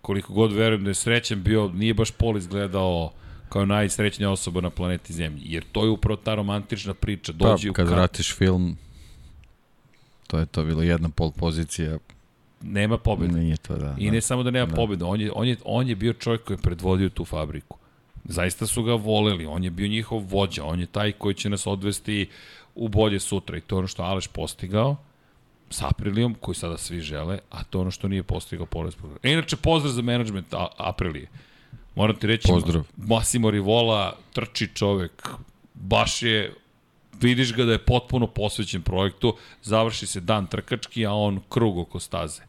koliko god verujem da je srećan bio, nije baš Pol izgledao kao najsrećnija osoba na planeti Zemlji. Jer to je upravo ta romantična priča. Dođi pa, u kad ka- vratiš film, to je to bilo jedna pol pozicija, nema pobjede. nije to da. I da. ne samo da nema Da. pobjede, on je, on, je, on je bio čovjek koji je predvodio tu fabriku. Zaista su ga voleli, on je bio njihov vođa, on je taj koji će nas odvesti u bolje sutra i to je ono što Aleš postigao sa Aprilijom, koji sada svi žele, a to je ono što nije postigao Poles inače, pozdrav za menadžment Aprilije. Moram ti reći, Pozdrav. Massimo Rivola trči čovek, baš je vidiš ga da je potpuno posvećen projektu, završi se dan trkački, a on krug oko staze.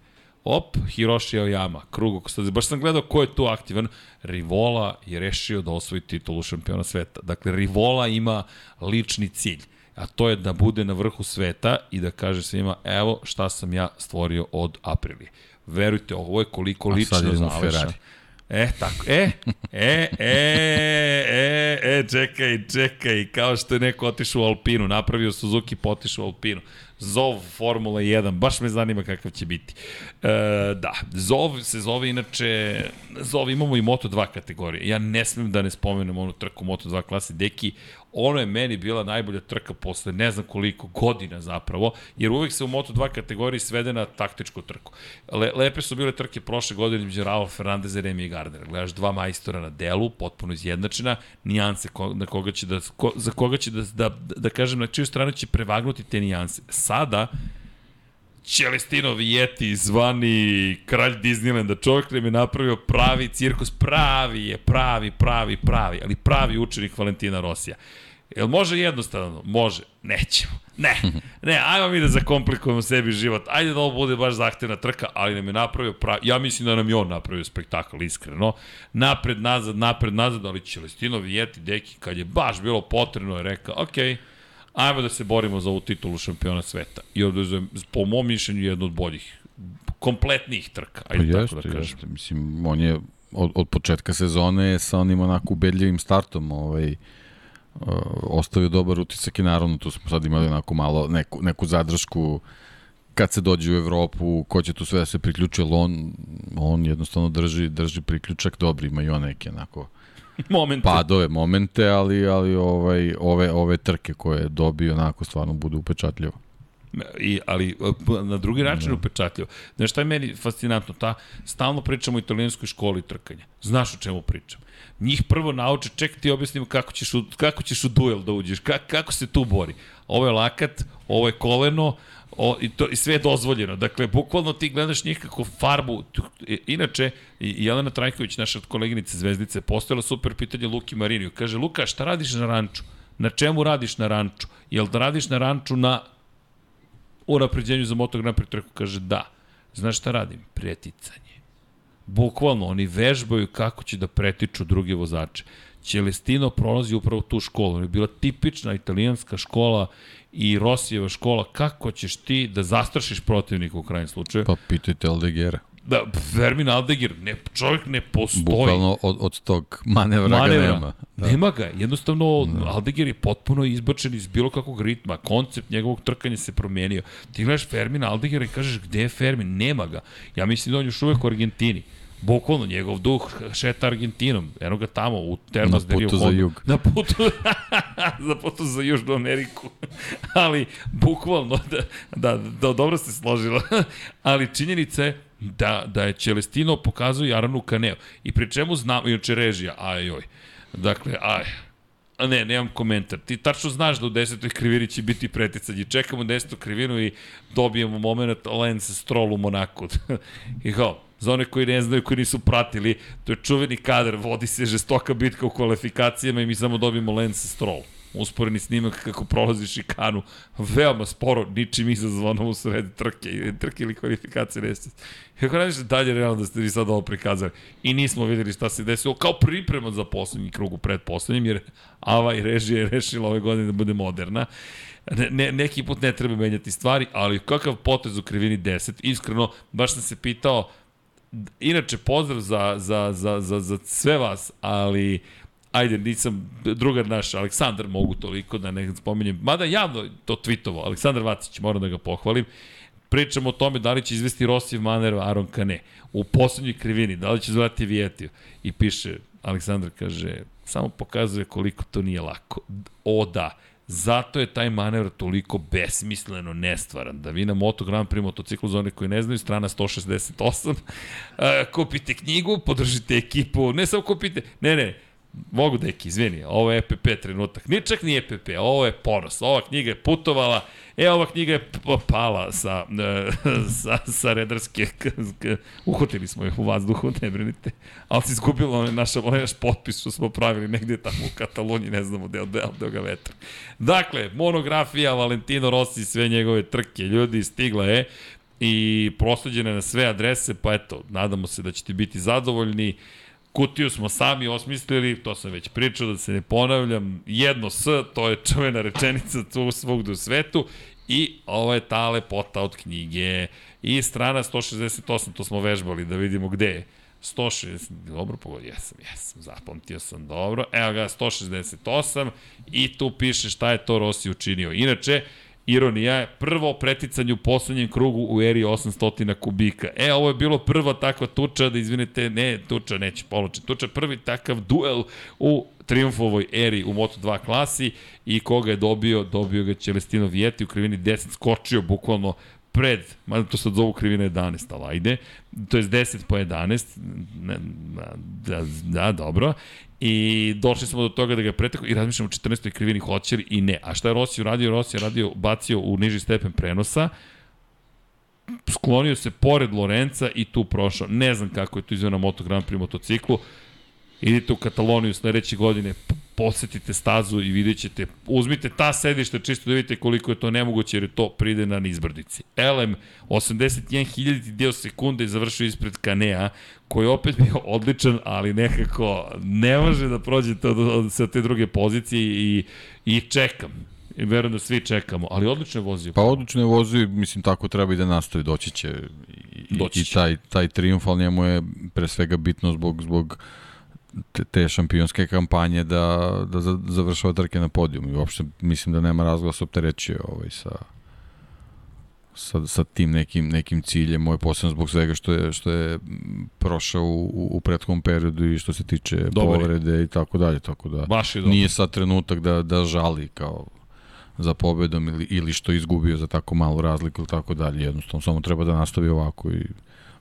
Op, Hiroshi Aoyama, krug oko staze. Baš sam gledao ko je tu aktivan. Rivola je rešio da osvoji titulu šampiona sveta. Dakle, Rivola ima lični cilj a to je da bude na vrhu sveta i da kaže svima, evo šta sam ja stvorio od Aprilije. Verujte, ovo je koliko lično sad je za na Aleša. Ferrari. E, tako, e, e, e, e, e, čekaj, čekaj, kao što je neko otišao u Alpinu, napravio Suzuki, potišao u Alpinu. Zov Formula 1, baš me zanima kakav će biti. E, da, Zov se zove inače, Zov imamo i Moto2 kategorije. Ja ne smem da ne spomenem onu trku Moto2 klase Deki, ono je meni bila najbolja trka posle ne znam koliko godina zapravo, jer uvek se u Moto2 kategoriji svede na taktičku trku. Le, lepe su bile trke prošle godine između Raul Fernandeza i Remy Gardner. Gledaš dva majstora na delu, potpuno izjednačena, nijanse ko, na koga će da, ko, za koga će da, da, da kažem na čiju stranu će prevagnuti te nijanse. Sada, Celestino Vijeti, zvani kralj Disneylanda, čovjek nam je napravio pravi cirkus, pravi je, pravi, pravi, pravi, ali pravi učenik Valentina Rosija. Jel može jednostavno? Može. Nećemo. Ne, ne, ajmo mi da zakomplikujemo sebi život. Ajde da ovo bude baš zahtevna trka, ali nam je napravio pravi, ja mislim da nam je on napravio spektakl, iskreno. Napred, nazad, napred, nazad, ali Celestino Vijeti, deki, kad je baš bilo potrebno, je rekao, okej, okay, ajmo da se borimo za ovu titulu šampiona sveta. I odvezujem, po mom mišljenju, jednu od boljih, kompletnijih trka, Pa ajde tako jeste, da kažem. jeste. Mislim, on je od, od početka sezone sa onim onako ubedljivim startom ovaj, ostavio dobar utisak i naravno tu smo sad imali onako malo neku, neku zadršku kad se dođe u Evropu, ko će tu sve da se priključi, ali on, on jednostavno drži, drži priključak, dobri ima i on neke onako Moment. padove, momente, ali, ali ovaj, ove, ove trke koje je dobio onako stvarno budu upečatljivo. I, ali e, na drugi način da. upečatljivo. Znaš šta je meni fascinantno? Ta, stalno pričamo o italijanskoj školi trkanja. Znaš o čemu pričam. Njih prvo nauče, ček ti objasnimo kako ćeš u, kako ćeš u duel da uđeš, ka, kako se tu bori. Ovo je lakat, ovo je koleno, o, i, to, i sve je dozvoljeno. Dakle, bukvalno ti gledaš njih kako farbu. I- Inače, Jelena Trajković, naša koleginica Zvezdice, postavila super pitanje Luki Mariniju. Kaže, Luka, šta radiš na ranču? Na čemu radiš na ranču? Jel da radiš na ranču na u napređenju za Moto Grand Prix trku kaže da. Znaš šta radim? Preticanje. Bukvalno, oni vežbaju kako će da pretiču druge vozače. Celestino prolazi upravo tu školu. On je bila tipična italijanska škola i Rosijeva škola. Kako ćeš ti da zastrašiš protivnika u krajnjem slučaju? Pa pitajte Aldegera. Da, Fermin Aldegir, ne, čovjek ne postoji. Bukvalno od, od tog manevra, Manevra. ga nema. Da. Nema ga. Jednostavno, da. Aldegir je potpuno izbačen iz bilo kakvog ritma. Koncept njegovog trkanja se promenio. Ti gledaš Fermina Aldegira i kažeš gde je Fermin? Nema ga. Ja mislim da on još uvek u Argentini. Bukvalno, njegov duh šeta Argentinom. Eno ga tamo, u Termos Na putu za jug. Na putu, za putu za Južnu Ameriku. Ali, bukvalno, da, da, da dobro ste složila. Ali činjenica je da, da je Celestino pokazao Jaranu Kaneo. I pri čemu znamo, inače režija, aj joj. Dakle, aj, A ne, nemam komentar. Ti tačno znaš da u desetoj krivini će biti preticanje. Čekamo desetu krivinu i dobijemo moment Lance Stroll u Monaku. I kao, za one koji ne znaju, koji nisu pratili, to je čuveni kadar, vodi se žestoka bitka u kvalifikacijama i mi samo dobijemo Lance Stroll usporeni snimak kako prolazi šikanu, veoma sporo, ničim izazvano u sredi trke, trke ili kvalifikacije neste. Kako radiš dalje realno da ste vi sad ovo prikazali i nismo videli šta se desilo kao priprema za poslednji krug u predposlednjem, jer Ava i režija je rešila ove godine da bude moderna. Ne, ne, neki put ne treba menjati stvari, ali kakav potez u krivini 10, iskreno, baš sam se pitao, inače pozdrav za, za, za, za, za sve vas, ali ajde, nisam drugar naš, Aleksandar mogu toliko da ne spominjem, mada javno to tweetovo, Aleksandar Vacić, moram da ga pohvalim, pričamo o tome da li će izvesti Rosiv Maner, Aron Kane, u poslednjoj krivini, da li će zvati Vijetiju, i piše, Aleksandar kaže, samo pokazuje koliko to nije lako. O da, Zato je taj manevr toliko besmisleno nestvaran. Da vi na Moto Grand Prix motociklu za one koji ne znaju, strana 168, uh, kupite knjigu, podržite ekipu, ne samo kupite, ne, ne, Mogu deki, izvini, ovo je EPP trenutak. Ni čak ni EPP, ovo je ponos. Ova knjiga je putovala, e, ova knjiga je pala sa, sa, sa redarske, uhotili smo je u vazduhu, ne brinite, ali si izgubila onaj naš, onaj naš potpis što smo pravili negde tamo u Kataloniji, ne znamo gde, gde, gde ga vetra. Dakle, monografija Valentino Rossi, sve njegove trke, ljudi, stigla je i prosleđena na sve adrese, pa eto, nadamo se da ćete biti zadovoljni. Kutiju smo sami osmislili, to sam već pričao, da se ne ponavljam, jedno S, to je čuvena rečenica tu svugde u svetu, i ovo je ta lepota od knjige. I strana 168, to smo vežbali da vidimo gde je. 160, dobro pogodio, jesam, jesam, zapamtio sam dobro. Evo ga, 168 i tu piše šta je to Rossi učinio. Inače, Ironija je prvo preticanje u poslednjem krugu u eri 800 kubika. E, ovo je bilo prva takva tuča, da izvinite, ne tuča, neće poloče, tuča, prvi takav duel u triumfovoj eri u Moto2 klasi i koga je dobio, dobio ga Celestino Vijeti u krivini 10, skočio bukvalno pred, mada to sad zovu krivina 11, ali ajde, to je 10 po 11, ne, da, da, dobro, i došli smo do toga da ga preteko i razmišljamo o 14. krivini hoće i ne. A šta je Rossi uradio? Rossi je radio, bacio u niži stepen prenosa, sklonio se pored Lorenca i tu prošao. Ne znam kako je to izveo na Moto Grand Prix motociklu. Idite u Kataloniju sledeće godine, posetite stazu i vidjet ćete, uzmite ta sedišta čisto da vidite koliko je to nemoguće jer je to pride na nizbrdici. LM 81.000 dio sekunde je završio ispred Kanea, koji je opet bio odličan, ali nekako ne može da prođe to, sa te druge pozicije i, i čekam. I verujem da svi čekamo, ali odlično je vozio. Pa odlično je vozio, mislim tako treba i da nastavi, doći će i, doći će. i taj, taj triumf, ali njemu je pre svega bitno zbog, zbog te, te šampionske kampanje da, da završava trke na podijum. I uopšte mislim da nema razloga da se opterećuje ovaj sa, sa, sa tim nekim, nekim ciljem, moj posebno zbog svega što je, što je prošao u, u prethodnom periodu i što se tiče Dobar. povrede i tako dalje, tako da Baš je nije sad trenutak da, da žali kao za pobedom ili, ili što izgubio za tako malu razliku ili tako dalje, jednostavno samo treba da nastavi ovako i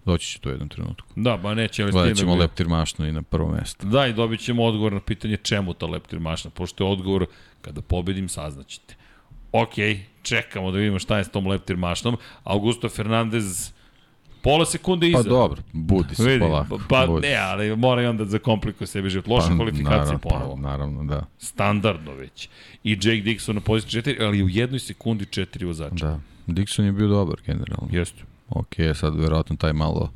Doći će to jednom trenutku. Da, ba neće. Ali Gledat ćemo da leptir mašnu i na prvo mesto. Da, i dobit ćemo odgovor na pitanje čemu ta leptir mašna, pošto je odgovor kada pobedim saznaćete. Ok, čekamo da vidimo šta je s tom leptir mašnom. Augusto Fernandez pola sekunde iza. Pa dobro, budi se Vidi, polako. Pa budi. ne, ali mora i onda da zakomplikuje sebi život. Loša pa, kvalifikacija naravno, ponovo. Pa, naravno, da. Standardno već. I Jake Dixon na poziciji 4, ali u jednoj sekundi 4 vozača. Da. Dixon je bio dobar generalno. Jeste. Ok, sad verovatno taj malo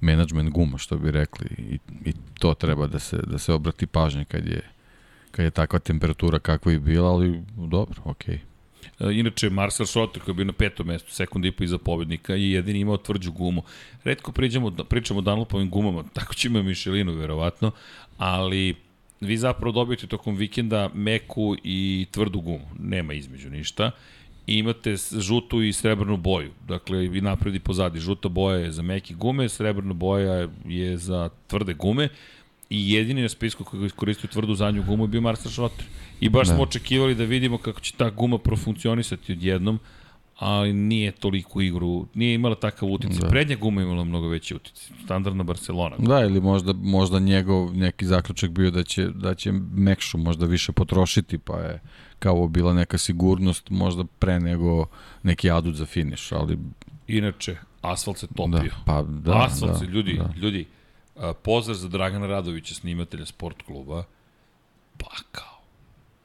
management guma, što bi rekli, i, i to treba da se, da se obrati pažnje kad je, kad je takva temperatura kakva je bila, ali dobro, okej. Okay. Inače, Marcel Schotter koji je bio na petom mestu, sekund i po iza pobednika i jedini imao tvrđu gumu. Redko priđemo, pričamo o Dunlopovim gumama, tako će imao Mišelinu verovatno, ali vi zapravo dobijete tokom vikenda meku i tvrdu gumu. Nema između ništa i imate žutu i srebrnu boju. Dakle, i napred i pozadi. Žuta boja je za meke gume, srebrna boja je za tvrde gume i jedini na spisku koji je koristio tvrdu zadnju gumu je bio Marcel Schrotter. I baš da. smo očekivali da vidimo kako će ta guma profunkcionisati odjednom, ali nije toliko igru, nije imala takav uticaj. Da. Prednja guma je imala mnogo veći uticaj. Standardna Barcelona. Da, ili možda, možda njegov neki zaključak bio da će, da će Mekšu možda više potrošiti, pa je kao bila neka sigurnost možda pre nego neki adut za finiš, ali Inače, asfalt se da, topio. pa da, Asfalt da, se, ljudi, da. ljudi, a, pozdrav za Dragana Radovića, snimatelja sport kluba, pakao.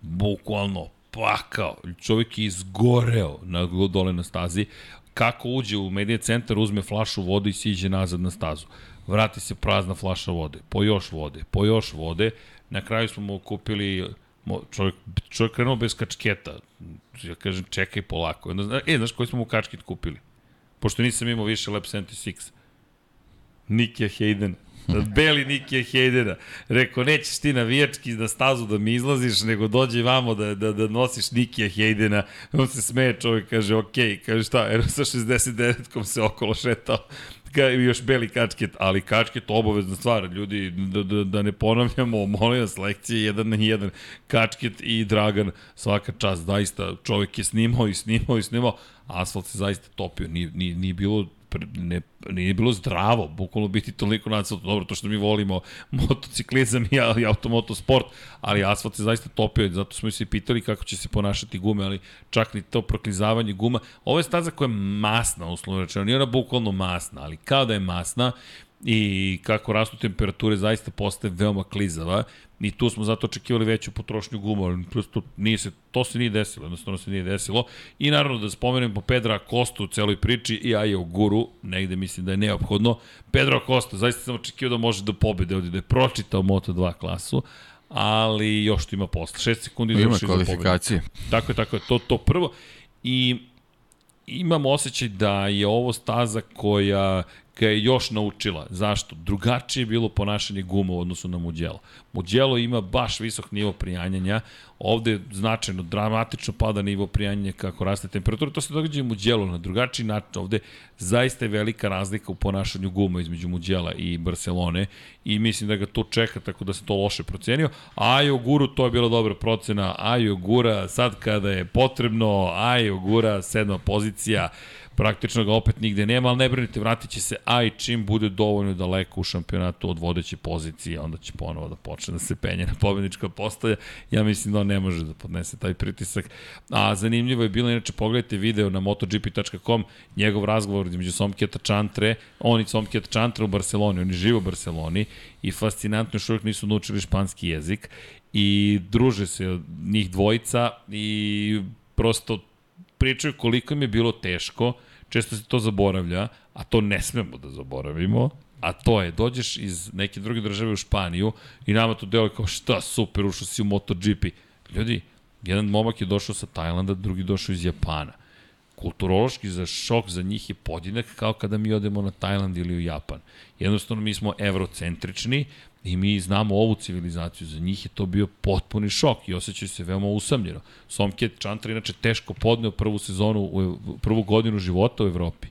Bukvalno pakao. Čovjek je izgoreo na, dole na stazi. Kako uđe u medije centar, uzme flašu vode i siđe nazad na stazu. Vrati se prazna flaša vode, po još vode, po još vode. Na kraju smo mu kupili čovjek, čovjek krenuo bez kačketa. Ja kažem, čekaj polako. E, znaš koji smo mu kačket kupili? Pošto nisam imao više Lab 76. Nikija Hayden. Beli Nikija Haydena. Rekao, nećeš ti navijački na stazu da mi izlaziš, nego dođe vamo da, da, da nosiš Nikija Haydena. On se smeje, čovjek kaže, ok, kaže šta, jer sa 69-kom se okolo šetao. I još beli kačket, ali kačket obavezna stvar, ljudi, da, da, da ne ponavljamo, molim vas, lekcije jedan na jedan, kačket i Dragan, svaka čast, zaista, čovjek je snimao i snimao i snimao, asfalt se zaista topio, nije, nije, nije bilo ne, nije bilo zdravo, bukvalno biti toliko na asfaltu. Dobro, to što mi volimo motociklizam i, i automotosport, ali asfalt se zaista topio, zato smo i se pitali kako će se ponašati gume, ali čak ni to proklizavanje guma. Ovo je staza koja je masna, uslovno rečeno, nije ona bukvalno masna, ali kao da je masna, i kako rastu temperature zaista postaje veoma klizava i tu smo zato očekivali veću potrošnju guma, ali prosto nije se, to se nije desilo, jednostavno se nije desilo i naravno da spomenem po Pedra Kostu u celoj priči i Ajo Guru, negde mislim da je neophodno. Pedro Costa, zaista sam očekivao da može do pobede ovdje, da je pročitao Moto2 klasu, ali još tu ima posle. 6 sekundi ima za pobedu. kvalifikacije. Tako je, tako je, to, to prvo. I imam osjećaj da je ovo staza koja ga je još naučila. Zašto? Drugačije je bilo ponašanje guma u odnosu na Mugello. Mugello ima baš visok nivo prijanjanja, ovde značajno, dramatično pada nivo prijanjanja kako raste temperatura, to se događa i u Mugello na drugačiji način. Ovde zaista je velika razlika u ponašanju guma između Mugello i Barcelone i mislim da ga to čeka, tako da se to loše procenio. Ajo Guru, to je bila dobra procena. Ajo Gura, sad kada je potrebno, Ajo Gura, sedma pozicija, praktično ga opet nigde nema, ali ne brinite, vratit će se, a i čim bude dovoljno daleko u šampionatu od vodeće pozicije, onda će ponovo da počne da se penje na pobednička postaja. Ja mislim da on ne može da podnese taj pritisak. A zanimljivo je bilo, inače pogledajte video na motogp.com, njegov razgovor između Somketa Čantre, on i Somketa Čantre u Barceloni, oni žive u Barceloni i fascinantno još uvijek nisu naučili španski jezik i druže se od njih dvojica i prosto pričaju koliko im je bilo teško, često se to zaboravlja, a to ne smemo da zaboravimo, a to je, dođeš iz neke druge države u Španiju i nama to deluje kao šta super, ušao si u MotoGP. Ljudi, jedan momak je došao sa Tajlanda, drugi došao iz Japana. Kulturološki za šok za njih je podjednak kao kada mi odemo na Tajland ili u Japan. Jednostavno mi smo evrocentrični i mi znamo ovu civilizaciju. Za njih je to bio potpuni šok i osjećaju se veoma usamljeno. Somket Chantra inače teško podneo prvu sezonu, prvu godinu života u Evropi.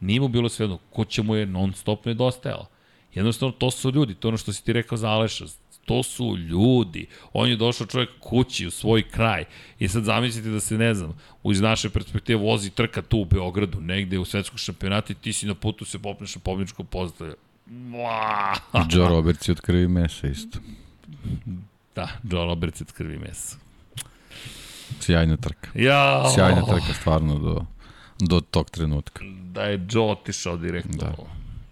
Nije mu bilo svejedno, ko će mu je non stop nedostajalo. Jednostavno, to su ljudi, to je ono što si ti rekao za Aleša, to su ljudi. On je došao čovjek kući, u svoj kraj. I sad zamislite da se, ne znam, iz naše perspektive vozi trka tu u Beogradu, negde u svetskom šampionatu i ti si na putu se popneš na pobjedičko postavlja. Joe Roberts je od krvi mesa isto. Da, Joe Roberts je od krvi mesa. Sjajna trka. Ja, Sjajna trka stvarno do, do tog trenutka. Da je Joe otišao direktno. Da.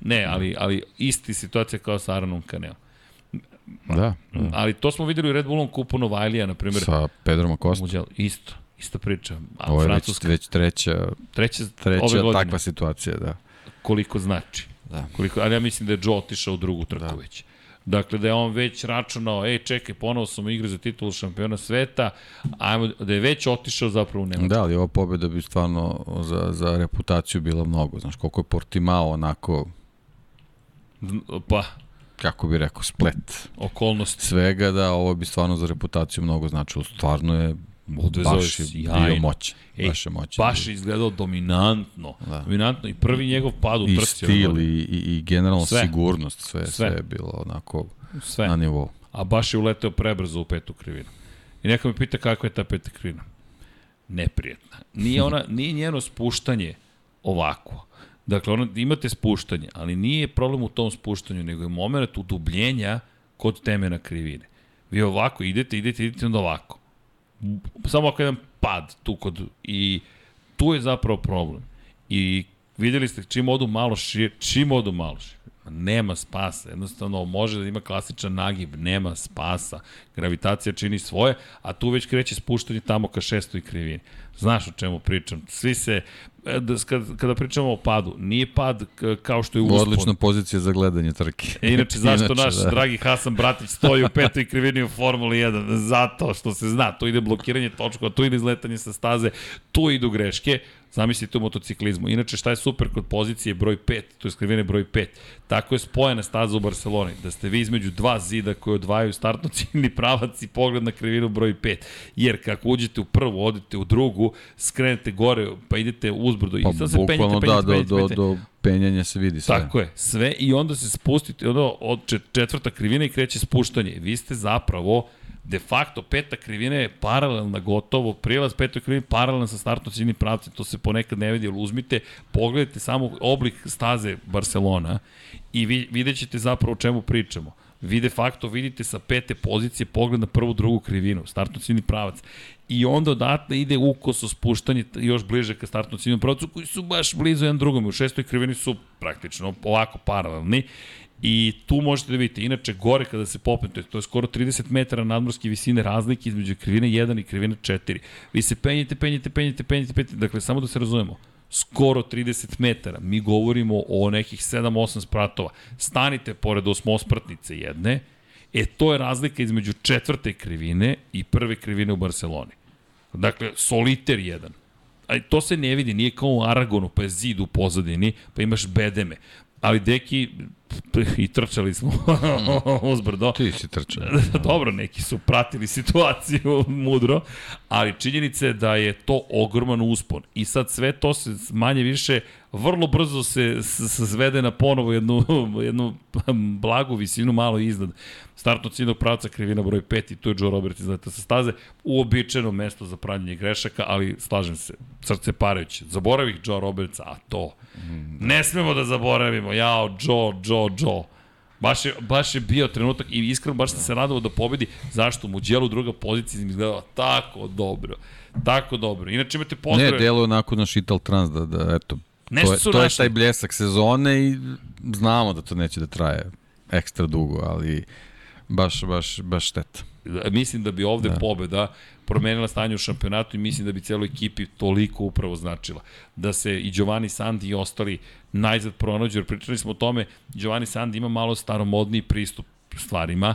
Ne, ali, ali isti situacija kao sa Aaronom Canel. Da, da. Ali to smo videli u Red Bullom kupu Novajlija, na primjer. Sa Pedrom Acosta. Muđel, isto, ista priča. A Ovo je već, već treća, treća, treća ove godine. takva situacija, da. koliko znači. Da. Koliko, ali ja mislim da je Joe otišao u drugu trku da. već. Dakle, da je on već računao, ej, čekaj, ponovo smo igre za titulu šampiona sveta, ajmo, da je već otišao zapravo u Nemačku. Da, ali ova pobjeda bi stvarno za, za reputaciju bila mnogo. Znaš, koliko je Portimao onako, Pa, kako bi rekao, splet okolnosti. svega, da ovo bi stvarno za reputaciju mnogo značilo. Stvarno je Odvezao baš je sjajno. bio moćan. Ej, baš je moćan. Baš je izgledao dominantno. Da. Dominantno i prvi njegov pad u I trci. stil ono, i, i, i generalno Sve. sigurnost, sve, Sve. sve je bilo onako Sve. na nivou. A baš je uleteo prebrzo u petu krivinu. I neko me pita kakva je ta peta krivina. Neprijetna. Nije, ona, nije njeno spuštanje ovako. Dakle, ono, imate spuštanje, ali nije problem u tom spuštanju, nego je moment udubljenja kod temena krivine. Vi ovako idete, idete, idete, onda ovako. Samo ako jedan pad tu kod... I tu je zapravo problem. I videli ste čim odu malo šir, čim odu malo šir, ma nema spasa. Jednostavno može da ima klasičan nagib, nema spasa. Gravitacija čini svoje, a tu već kreće spuštanje tamo ka šestoj krivini. Znaš o čemu pričam. Svi se, kada, kada pričamo o padu, nije pad kao što je uspon. Odlična pozicija za gledanje trke. E, Inače, zašto Inače, naš da. dragi Hasan Bratić stoji u petoj krivini u Formuli 1? Zato što se zna, tu ide blokiranje točkova, tu ide izletanje sa staze, tu idu greške. Zamislite u motociklizmu. Inače, šta je super kod pozicije broj 5, to je krivine broj 5. Tako je spojena staza u Barceloni, da ste vi između dva zida koje odvajaju startno ciljni pravac i pogled na krivinu broj 5. Jer kako uđete u prvu, odete u drugu, skrenete gore, pa idete uzbrdo i Pa sad se penjete, penjete, da, do, penjete, do, penjete. do penjanja se vidi sve. Tako je, sve i onda se spustite ono, od čet- četvrta krivina i kreće spuštanje. Vi ste zapravo de facto peta krivina je paralelna gotovo, prilaz petoj krivine paralelan sa startno ciljnim pravcem, to se ponekad ne vidi, ali uzmite, pogledajte samo oblik staze Barcelona i vi, vidjet ćete zapravo o čemu pričamo. Vi de facto vidite sa pete pozicije pogled na prvu, drugu krivinu, startno ciljni pravac. I onda odatle ide ukoso spuštanje još bliže ka startno ciljnom pravcu koji su baš blizu jedan drugom. U šestoj krivini su praktično ovako paralelni. I tu možete da vidite, inače gore kada se popnete, to je skoro 30 metara nadmorske visine razlike između krivine 1 i krivine 4. Vi se penjete, penjete, penjete, penjete, penjete, dakle samo da se razumemo, skoro 30 metara. Mi govorimo o nekih 7-8 spratova. Stanite pored osmospratnice jedne, e to je razlika između četvrte krivine i prve krivine u Barceloni. Dakle, soliter jedan. A to se ne vidi, nije kao u Aragonu, pa je zid u pozadini, pa imaš bedeme. Ali deki, i trčali smo uzbrdo. Ti si trčao. Dobro, neki su pratili situaciju mudro, ali činjenica je da je to ogroman uspon. I sad sve to se manje više vrlo brzo se svede na ponovo jednu, jednu blagu visinu malo iznad startno ciljnog pravca krivina broj 5 i tu je Joe Roberts izleta sa staze uobičajeno mesto za pravljanje grešaka, ali slažem se, srce parajuće. Zaboravih Joe Robertsa, a to ne smemo da zaboravimo. Jao, Joe, Joe, Joe. Baš je, baš je bio trenutak i iskreno baš sam se radovao da pobedi. Zašto? Muđelu druga pozicija mi izgledala tako dobro. Tako dobro. Inače imate Ne, pozdrave. deluje onako naš Ital Trans da, da eto, Nešto to je, to je taj bljesak sezone i znamo da to neće da traje ekstra dugo, ali baš, baš, baš šteta. Mislim da bi ovde da. pobeda promenila stanje u šampionatu i mislim da bi celoj ekipi toliko upravo značila. Da se i Giovanni Sandi i ostali najzad pronađu, jer pričali smo o tome, Giovanni Sandi ima malo staromodniji pristup stvarima,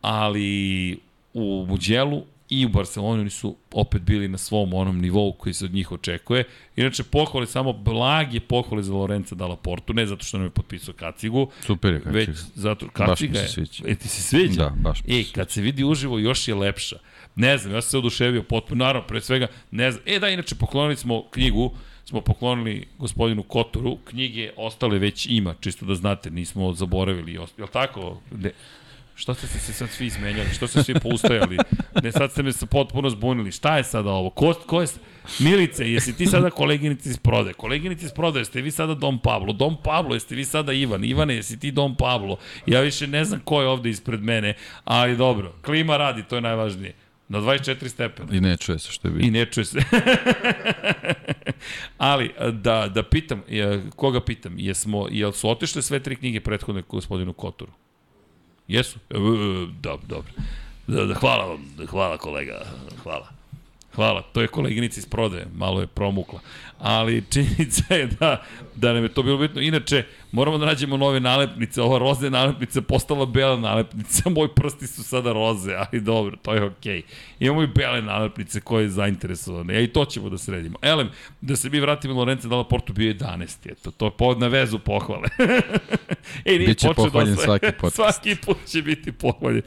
ali u Muđelu i u Barceloni oni su opet bili na svom onom nivou koji se od njih očekuje. Inače, pohvale, samo blage pohvale za Lorenza Dalla Portu, ne zato što nam je potpisao kacigu, Super je već kaciga. zato Baš mi kaciga se sviđa. E, ti se sviđa? Da, baš mi se E, kad se vidi uživo, još je lepša. Ne znam, ja sam se oduševio potpuno, naravno, pre svega, ne znam. E, da, inače, poklonili smo knjigu, smo poklonili gospodinu Kotoru, knjige ostale već ima, čisto da znate, nismo zaboravili. Je li tako? Ne. Šta ste se sad svi izmenjali? Što ste svi poustajali? Ne, sad ste me se potpuno zbunili. Šta je sada ovo? Ko, ko je... Milice, jesi ti sada koleginica iz prodaje? Koleginica iz prodaje, jeste vi sada Dom Pablo? Dom Pablo, jeste vi sada Ivan? Ivane, jesi ti Dom Pablo? Ja više ne znam ko je ovde ispred mene, ali dobro. Klima radi, to je najvažnije. Na 24 stepena. I ne čuje se što je I bilo. ne čuje se. Ali, da, da pitam, koga pitam, jesmo, jel su otišle sve tri knjige prethodne gospodinu Kotoru? Jesu? E, Dobro, dobro. Da, da, hvala vam, hvala kolega, hvala. Hvala, to je koleginica iz prodaje, malo je promukla. Ali činjenica je da, da nam je to bilo bitno. Inače, Moramo da nađemo nove nalepnice. Ova roze nalepnica postala bela nalepnica. Moji prsti su sada roze, ali dobro, to je okej. Okay. Imamo i bele nalepnice koje je zainteresovane. Ja i to ćemo da sredimo. Elem, da se mi vratimo Lorenzo Dalla Porto bio 11. Eto, to je pod na vezu pohvale. Ej, nije Biće pohvaljen sve. svaki podcast. svaki put će biti pohvaljen.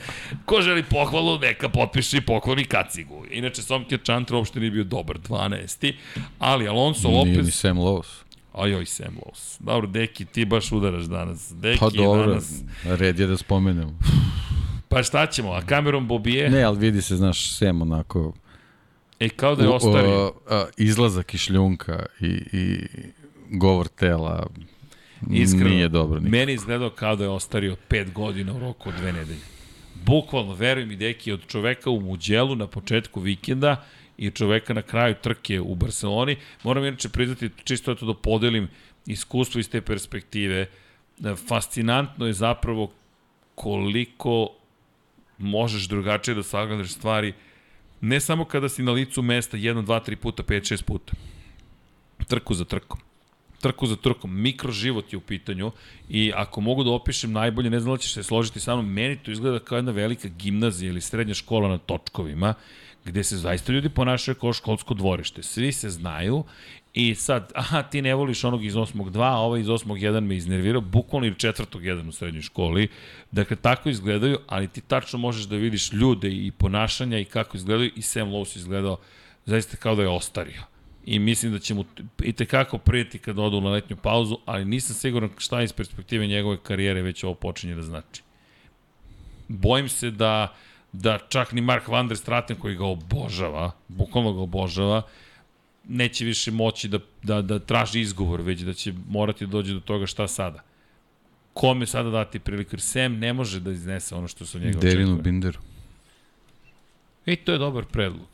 Ko želi pohvalu, neka potpiše i pokloni kacigu. Inače, Somkir Chantra uopšte nije bio dobar, 12. Ali Alonso Nije Lopez... ni Sam Lowe's. Ajoj, Sam Lowe's. Dobro, Deki, ti baš udaraš danas. Deki Pa dobro, danas... red je da spomenemo. Pa šta ćemo, a Cameron Bobije? Ne, ali vidi se, znaš, Sam onako... E, kao da je ostario. o, a, izlazak iz šljunka i, i govor tela Iskreno, nije dobro. Nikako. Meni izgledao kao da je ostario pet godina u roku od dve nedelje. Bukvalno, veruj mi, deki, od čoveka u Muđelu na početku vikenda i čoveka na kraju trke u Barceloni. Moram inače priznati, čisto eto da podelim iskustvo iz te perspektive. Da Fascinantno je zapravo koliko možeš drugačije da sagledaš stvari ne samo kada si na licu mesta 1, 2, 3 puta, 5, 6 puta. Trku za trkom trku za trkom, mikroživot je u pitanju i ako mogu da opišem najbolje, ne znam da ćeš se složiti sa mnom, meni to izgleda kao jedna velika gimnazija ili srednja škola na točkovima, gde se zaista ljudi ponašaju kao školsko dvorište. Svi se znaju i sad, aha, ti ne voliš onog iz 8.2, a ovaj iz 8.1 me iznervirao, bukvalno ili četvrtog 1 u srednjoj školi. Dakle, tako izgledaju, ali ti tačno možeš da vidiš ljude i ponašanja i kako izgledaju i Sam Lowe izgledao zaista kao da je ostario i mislim da će mu i tekako prijeti kad odu na letnju pauzu, ali nisam siguran šta iz perspektive njegove karijere već ovo počinje da znači. Bojim se da, da čak ni Mark Van der Straten koji ga obožava, bukvalno ga obožava, neće više moći da, da, da traži izgovor, već da će morati da dođe do toga šta sada. Kome sada dati priliku? Jer Sam ne može da iznese ono što se od njega Derinu očekuje. Binderu. I to je dobar predlog.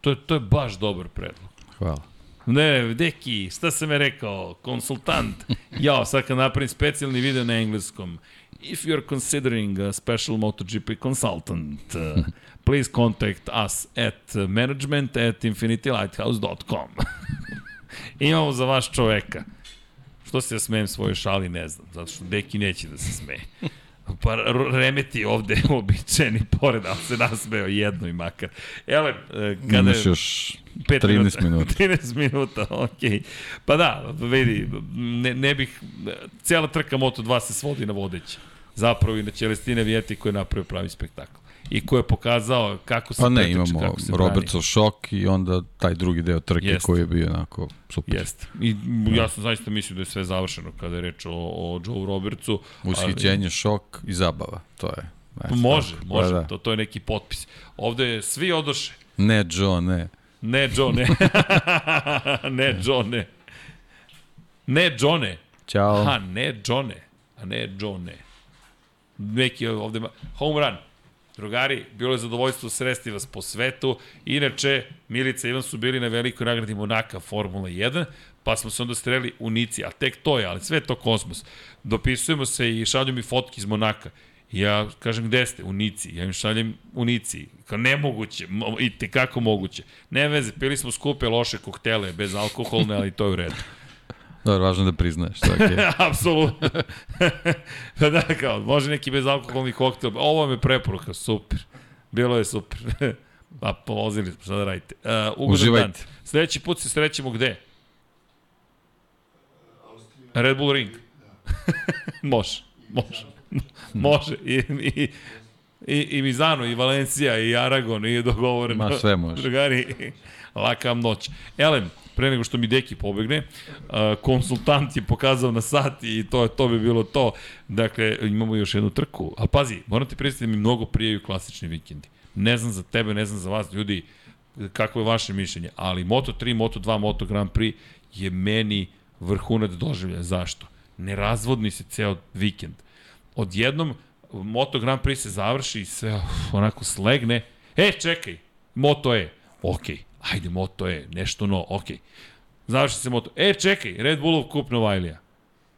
To je, to je baš dobar predlog. Hvala. Ne, deki, šta sam je rekao? Konsultant. Jao, sad kad napravim specijalni video na engleskom. If you're considering a special MotoGP consultant, uh, please contact us at management at infinitylighthouse.com. Imamo za vaš čoveka. Što se ja smejem svojoj šali, ne znam. Zato što Deki neće da se smeje. Pa remeti ovde uobičajeni pored, ali se nasmeo jedno i makar. Ele, e, kada Imaš još 5 13 minuta. 13 minuta, okej. Okay. Pa da, vidi, ne, ne bih, cijela trka Moto2 se svodi na vodeće. Zapravo i na Celestine Vijeti koji je napravio pravi spektakl. I ko je pokazao kako se Pa ne, imamo kako se brani. Robertsov šok i onda taj drugi deo trke Jeste. koji je bio onako super. Jeste. I ja sam zaista mislio da je sve završeno kada je reč o, o Joe Robertsu. Ushićenje, šok i zabava. To je. Eto, može, tako. može, Pa da. to, to je neki potpis. Ovde svi odoše. Ne, Joe, ne. Ne, Joe, ne. ne, Joe, ne. Ne, Joe, ne. Ćao. Aha, ne Johne, a ne Johne. Neki ovde... Home run. Drugari, bilo je zadovoljstvo sresti vas po svetu. Inače, Milica i Ivan su bili na velikoj nagradi Monaka Formula 1, pa smo se onda streli u Nici, a tek to je, ali sve to kosmos. Dopisujemo se i šalju mi fotke iz Monaka. Ja kažem, gde ste? U Nici. Ja im šaljem u Nici. Kao nemoguće, mo- i tekako moguće. Ne veze, pili smo skupe loše koktele, bez alkoholne, ali to je u redu. Dobro, važno da priznaješ. To je. Apsolutno. pa da, kao, može neki bezalkoholni koktel. Ovo je preporuka, super. Bilo je super. pa, povozili smo, šta da radite. Uh, ugodan Uživajte. dan. Sledeći put se srećemo gde? Red Bull Ring. može, može. može. I, i, i, i Mizano, i Valencija, i Aragon, i dogovoreno. Ma, sve može. Drugari, laka vam noć. Elem, pre nego što mi Deki pobegne, konsultant je pokazao na sat i to, je- to bi bilo to. Dakle, imamo još jednu trku. A pazi, moram ti predstaviti da mi mnogo prijaju klasični vikendi. Ne znam za tebe, ne znam za vas, ljudi, kako je vaše mišljenje, ali Moto3, Moto2, Moto Grand Prix je meni vrhunac doživlja. Zašto? Ne razvodni se ceo vikend. Odjednom Moto Grand Prix se završi i sve onako slegne. E, čekaj, Moto E. Okej, ajde Moto E, nešto no, okej. Završi se Moto. E, čekaj, Red Bullov kup Novajlija.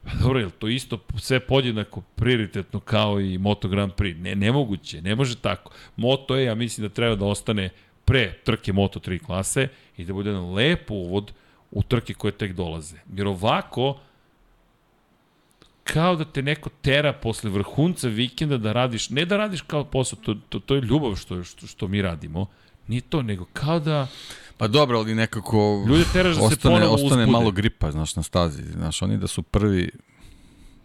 Pa dobro, je to isto sve podjednako prioritetno kao i Moto Grand Prix? Ne, nemoguće, ne može tako. Moto E, ja mislim da treba da ostane pre trke Moto 3 klase i da bude jedan lep uvod u trke koje tek dolaze. Jer ovako, kao da te neko tera posle vrhunca vikenda da radiš, ne da radiš kao posao, to, to, to je ljubav što, što, što mi radimo, nije to, nego kao da Pa dobro, ali nekako Ljude teraš da se ostane, ponovo ostane uzbude. malo gripa, znaš, na stazi. Znaš, oni da su prvi,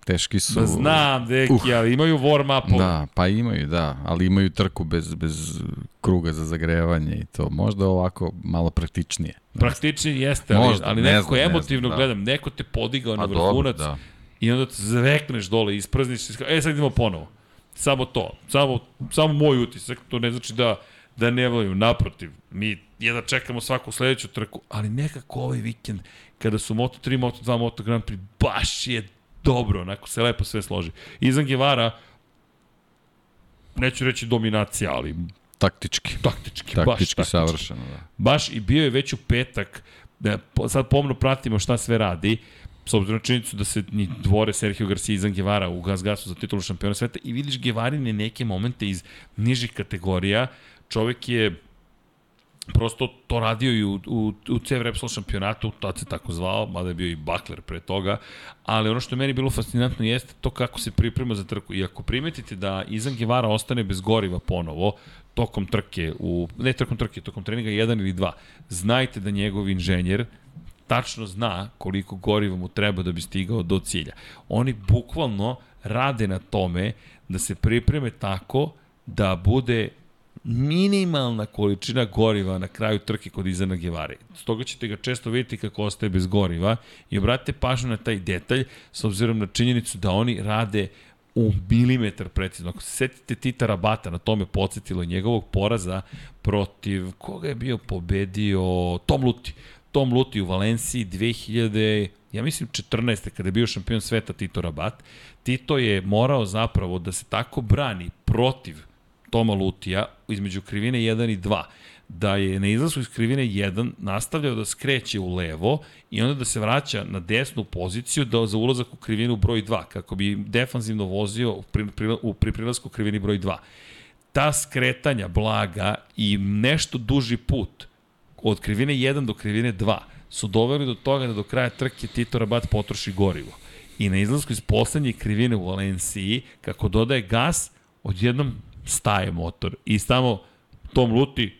teški su. Da znam, deki, uh. ali imaju warm-upove. Da, pa imaju, da, ali imaju trku bez, bez kruga za zagrevanje i to. Možda ovako malo praktičnije. Praktični jeste, ali, Možda, ali ne nekako ne emotivno znam, da. gledam, neko te podigao na A dobro, vrhunac da. i onda te zvekneš dole, isprazniš, i ska- e sad idemo ponovo. Samo to, samo, samo moj utisak, to ne znači da, da ne volim, naprotiv, mi jedva čekamo svaku sledeću trku, ali nekako ovaj vikend, kada su Moto3, Moto2, Moto Grand Prix, baš je dobro, onako se lepo sve složi. Izan Gevara, neću reći dominacija, ali Taktički. taktički, baš Taktički taktički savršeno, da. baš i bio je već u petak, da, po- sad pomno pratimo šta sve radi, s obzirom na činjenicu da se ni dvore Sergio Garcia i Izan Guevara u Gas Gasu za titulu šampiona sveta i vidiš Guevarine neke momente iz nižih kategorija, čovek je prosto to radio i u, u, u CV Repsol šampionatu, tad se tako zvao, mada je bio i Bakler pre toga, ali ono što je meni bilo fascinantno jeste to kako se priprema za trku. I ako primetite da Izan Guevara ostane bez goriva ponovo, tokom trke, u, ne tokom trke, tokom treninga 1 ili 2, znajte da njegov inženjer tačno zna koliko goriva mu treba da bi stigao do cilja. Oni bukvalno rade na tome da se pripreme tako da bude minimalna količina goriva na kraju trke kod Izana Gevare. Stoga ćete ga često vidjeti kako ostaje bez goriva i obratite pažnju na taj detalj s obzirom na činjenicu da oni rade u milimetar precizno. Ako se setite Tita Rabata, na tome podsjetilo je njegovog poraza protiv, koga je bio pobedio, Tom Luti. Tom Luti u Valenciji 2000, ja mislim 14. kada je bio šampion sveta Tito Rabat. Tito je morao zapravo da se tako brani protiv Toma Lutija između krivine 1 i 2 da je na izlasku iz krivine 1 nastavljao da skreće u levo i onda da se vraća na desnu poziciju da za ulazak u krivinu broj 2 kako bi defanzivno vozio pri, pri, u pri prilasku krivini broj 2. Ta skretanja blaga i nešto duži put od krivine 1 do krivine 2 su doveli do toga da do kraja trke Tito Rabat potroši gorivo. I na izlasku iz poslednje krivine u Valenciji, kako dodaje gas, odjednom staje motor. I samo Tom Luti,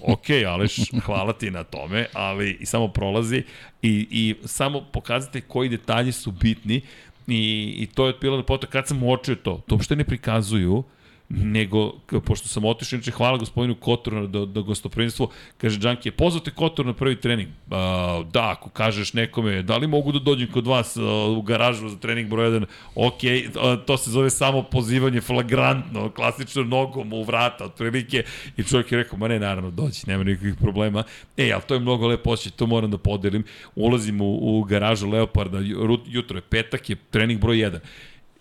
ok, Aleš, hvala ti na tome, ali i samo prolazi i, i samo pokazate koji detalji su bitni i, i to je otpilo na poto kad sam uočio to. To uopšte ne prikazuju, nego, pošto sam otišao, inače hvala gospodinu Kotoru do, do gostoprvenstvo, kaže Džanki, pozvate Kotor na prvi trening. A, da, ako kažeš nekome, da li mogu da dođem kod vas a, u garažu za trening broj 1, ok, a, to se zove samo pozivanje flagrantno, klasično nogom u vrata, otprilike, i čovjek je rekao, ma ne, naravno, dođi, nema nikakvih problema. E, ali to je mnogo lepo osjećaj, to moram da podelim. Ulazim u, u garažu Leoparda, ju- jutro je petak, je trening broj 1.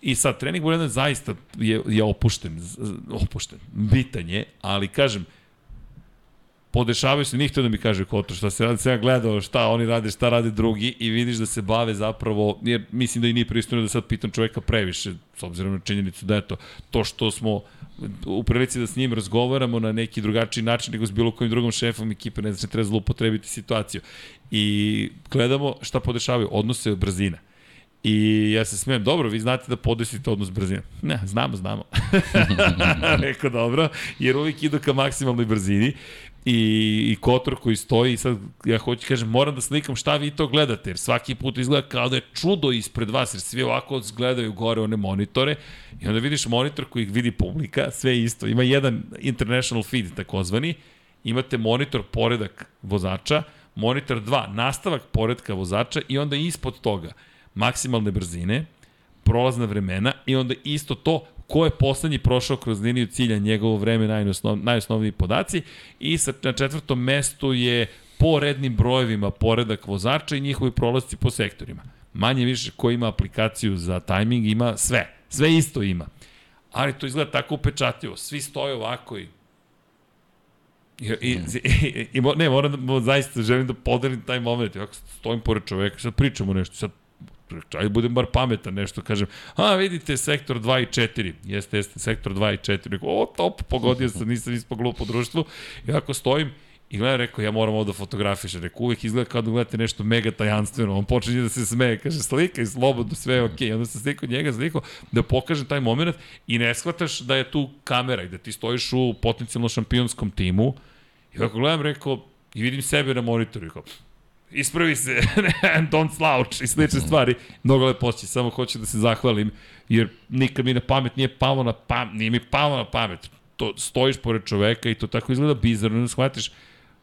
I sad, trening broj 1 zaista je, je opušten, opušten, bitan je, ali kažem, podešavaju se, nije htio da mi kaže Kotor šta se radi, sam ja gledao šta oni rade, šta rade drugi i vidiš da se bave zapravo, jer mislim da i nije pristojno da sad pitam čoveka previše, s obzirom na činjenicu da eto, to što smo u prilici da s njim razgovaramo na neki drugačiji način nego s bilo kojim drugom šefom ekipe, ne znači treba zloupotrebiti situaciju. I gledamo šta podešavaju, odnose od brzina. I ja se smijem, dobro, vi znate da podesite odnos brzine. Ne, znamo, znamo. Rekao dobro, jer uvijek idu ka maksimalnoj brzini. I, i Kotor koji stoji i sad ja hoću kažem moram da slikam šta vi to gledate jer svaki put izgleda kao da je čudo ispred vas jer svi ovako gledaju gore one monitore. I onda vidiš monitor koji vidi publika sve isto. Ima jedan international feed takozvani. Imate monitor poredak vozača monitor 2 nastavak poredka vozača i onda ispod toga maksimalne brzine prolazna vremena i onda isto to ko je poslednji prošao kroz liniju cilja, njegovo vreme, najosnov, najosnovniji podaci i sa, na četvrtom mestu je po rednim brojevima poredak vozača i njihovi prolazci po sektorima. Manje više ko ima aplikaciju za tajming ima sve. Sve isto ima. Ali to izgleda tako upečatljivo. Svi stoje ovako i I, i, i, i, ne, moram da, zaista želim da podelim taj moment. Ovako stojim pored čoveka, sad pričamo nešto, sad ajde budem bar pametan nešto, kažem, a vidite sektor 2 i 4, jeste, jeste, sektor 2 i 4, Rekao, o top, pogodio sam, nisam ispao glupo društvu, i ako stojim I gledam, rekao, ja moram ovo da fotografišem. Rekao, uvijek izgleda kao da gledate nešto mega tajanstveno. On počinje da se smeje, kaže, slika i slobodno, sve je okej. Okay. Onda se slikao njega, slikao da pokažem taj moment i ne shvataš da je tu kamera i da ti stojiš u potencijalno šampionskom timu. I ako gledam, rekao, i vidim sebe na monitoru, rekao, ispravi se, don't slouch i slične stvari. Mnogo lepoći, samo hoću da se zahvalim, jer nikad mi na pamet nije palo na pamet, nije mi palo na pamet. To, stojiš pored čoveka i to tako izgleda bizarno, ne shvatiš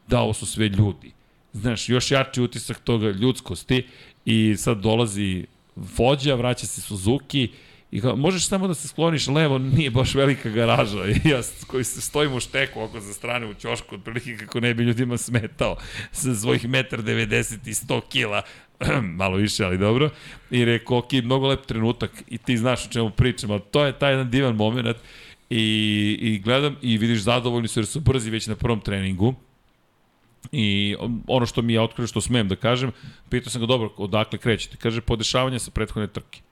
da ovo su sve ljudi. Znaš, još jači utisak toga ljudskosti i sad dolazi vođa, vraća se Suzuki i kao, možeš samo da se skloniš levo, nije baš velika garaža. I ja koji se stojim u šteku oko za strane u ćošku, otprilike kako ne bi ljudima smetao sa svojih 1,90 i 100 kila, malo više, ali dobro, i rekao, ok, mnogo lep trenutak i ti znaš o čemu pričam, ali to je taj jedan divan moment i, i gledam i vidiš zadovoljni su jer su brzi već na prvom treningu, I ono što mi je otkrio, što smem da kažem, pitao sam ga dobro, odakle krećete? Kaže, podešavanje sa prethodne trke.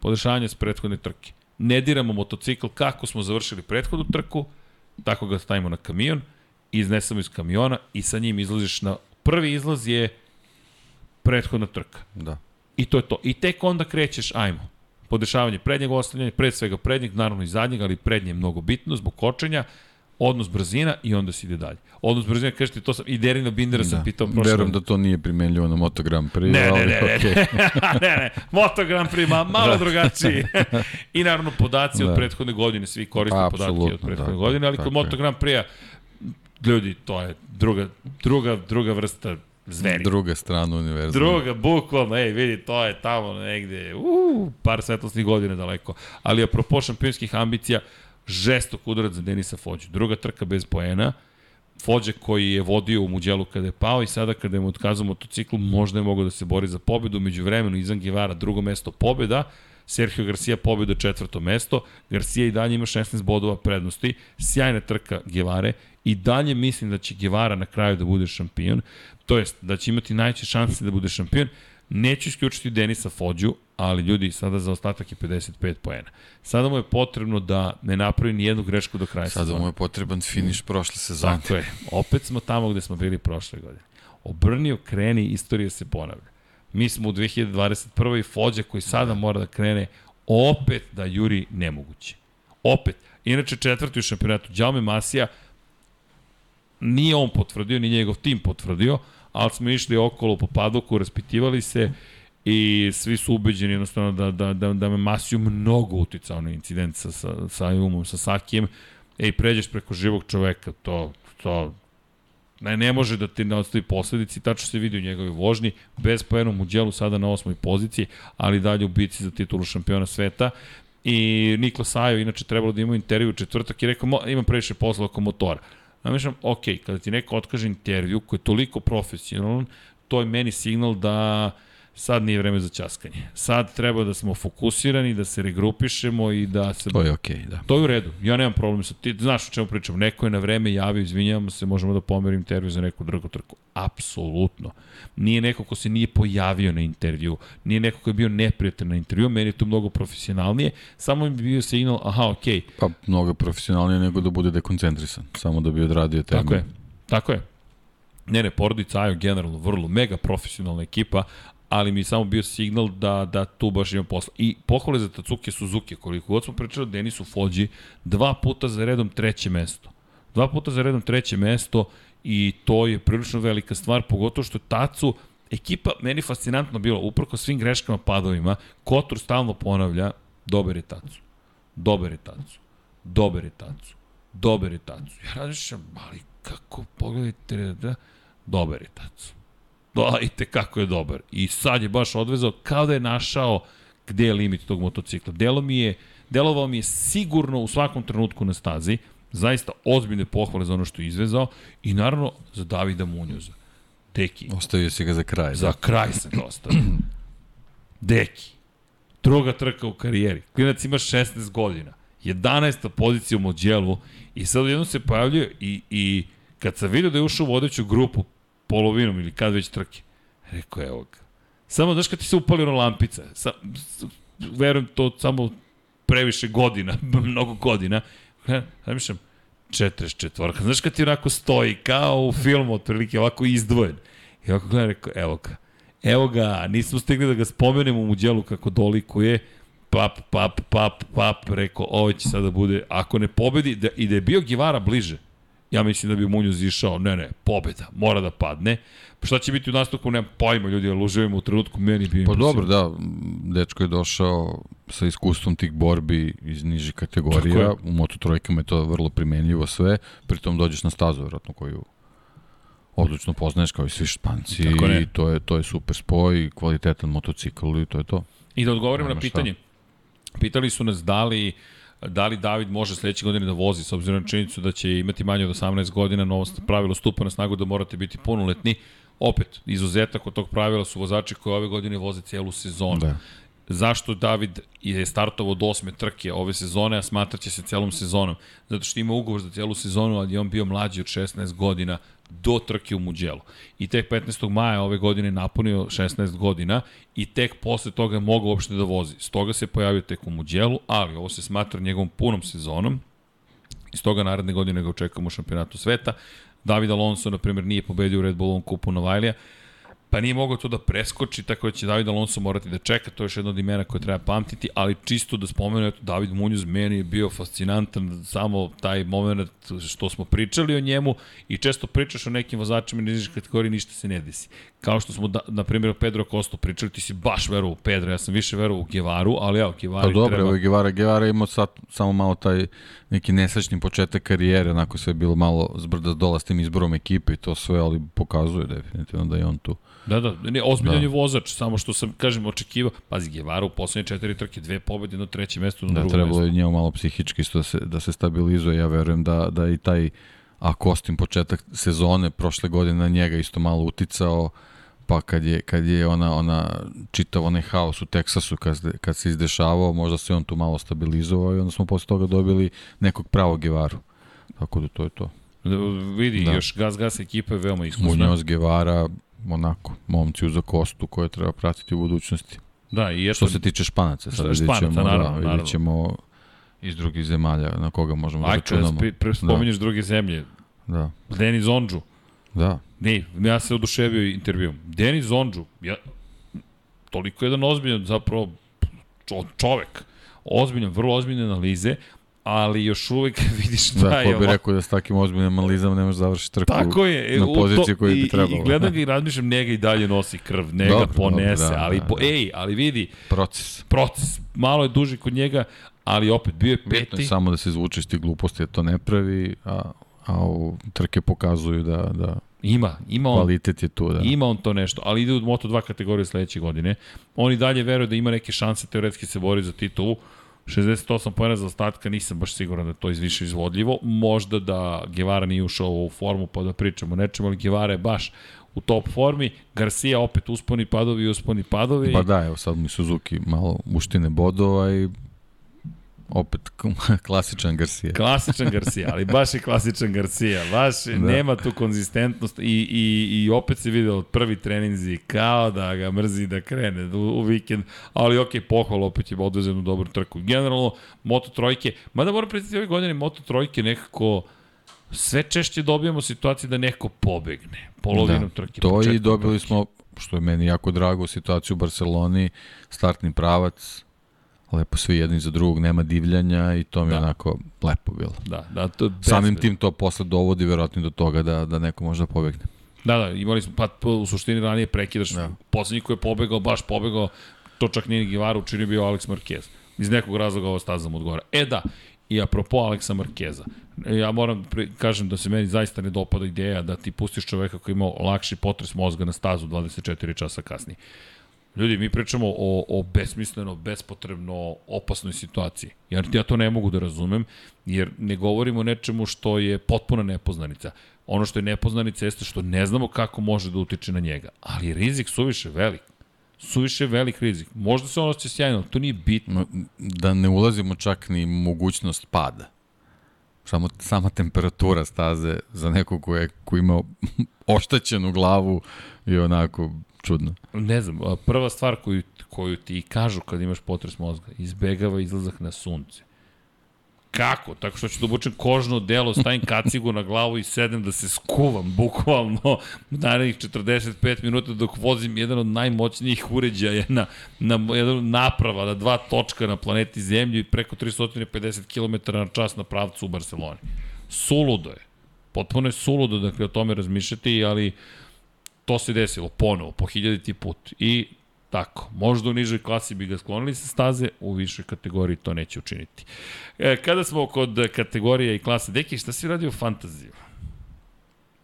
Podešavanje sa prethodne trke. Ne diramo motocikl kako smo završili prethodnu trku, tako ga stavimo na kamion, iznesemo iz kamiona i sa njim izlaziš na... Prvi izlaz je prethodna trka. Da. I to je to. I tek onda krećeš, ajmo. Podešavanje prednjeg ostavljanja, pred svega prednjeg, naravno i zadnjeg, ali prednje je mnogo bitno zbog kočenja odnos brzina i onda se ide dalje. Odnos brzina, kažete, to sam, i Derina Bindera da. sam pitao prošle. Verujem da to nije primenljivo na Moto Grand Prix. Ne, ne, ne, okay. ne, ne, ne, Moto Grand Prix ma, malo da. drugačiji. I naravno podaci da. od prethodne godine, svi koriste pa, podatke od prethodne da, godine, ali kod Moto Grand Prix-a, ljudi, to je druga, druga, druga vrsta zveri. Druga strana univerzuma. Druga, bukvalno, ej, vidi, to je tamo negde, uh, par svetlosnih godina daleko. Ali apropo šampionskih ambicija, žestok udarac za Denisa Fođu. Druga trka bez poena, Fođe koji je vodio u Muđelu kada je pao i sada kada je mu otkazao motociklu, možda je mogao da se bori za pobedu, među vremenu Izan Givara drugo mesto pobeda, Sergio Garcia pobeda četvrto mesto, Garcia i dalje ima 16 bodova prednosti, sjajna trka Givare. I dalje mislim da će Givara na kraju da bude šampion, to jest da će imati najveće šanse da bude šampion, Neću isključiti Denisa Fođu, ali ljudi, sada za ostatak je 55 poena. Sada mu je potrebno da ne napravi ni jednu grešku do kraja sada sezona. Sada mu je potreban finiš prošle sezone. Tako je. Opet smo tamo gde smo bili prošle godine. Obrnio, kreni, istorija se ponavlja. Mi smo u 2021. i Fođa koji sada mora da krene opet da juri nemoguće. Opet. Inače četvrti u šampionatu. Đaume Masija nije on potvrdio, ni njegov tim potvrdio, ali smo išli okolo po padoku, raspitivali se i svi su ubeđeni jednostavno da, da, da, da me Masiju mnogo uticao na incident sa, sa, sa Umom, sa Sakijem. Ej, pređeš preko živog čoveka, to, to, ne, ne može da ti ne ostavi posledici, tačno se vidi u njegovoj vožnji, bez pojenom u djelu sada na osmoj poziciji, ali dalje u bici za titulu šampiona sveta. I Nikla Sajo, inače trebalo da ima intervju u četvrtak i rekao, imam previše posla oko motora. Namišljam, ok, kada ti neko otkaže intervju koji je toliko profesionalan, to je meni signal da sad nije vreme za časkanje. Sad treba da smo fokusirani, da se regrupišemo i da se... To je okej, okay, da. To je u redu. Ja nemam problem sa ti. Znaš o čemu pričam. Neko je na vreme javio, izvinjavamo se, možemo da pomerim intervju za neku drugu trku. Apsolutno. Nije neko ko se nije pojavio na intervju. Nije neko ko je bio neprijatan na intervju. Meni je to mnogo profesionalnije. Samo bi bio signal, aha, okej. Okay. Pa mnogo profesionalnije nego da bude dekoncentrisan. Samo da bi odradio termin. Tako je. Tako je. Ne, ne, porodica Ajo generalno vrlo mega profesionalna ekipa, ali mi je samo bio signal da, da tu baš ima posla. I pohvale za Tatsuke Suzuki, koliko god smo pričali Denisu Fođi, dva puta za redom treće mesto. Dva puta za redom treće mesto i to je prilično velika stvar, pogotovo što Tacu, ekipa, meni fascinantno bilo, uprko svim greškama, padovima, Kotor stalno ponavlja, dober je Tacu, dober je Tacu, dober je Tacu, dober je Tacu. Ja razmišljam, ali kako, pogledajte, da, dober je Tacu Da, i kako je dobar. I sad je baš odvezao kao da je našao gde je limit tog motocikla. Delo mi je, delovao mi je sigurno u svakom trenutku na stazi, zaista ozbiljne pohvale za ono što je izvezao i naravno za Davida Munjuza. Deki. Ostavio si ga za kraj. Za da? kraj sam ga ostavio. Deki. Druga trka u karijeri. Klinac ima 16 godina. 11. pozicija u Mođelu i sad jednom se pojavljuje i, i kad sam vidio da je ušao u vodeću grupu, polovinom ili kad već trke. Rekao, evo ga. Samo, znaš kad ti se upali ono lampica, sa, verujem to samo previše godina, mnogo godina, ja, mišljam, 44. Znaš kad ti onako stoji kao u filmu, otprilike ovako izdvojen. I ovako gledam, rekao, evo ga. Evo ga, nismo stigli da ga spomenemo u djelu kako dolikuje. Pap, pap, pap, pap, rekao, ovo će sada bude, ako ne pobedi, da, i da je bio Givara bliže, ja mislim da bi Munjuz išao, ne, ne, pobeda, mora da padne. Pa šta će biti u nastupu, nemam pojma, ljudi, ali uživamo u trenutku, meni bi Pa dobro, da, dečko je došao sa iskustvom tih borbi iz nižih kategorija, u Moto trojkama je to vrlo primenljivo sve, pritom dođeš na stazu, vjerojatno, koju odlično poznaješ kao i svi španci i to je, to je super spoj, kvalitetan motocikl i to je to. I da odgovorim na pitanje. Šta? Pitali su nas da li da li David može sledeće godine da vozi s obzirom na činjenicu da će imati manje od 18 godina, novo pravilo stupa na snagu da morate biti punoletni. Opet, izuzetak od tog pravila su vozači koji ove godine voze celu sezonu. Da. Zašto David je startovao od osme trke ove sezone, a smatraće se celom sezonom? Zato što ima ugovor za celu sezonu, ali je on bio mlađi od 16 godina do trke u Muđelu. I tek 15. maja ove godine napunio 16 godina i tek posle toga je mogao uopšte da vozi. Stoga se pojavio tek u Muđelu, ali ovo se smatra njegovom punom sezonom. I stoga naredne godine ga očekujemo u šampionatu sveta. David Alonso, na primjer, nije pobedio u Red Bullovom kupu Novajlija, pa nije mogao to da preskoči, tako da će David Alonso morati da čeka, to je još jedno od imena koje treba pamtiti, ali čisto da spomenu, eto, David Munoz meni je bio fascinantan, samo taj moment što smo pričali o njemu i često pričaš o nekim vozačima i nižih kategoriji, ništa se ne desi. Kao što smo, da, na primjer, Pedro Costo pričali, ti si baš verovao u Pedro, ja sam više verovao u Gevaru, ali evo, Gevari pa dobro, treba... evo Gevara, Gevara imao sad samo malo taj neki nesrećni početak karijere, onako sve je bilo malo zbrda dola s tim izborom ekipe i to sve, ali pokazuje definitivno da je on tu. Da, da, ne, ozbiljan da. je vozač, samo što sam, kažem, očekivao, pazi, Gevara u poslednje četiri trke, dve pobede, jedno treće mesto, jedno da, drugo mesto. Da, trebalo je njemu malo psihički da se, da se stabilizuje, ja verujem da, da i taj a Kostin početak sezone prošle godine na njega isto malo uticao, pa kad je, kad je ona, ona čitav onaj haos u Teksasu kad, kad se izdešavao, možda se on tu malo stabilizovao i onda smo posle toga dobili nekog pravog Gevaru. Tako da to je to. Da, vidi, da. još Gas Gas ekipa je veoma iskusna. Munoz, Gevara, onako, momci uza kostu koje treba pratiti u budućnosti. Da, i eto... Što se tiče Španaca, sad vidjet ćemo, naravno, da, naravno. vidjet ćemo iz drugih zemalja na koga možemo da računamo. Ajde, da spominješ da. druge zemlje. Da. Denis Ondžu. Da. Ne, ja se oduševio intervjuom. Denis Ondžu, ja, toliko jedan ozbiljan zapravo čovek, ozbiljan, vrlo ozbiljne analize, ali još uvek vidiš da, da je... Da, ko bi rekao da s takim ozbiljnim analizama nemaš završiti trku Tako je, na poziciji koju bi trebalo. I, i gledam ga i razmišljam, njega i dalje nosi krv, njega dobro, ponese, dobro, da, ali, da, po, da. ej, ali vidi... Proces. Proces. Malo je duži kod njega, ali opet bio je peti. Bitno je samo da se izvuče iz tih gluposti, to ne pravi, a, a u trke pokazuju da, da Ima, ima on. Kvalitet je tu, da. Ima on to nešto, ali ide u Moto2 kategorije sledeće godine. On i dalje veruje da ima neke šanse, teoretski se bori za titulu. 68 pojena za ostatka, nisam baš siguran da to je više izvodljivo. Možda da Guevara nije ušao u formu pa da pričamo nečemu, ali Guevara je baš u top formi. Garcia opet usponi padovi, usponi padovi. Pa da, evo sad mi Suzuki malo uštine bodova i opet klasičan Garcia. Klasičan Garcia, ali baš je klasičan Garcia. Baš da. nema tu konzistentnost i, i, i opet se vidio od prvi treninzi kao da ga mrzi da krene u, u vikend, ali ok, pohvala opet je odvezeno u dobru trku. Generalno, Moto trojke, mada moram predstaviti ove godine Moto trojke nekako sve češće dobijamo situaciju da neko pobegne polovinom da, trke. To i dobili trke. smo, što je meni jako drago, situaciju u Barceloni, startni pravac, lepo svi jedni za drugog, nema divljanja i to mi da. je onako lepo bilo. Da, da, to Samim tim to posle dovodi verovatno do toga da, da neko može da pobegne. Da, da, imali smo, pa u suštini ranije prekidaš, da. poslednji koji je pobegao, baš pobegao, to čak nije Givara učinio bio Alex Marquez. Iz nekog razloga ovo staza mu odgovara. E da, i apropo Aleksa Markeza, ja moram pre, kažem da se meni zaista ne dopada ideja da ti pustiš čoveka koji ima lakši potres mozga na stazu 24 časa kasnije. Ljudi, mi pričamo o, o besmisleno, bespotrebno opasnoj situaciji. Jer ja to ne mogu da razumem, jer ne govorimo o nečemu što je potpuna nepoznanica. Ono što je nepoznanica jeste što ne znamo kako može da utiče na njega. Ali rizik suviše velik. Suviše velik rizik. Možda se ono će sjajno, to nije bitno. Da ne ulazimo čak ni mogućnost pada. Samo sama temperatura staze za nekog ko je ko ima oštećenu glavu i onako čudno. Ne znam, prva stvar koju, koju ti kažu kad imaš potres mozga, izbegava izlazak na sunce. Kako? Tako što ću da obučem kožno delo, stavim kacigu na glavu i sedem da se skuvam, bukvalno, narednih 45 minuta dok vozim jedan od najmoćnijih uređaja na, na jedan naprava, na dva točka na planeti Zemlju i preko 350 km na čas na pravcu u Barceloni. Suludo je. Potpuno je suludo dakle o tome razmišljati, ali to se desilo ponovo, po hiljaditi put. I Tako, možda u nižoj klasi bi ga sklonili sa staze, u višoj kategoriji to neće učiniti. E, kada smo kod kategorije i klase, deki, šta si radio u fantaziju?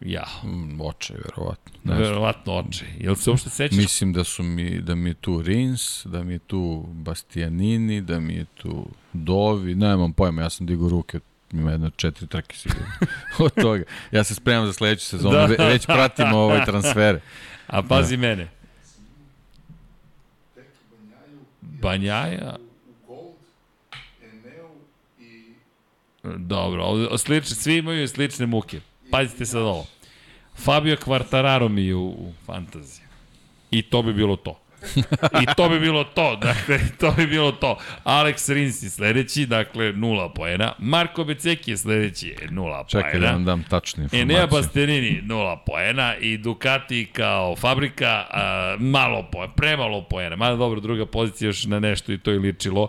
Ja. Mm, oče, verovatno. Ne verovatno oče. Jel se uopšte sećaš? Mislim da su mi, da mi je tu Rins, da mi je tu Bastianini, da mi je tu Dovi, nemam pojma, ja sam digao ruke ima jedno četiri trke sigurno od toga. Ja se spremam za sledeću sezonu, da. već pratimo ove transfere. A pazi da. mene, Banjaja. Dobro, slične, svi imaju slične muke. Pazite sad ovo. Fabio Quartararo mi je u, u fantaziji. I to bi bilo to. I to bi bilo to, dakle, to bi bilo to. Alex Rins je sledeći, dakle, nula poena. Marko Beceki je sledeći, nula poena. Čekaj da vam dam tačne informacije. Enea Bastianini, nula poena. I Ducati kao fabrika, a, malo poena, premalo poena. Mada dobro, druga pozicija još na nešto i to je ličilo.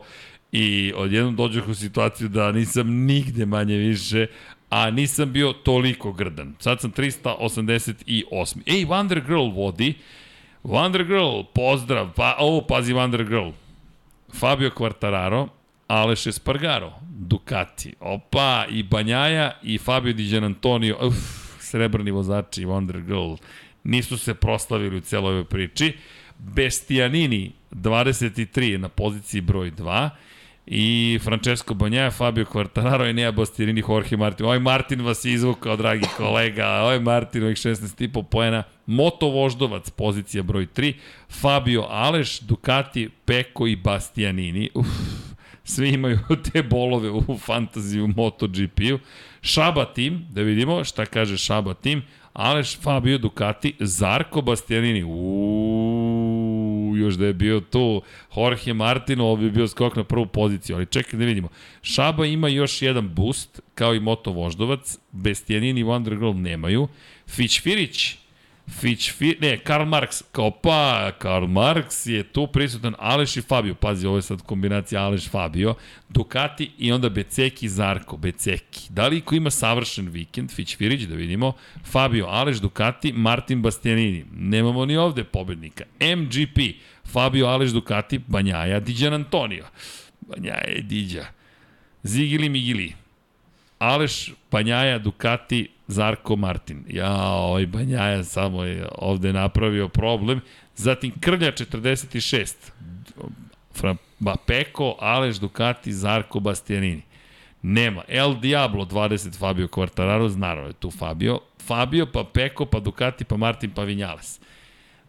I odjednom dođu u situaciju da nisam nigde manje više, a nisam bio toliko grdan. Sad sam 388. Ej, Wonder Girl vodi, Wonder Girl, pozdrav. Pa, ovo, pazi Wonder Girl. Fabio Quartararo, Aleš Espargaro, Ducati. Opa, i Banjaja i Fabio Di Antonio. Uf, srebrni vozači Wonder Girl. Nisu se proslavili u celoj ovoj priči. Bestianini, 23 na poziciji broj 2 i Francesco Banjaja, Fabio Quartararo, Enea Bastianini, Jorge Martin. Ovaj Martin vas je izvukao, dragi kolega. Ovaj Martin, ovih 16,5 poena. Moto Voždovac, pozicija broj 3. Fabio Aleš, Ducati, Peko i Bastianini. Uf, svi imaju te bolove u fantaziju MotoGP-u. Šaba tim, da vidimo šta kaže Šaba tim. Aleš, Fabio, Ducati, Zarko Bastianini. Uuu, još da je bio tu Jorge Martino, ovo bi bio skok na prvu poziciju, ali čekaj da vidimo. Šaba ima još jedan boost, kao i Moto Voždovac, Bastianini i Wonder Girl nemaju. Fić Firić, Fitch, Fitch, ne, Karl Marx, kao pa, Karl Marx je tu prisutan, Aleš i Fabio, pazi, ovo je sad kombinacija Aleš Fabio, Ducati i onda Beceki Zarko, Beceki. Da li ko ima savršen vikend, Fitch Firić, da vidimo, Fabio, Aleš, Ducati, Martin Bastianini, nemamo ni ovde pobednika, MGP, Fabio, Aleš, Ducati, Banjaja, Diđan Antonio, Banjaja, Diđa, Zigili Migili, Aleš, Banjaja, Ducati, Zarko Martin. Ja, ovaj Banjaja samo je ovde napravio problem. Zatim Krlja 46. Ba, Peko, Aleš Ducati, Zarko Bastianini. Nema. El Diablo 20 Fabio Quartararo, naravno je tu Fabio. Fabio, pa Peko, pa Ducati, pa Martin, pa Vinjales.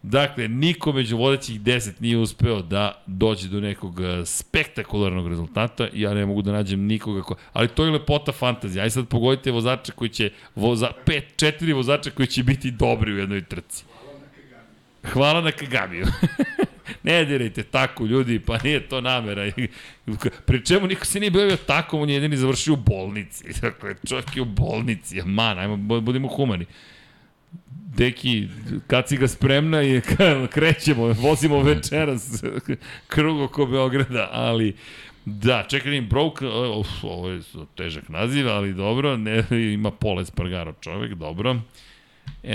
Dakle, niko među vodećih 10 nije uspeo da dođe do nekog e, spektakularnog rezultata i ja ne mogu da nađem nikoga ko... Ali to je lepota fantazija. Aj sad pogodite vozače koji će... Voza, pet, četiri vozača koji će biti dobri u jednoj trci. Hvala na Kagamiju. ne dirajte tako, ljudi, pa nije to namera. Pri čemu niko se nije bavio tako, on je jedini završio u bolnici. Dakle, čovjek je u bolnici, man, ajmo, budimo humani. Deki, kad si ga spremna i krećemo, vozimo večeras krug oko Beograda, ali da, čekaj im Broke, uf, ovo je težak naziv, ali dobro, ne, ima Pole Spargaro čovek, dobro.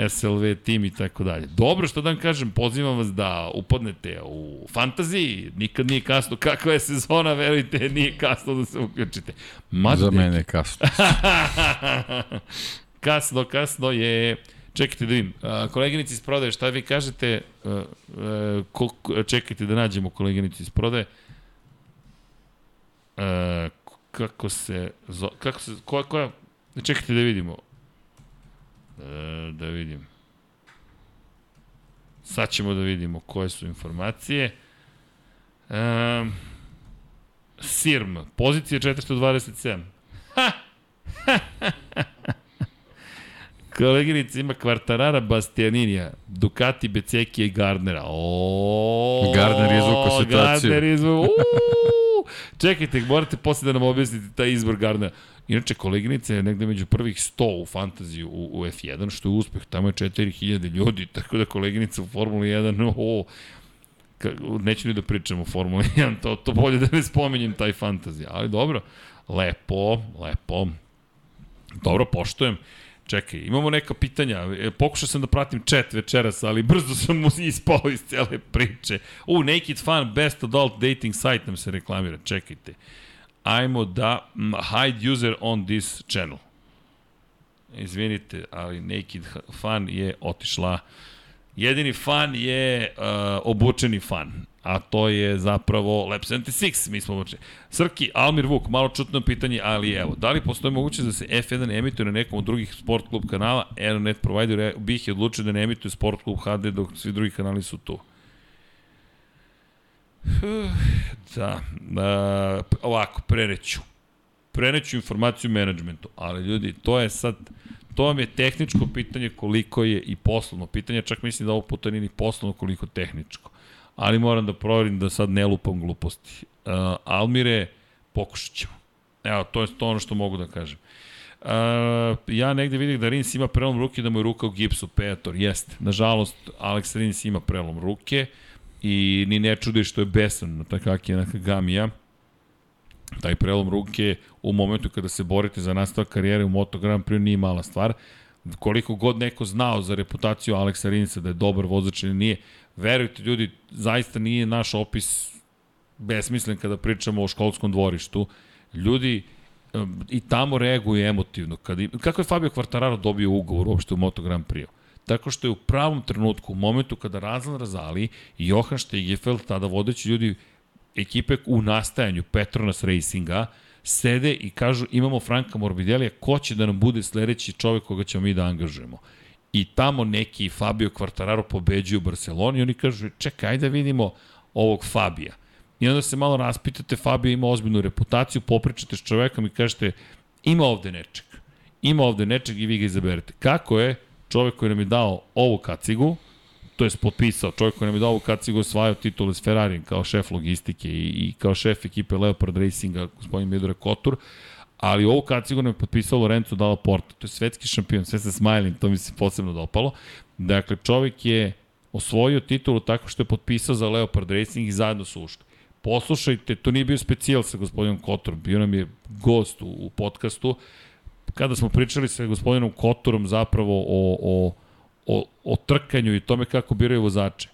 SLV tim i tako dalje. Dobro, što da vam kažem, pozivam vas da upadnete u fantaziji, nikad nije kasno, kakva je sezona, verujte, nije kasno da se uključite. Mate, Za mene je kasno. kasno, kasno je Čekajte da vidim. koleginici iz prodaje, šta vi kažete? A, a, ko, čekajte da nađemo koleginici iz prodaje. A, kako se... Kako se... Koja, koja... Čekajte da vidimo. Da vidim. Sad ćemo da vidimo koje su informacije. A, Sirm, pozicija 427. Ha! Ha! Ha! Ha! Koleginica ima Kvartarara, Bastianinija, Ducati, Becekija i Gardnera. O, Gardner je izvukao situaciju. Gardner je izvukao. Čekajte, morate posle da nam objasnite taj izbor Gardnera. Inače, koleginica je negde među prvih 100 u fantaziju u, u F1, što je uspeh. Tamo je 4000 ljudi, tako da koleginica u Formuli 1, o, ka, neću ni da pričam o Formuli 1, to, to bolje da ne spominjem taj fantazija. Ali dobro, lepo, lepo. Dobro, poštojem. Čekaj, imamo neka pitanja. E, Pokušao sam da pratim chat večeras, ali brzo sam mu ispao iz cele priče. U, Naked Fun, best adult dating site nam se reklamira. Čekajte. Ajmo da mm, hide user on this channel. Izvinite, ali Naked Fun je otišla. Jedini fan je uh, obučeni fan a to je zapravo Lab 76, mi smo obučeni. Srki, Almir Vuk, malo čutno pitanje, ali evo, da li postoji mogućnost da se F1 emituje na nekom od drugih sport klub kanala, Aeronet provider bih je odlučio da ne emituje sport klub HD dok svi drugi kanali su tu. Da, da ovako, preneću. Preneću informaciju menadžmentu, ali ljudi, to je sad, to vam je tehničko pitanje koliko je i poslovno pitanje, čak mislim da ovo puta nije ni poslovno koliko tehničko ali moram da proverim da sad ne lupam gluposti. Uh, Almire, pokušat ćemo. Evo, to je to ono što mogu da kažem. Uh, ja negde vidim da Rins ima prelom ruke, da mu je ruka u gipsu, Petor, jeste. Nažalost, Alex Rins ima prelom ruke i ni ne čudi što je besan na takaki na Kagamija. Taj prelom ruke u momentu kada se borite za nastavak karijere u Moto Grand Prix nije mala stvar. Koliko god neko znao za reputaciju Aleksa Rinsa da je dobar vozač ili nije, verujte ljudi, zaista nije naš opis besmislen kada pričamo o školskom dvorištu. Ljudi i tamo reaguju emotivno. Kad, kako je Fabio Quartararo dobio ugovor uopšte u Moto Grand Prix? Tako što je u pravom trenutku, u momentu kada Razlan Razali i Johan Stegefeld, tada vodeći ljudi ekipe u nastajanju Petronas Racinga, sede i kažu imamo Franka Morbidelija, ko će da nam bude sledeći čovek koga ćemo mi da angažujemo i tamo neki Fabio Quartararo pobeđuju u Barceloni i oni kažu čekaj, ajde da vidimo ovog Fabija. I onda se malo raspitate, Fabio ima ozbiljnu reputaciju, popričate s čovekom i kažete ima ovde nečeg. Ima ovde nečeg i vi ga izaberete. Kako je čovek koji nam je dao ovu kacigu, to je potpisao, čovjek koji nam je dao kacigu osvajao titule s Ferrari kao šef logistike i, i kao šef ekipe Leopard Racinga, gospodin Midore Kotur, ali ovu kacigu nam je potpisao Lorenzo Dalla Porta. To je svetski šampion, sve sa smiling, to mi se posebno dopalo. Dakle, čovjek je osvojio titulu tako što je potpisao za Leopard Racing i zajedno su ušli. Poslušajte, to nije bio specijal sa gospodinom Kotorom, bio nam je gost u, u podcastu, kada smo pričali sa gospodinom Kotorom zapravo o, o, o, o trkanju i tome kako biraju vozače.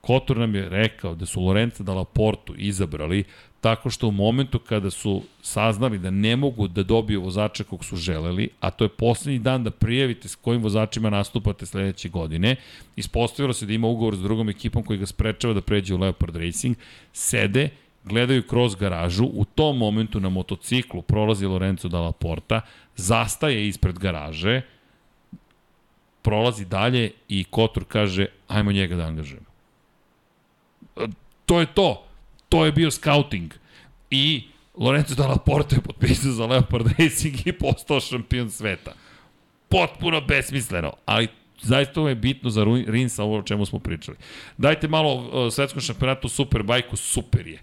Kotor nam je rekao da su Lorenza Dalla Portu izabrali tako što u momentu kada su saznali da ne mogu da dobiju vozača kog su želeli, a to je poslednji dan da prijavite s kojim vozačima nastupate sledeće godine, ispostavilo se da ima ugovor s drugom ekipom koji ga sprečava da pređe u Leopard Racing, sede, gledaju kroz garažu, u tom momentu na motociklu prolazi Lorenzo Dalla Porta, zastaje ispred garaže, prolazi dalje i Kotor kaže, ajmo njega da angažujemo. To je to to je bio scouting. I Lorenzo Dalla Porta je potpisao za Leopard Racing i postao šampion sveta. Potpuno besmisleno, ali zaista ovo je bitno za Rinsa, ovo o čemu smo pričali. Dajte malo svetskom šampionatu Superbajku, super je.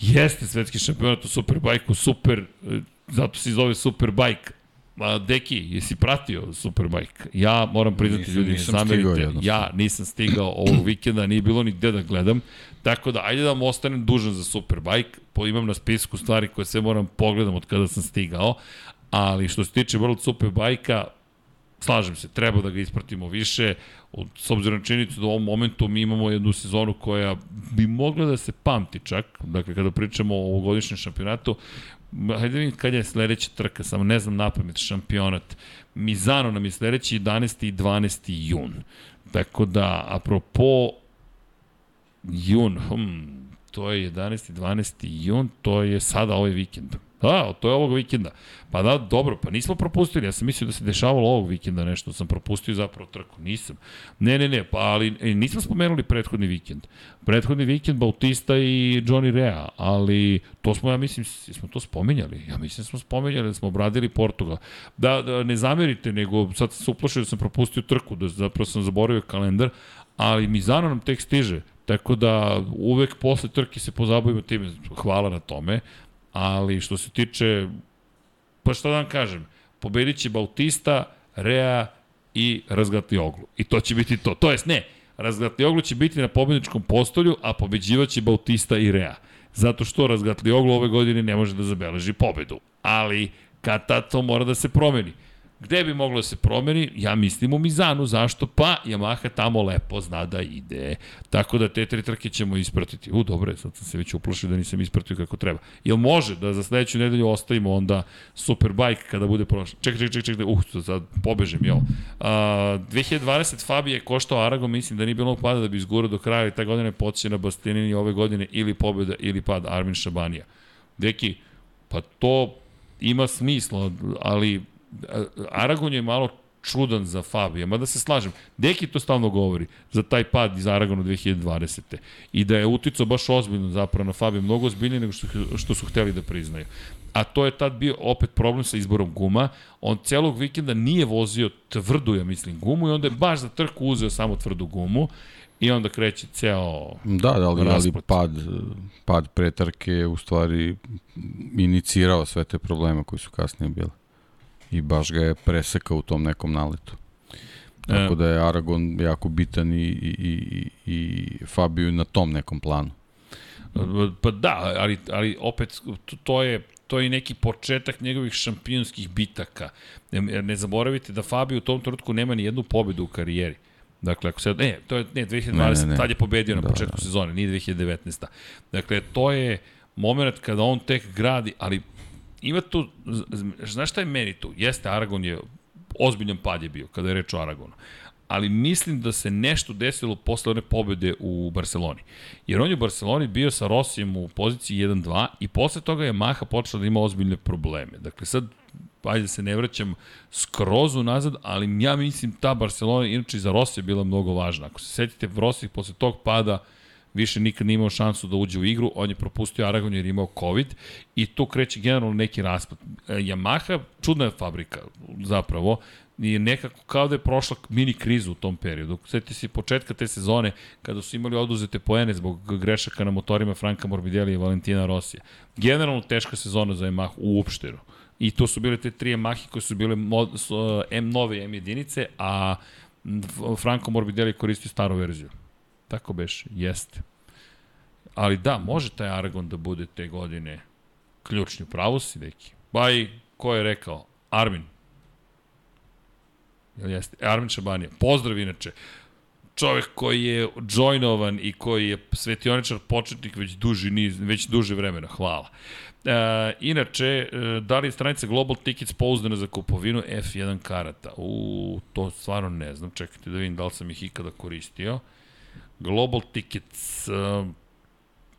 Jeste svetski šampionat u Superbajku, super, e, zato se zove Superbike, Ma, Deki, jesi pratio Superbike? Ja moram priznati nisam, ljudi, nisam zamerite, ja nisam stigao ovog vikenda, nije bilo ni gde da gledam, tako da ajde da vam ostanem dužan za Superbike, po, imam na spisku stvari koje sve moram pogledam od kada sam stigao, ali što se tiče World Superbike-a, slažem se, treba da ga ispratimo više, s obzirom na činjenicu da u ovom momentu mi imamo jednu sezonu koja bi mogla da se pamti čak, dakle kada pričamo o ovogodišnjem šampionatu, hajde da vidim kad je sledeća trka, samo ne znam napamet, šampionat. Mizano nam je sledeći 11. i 12. jun. Tako da, apropo jun, hm, to je 11. 12. jun, to je sada ovaj vikend. Da, to je ovog vikenda. Pa da, dobro, pa nismo propustili. Ja sam mislio da se dešavalo ovog vikenda nešto, sam propustio zapravo trku. Nisam. Ne, ne, ne, pa ali e, nismo spomenuli prethodni vikend. Prethodni vikend Bautista i Johnny Rea, ali to smo, ja mislim, smo to spominjali. Ja mislim da smo spominjali da smo obradili Portugal. Da, da ne zamerite, nego sad se uplašio da sam propustio trku, da zapravo sam zaboravio kalendar, ali Mizano nam tek stiže. Tako da uvek posle trke se pozabavimo time. Hvala na tome. Ali što se tiče, pa šta da vam kažem, pobedit će Bautista, Rea i Razgatli Oglu. I to će biti to. To jest ne, Razgatli Oglu će biti na pobedničkom postolju, a pobeđivaće Bautista i Rea. Zato što Razgatli Oglu ove godine ne može da zabeleži pobedu. Ali kad tad to mora da se promeni. Gde bi moglo da se promeni? Ja mislim u Mizanu. Zašto? Pa Yamaha tamo lepo zna da ide. Tako da te tri trke ćemo ispratiti. U, dobro, sad sam se već uplašio da nisam ispratio kako treba. Jel može da za sledeću nedelju ostavimo onda Superbike kada bude prošlo? Čekaj, čekaj, čekaj, čekaj, uh, sad pobežem, jel? Uh, 2020 Fabije je koštao Aragon, mislim da nije bilo pada da bi izgurao do kraja i ta godina je počeo na Bastianini ove godine ili pobjeda ili pad Armin Šabanija. Deki, pa to ima smisla, ali Aragon je malo čudan za Fabija, mada se slažem. Deki to stalno govori za taj pad iz Aragona 2020. I da je uticao baš ozbiljno zapravo na Fabija, mnogo ozbiljnije nego što, što su hteli da priznaju. A to je tad bio opet problem sa izborom guma. On celog vikenda nije vozio tvrdu, ja mislim, gumu i onda je baš za trku uzeo samo tvrdu gumu i onda kreće ceo Da, da, ali, ali pad, pad pretarke u stvari inicirao sve te probleme koji su kasnije bile i baš ga je presekao u tom nekom naletu. Tako da je Aragon jako bitan i, i, i, i Fabio na tom nekom planu. Pa da, ali, ali opet to je to je neki početak njegovih šampionskih bitaka. Ne, ne zaboravite da Fabio u tom trenutku nema ni jednu pobedu u karijeri. Dakle, ako se... Ne, to je ne, 2020, ne, ne, ne. tad je pobedio na da, početku da. sezone, nije 2019. Dakle, to je moment kada on tek gradi, ali ima tu, znaš šta je meni tu? Jeste, Aragon je, ozbiljan pad je bio kada je reč o Aragonu. Ali mislim da se nešto desilo posle one pobede u Barceloni. Jer on je u Barceloni bio sa Rosijem u poziciji 1-2 i posle toga je Maha počela da ima ozbiljne probleme. Dakle, sad ajde da se ne vraćam skroz unazad, ali ja mislim ta Barcelona, inače za Rosije bila mnogo važna. Ako se setite, Rosije posle tog pada više nikad nije imao šansu da uđe u igru, on je propustio Aragon jer je imao COVID i tu kreće generalno neki raspad. E, Yamaha, čudna je fabrika zapravo, je nekako kao da je prošla mini krizu u tom periodu. Sjetite se početka te sezone kada su imali oduzete poene zbog grešaka na motorima Franka Morbidelli i Valentina Rosija. Generalno teška sezona za Yamaha uopšteno. I to su bile te tri Yamahe koje su bile mod, M nove M jedinice, a Franco Morbidelli koristio staru verziju. Tako beš, jeste. Ali da, može taj Aragon da bude te godine ključni pravo si, deki. Ba i, ko je rekao? Armin. Jel jeste? E, Armin Šabanija. Pozdrav inače. Čovek koji je joinovan i koji je svetioničar početnik već duži niz, već duže vremena. Hvala. E, inače, e, da li je stranica Global Tickets pouzdana za kupovinu F1 karata? U, to stvarno ne znam. Čekajte da vidim da li sam ih ikada koristio. Global Tickets, uh,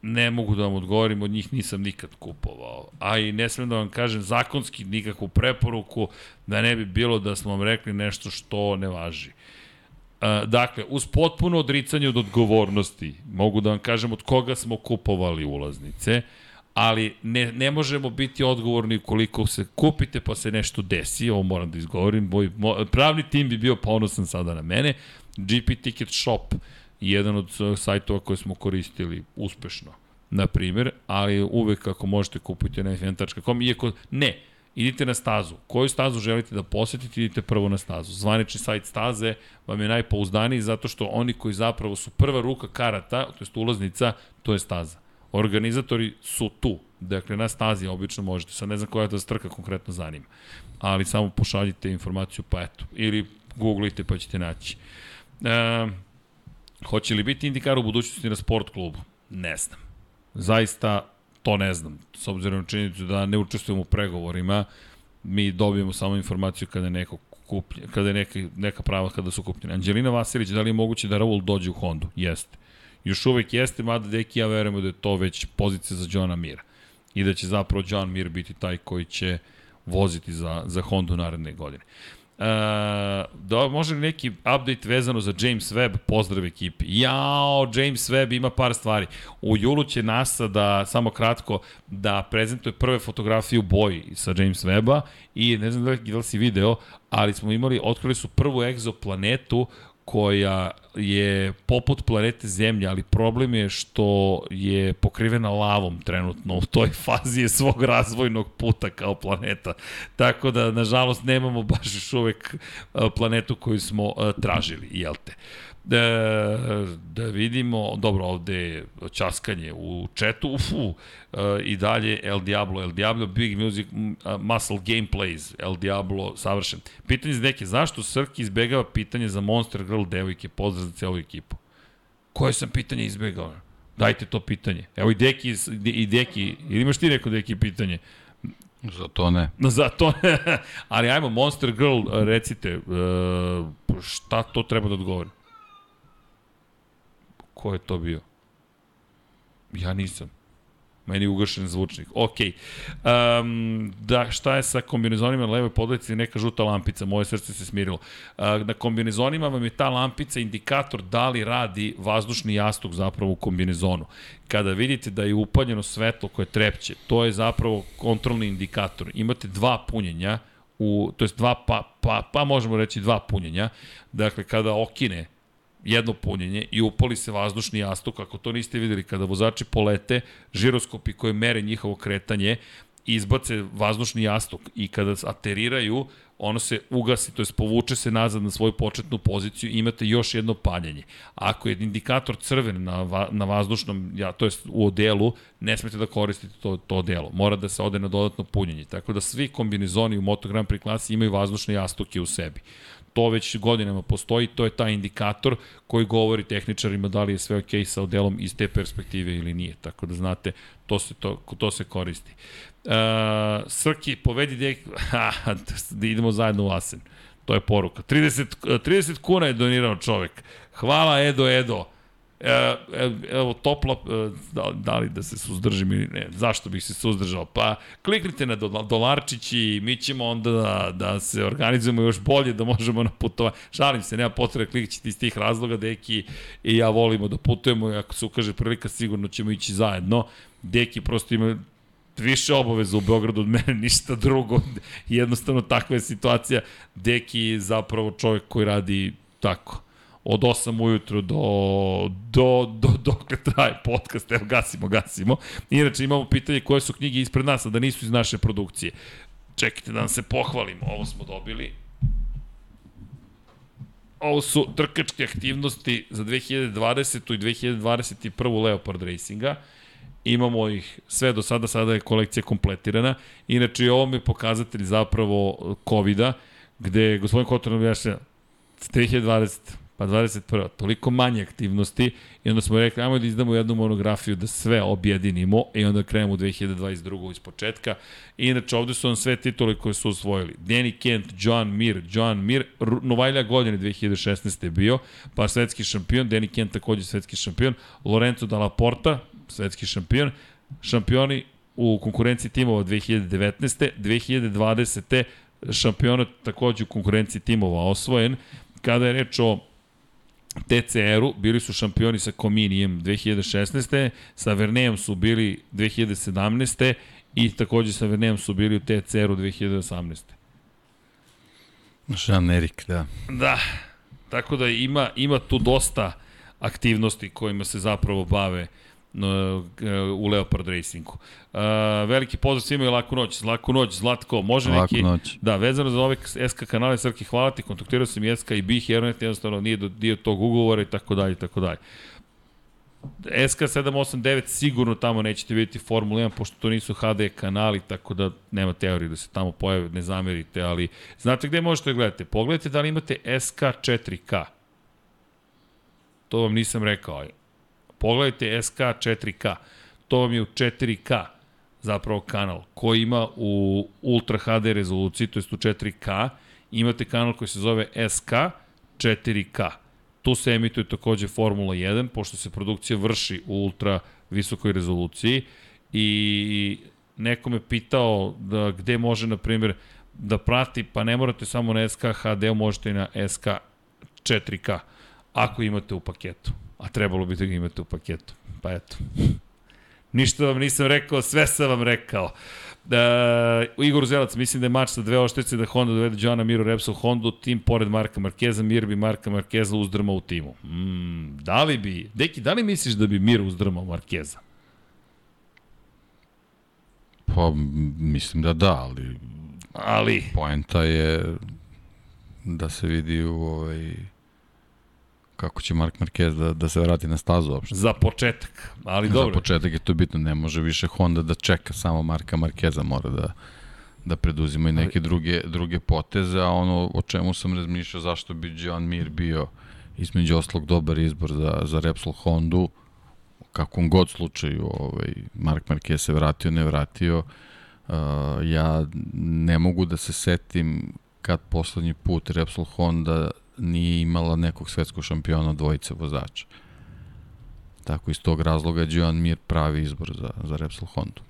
ne mogu da vam odgovorim, od njih nisam nikad kupovao. A i ne smem da vam kažem zakonski nikakvu preporuku da ne bi bilo da smo vam rekli nešto što ne važi. Uh, dakle, uz potpuno odricanje od odgovornosti, mogu da vam kažem od koga smo kupovali ulaznice, ali ne, ne možemo biti odgovorni koliko se kupite pa se nešto desi, ovo moram da izgovorim, moj, moj pravni tim bi bio ponosan sada na mene, GP Ticket Shop, uh, jedan od sajtova koje smo koristili uspešno, na primjer, ali uvek ako možete kupiti na fn.com, iako ne, idite na stazu. Koju stazu želite da posetite, idite prvo na stazu. Zvanični sajt staze vam je najpouzdaniji zato što oni koji zapravo su prva ruka karata, to je ulaznica, to je staza. Organizatori su tu. Dakle, na stazi obično možete. Sad ne znam koja to strka konkretno zanima. Ali samo pošaljite informaciju, pa eto. Ili googlite pa ćete naći. E, Hoće li biti indikar u budućnosti na sport klubu? Ne znam. Zaista to ne znam. S obzirom na činjenicu da ne učestvujemo u pregovorima, mi dobijemo samo informaciju kada je neko kupljen, kada je neka, neka prava kada su kupljene. Anđelina Vasilić, da li je moguće da Raul dođe u Hondu? Jeste. Još uvek jeste, mada deki ja verujemo da je to već pozicija za Johna Mira. I da će zapravo John Mir biti taj koji će voziti za, za Hondu naredne godine. Uh, da, može neki update vezano za James Webb? Pozdrav ekipi. Jao, James Webb ima par stvari. U julu će NASA da, samo kratko, da prezentuje prve fotografije u boji sa James Webba i ne znam da li, da li si video, ali smo imali, otkrili su prvu egzoplanetu koja je poput planete Zemlja, ali problem je što je pokrivena lavom trenutno. U toj fazi je svog razvojnog puta kao planeta. Tako da, nažalost, nemamo baš još uvek planetu koju smo tražili, jel te? Da, da vidimo, dobro, ovde je časkanje u četu, ufu, i dalje El Diablo, El Diablo, Big Music, Muscle Gameplays, El Diablo, savršen. Pitanje za neke, zašto Srki izbegava pitanje za Monster Girl devojke, pozdrav za celu ekipu? Koje sam pitanje izbegao? Dajte to pitanje. Evo i Deki, i Deki, ili imaš ti neko Deki pitanje? Za to ne. Za to ne. Ali ajmo, Monster Girl, recite, šta to treba da odgovori? Ko je to bio? Ja nisam. Meni je ugašen zvučnik. Ok. Um, da, šta je sa kombinezonima na levoj podletici? Neka žuta lampica. Moje srce se smirilo. Uh, na kombinezonima vam je ta lampica indikator da li radi vazdušni jastuk zapravo u kombinezonu. Kada vidite da je upaljeno svetlo koje trepće, to je zapravo kontrolni indikator. Imate dva punjenja, u, to jest dva, pa, pa, pa možemo reći dva punjenja. Dakle, kada okine jedno punjenje i upali se vazdušni jastuk, ako to niste videli, kada vozači polete, žiroskopi koje mere njihovo kretanje, izbace vazdušni jastuk i kada ateriraju, ono se ugasi, to je povuče se nazad na svoju početnu poziciju i imate još jedno paljenje. Ako je indikator crven na, va, na vazdušnom, ja, to je u odelu, ne smete da koristite to, to odelo. Mora da se ode na dodatno punjenje. Tako da svi kombinizoni u Moto Grand Prix klasi imaju vazdušne jastuke u sebi to već godinama postoji, to je taj indikator koji govori tehničarima da li je sve ok sa odelom iz te perspektive ili nije. Tako da znate, to se, to, to se koristi. Uh, Srki, povedi dek... da idemo zajedno u Asen. To je poruka. 30, 30 kuna je donirao čovek. Hvala Edo Edo. E, e, evo, topla, e, da, da li da se suzdržim ili ne, zašto bih se suzdržao? Pa kliknite na dolarčić i mi ćemo onda da, da se organizujemo još bolje, da možemo na putovanje. Šalim se, nema potrebe klikćiti iz tih razloga, Deki i ja volimo da putujemo i ako se ukaže prilika, sigurno ćemo ići zajedno. Deki prosto ima više obaveza u Beogradu od mene, ništa drugo. Jednostavno takva je situacija. Deki je zapravo čovjek koji radi tako od 8 ujutru do, do, do, dokle traje podcast, evo gasimo, gasimo. Inače imamo pitanje koje su knjige ispred nas, a da nisu iz naše produkcije. Čekajte da nam se pohvalimo, ovo smo dobili. Ovo su trkačke aktivnosti za 2020. i 2021. Leopard Racinga. Imamo ih sve do sada, sada je kolekcija kompletirana. Inače, ovo mi je pokazatelj zapravo COVID-a, gde gospodin Kotor objašnja 2020 pa 21. Toliko manje aktivnosti i onda smo rekli, ajmo da izdamo jednu monografiju da sve objedinimo i onda krenemo u 2022. iz početka. I inače, ovde su vam sve titule koje su osvojili. Danny Kent, John Mir, John Mir, Novajlja godine 2016. je bio, pa svetski šampion, Danny Kent takođe svetski šampion, Lorenzo Dalla Porta, svetski šampion, šampioni u konkurenciji timova 2019. 2020. šampionat takođe u konkurenciji timova osvojen. Kada je reč o TCR-u, bili su šampioni sa Cominijem 2016. Sa Vernejem su bili 2017. I takođe sa Vernejem su bili u TCR-u 2018. Jean Erik, da. Da, tako da ima, ima tu dosta aktivnosti kojima se zapravo bave uh, u Leopard Racingu. Uh, veliki pozdrav svima i laku noć. Laku noć, Zlatko, može laku neki... Noć. Da, vezano za ove SK kanale, Srki, hvala ti, kontaktirao sam i SK i BIH, Hernet jednostavno nije do, dio tog ugovora i tako dalje i tako dalje. SK789 sigurno tamo nećete vidjeti Formula 1, pošto to nisu HD kanali, tako da nema teorije da se tamo pojave, ne zamerite, ali znate gde možete da gledate? Pogledajte da li imate SK4K. To vam nisam rekao, ali Pogledajte SK 4K. To vam je u 4K zapravo kanal koji ima u Ultra HD rezoluciji, to je u 4K. Imate kanal koji se zove SK 4K. Tu se emituje takođe Formula 1, pošto se produkcija vrši u ultra visokoj rezoluciji i neko me pitao da gde može, na primjer, da prati, pa ne morate samo na SK HD, možete i na SK 4K, ako imate u paketu a trebalo bi da ga imate u paketu. Pa eto. Ništa vam nisam rekao, sve sam vam rekao. Da, Igor Zelac, mislim da je mač sa dve oštrice da Honda dovede Joana Miro Repsol Honda, tim pored Marka Markeza, Mir bi Marka Markeza uzdrmao u timu. Mm, da li bi, Deki, da li misliš da bi Mir uzdrmao Markeza? Pa, mislim da da, ali Ali, poenta je da se vidi u ovaj kako će Mark Marquez da, da se vrati na stazu uopšte. za početak, ali Za dobro. početak je to bitno, ne može više Honda da čeka samo Marka Markeza, mora da da preduzima i neke druge, druge poteze, a ono o čemu sam razmišljao zašto bi John Mir bio između oslog dobar izbor za, za Repsol Hondu, u kakvom god slučaju ovaj, Mark Marquez se vratio, ne vratio, uh, ja ne mogu da se setim kad poslednji put Repsol Honda nije imala nekog svetskog šampiona dvojice vozača. Tako iz tog razloga je Joan Mir pravi izbor za, za Repsol Hondu.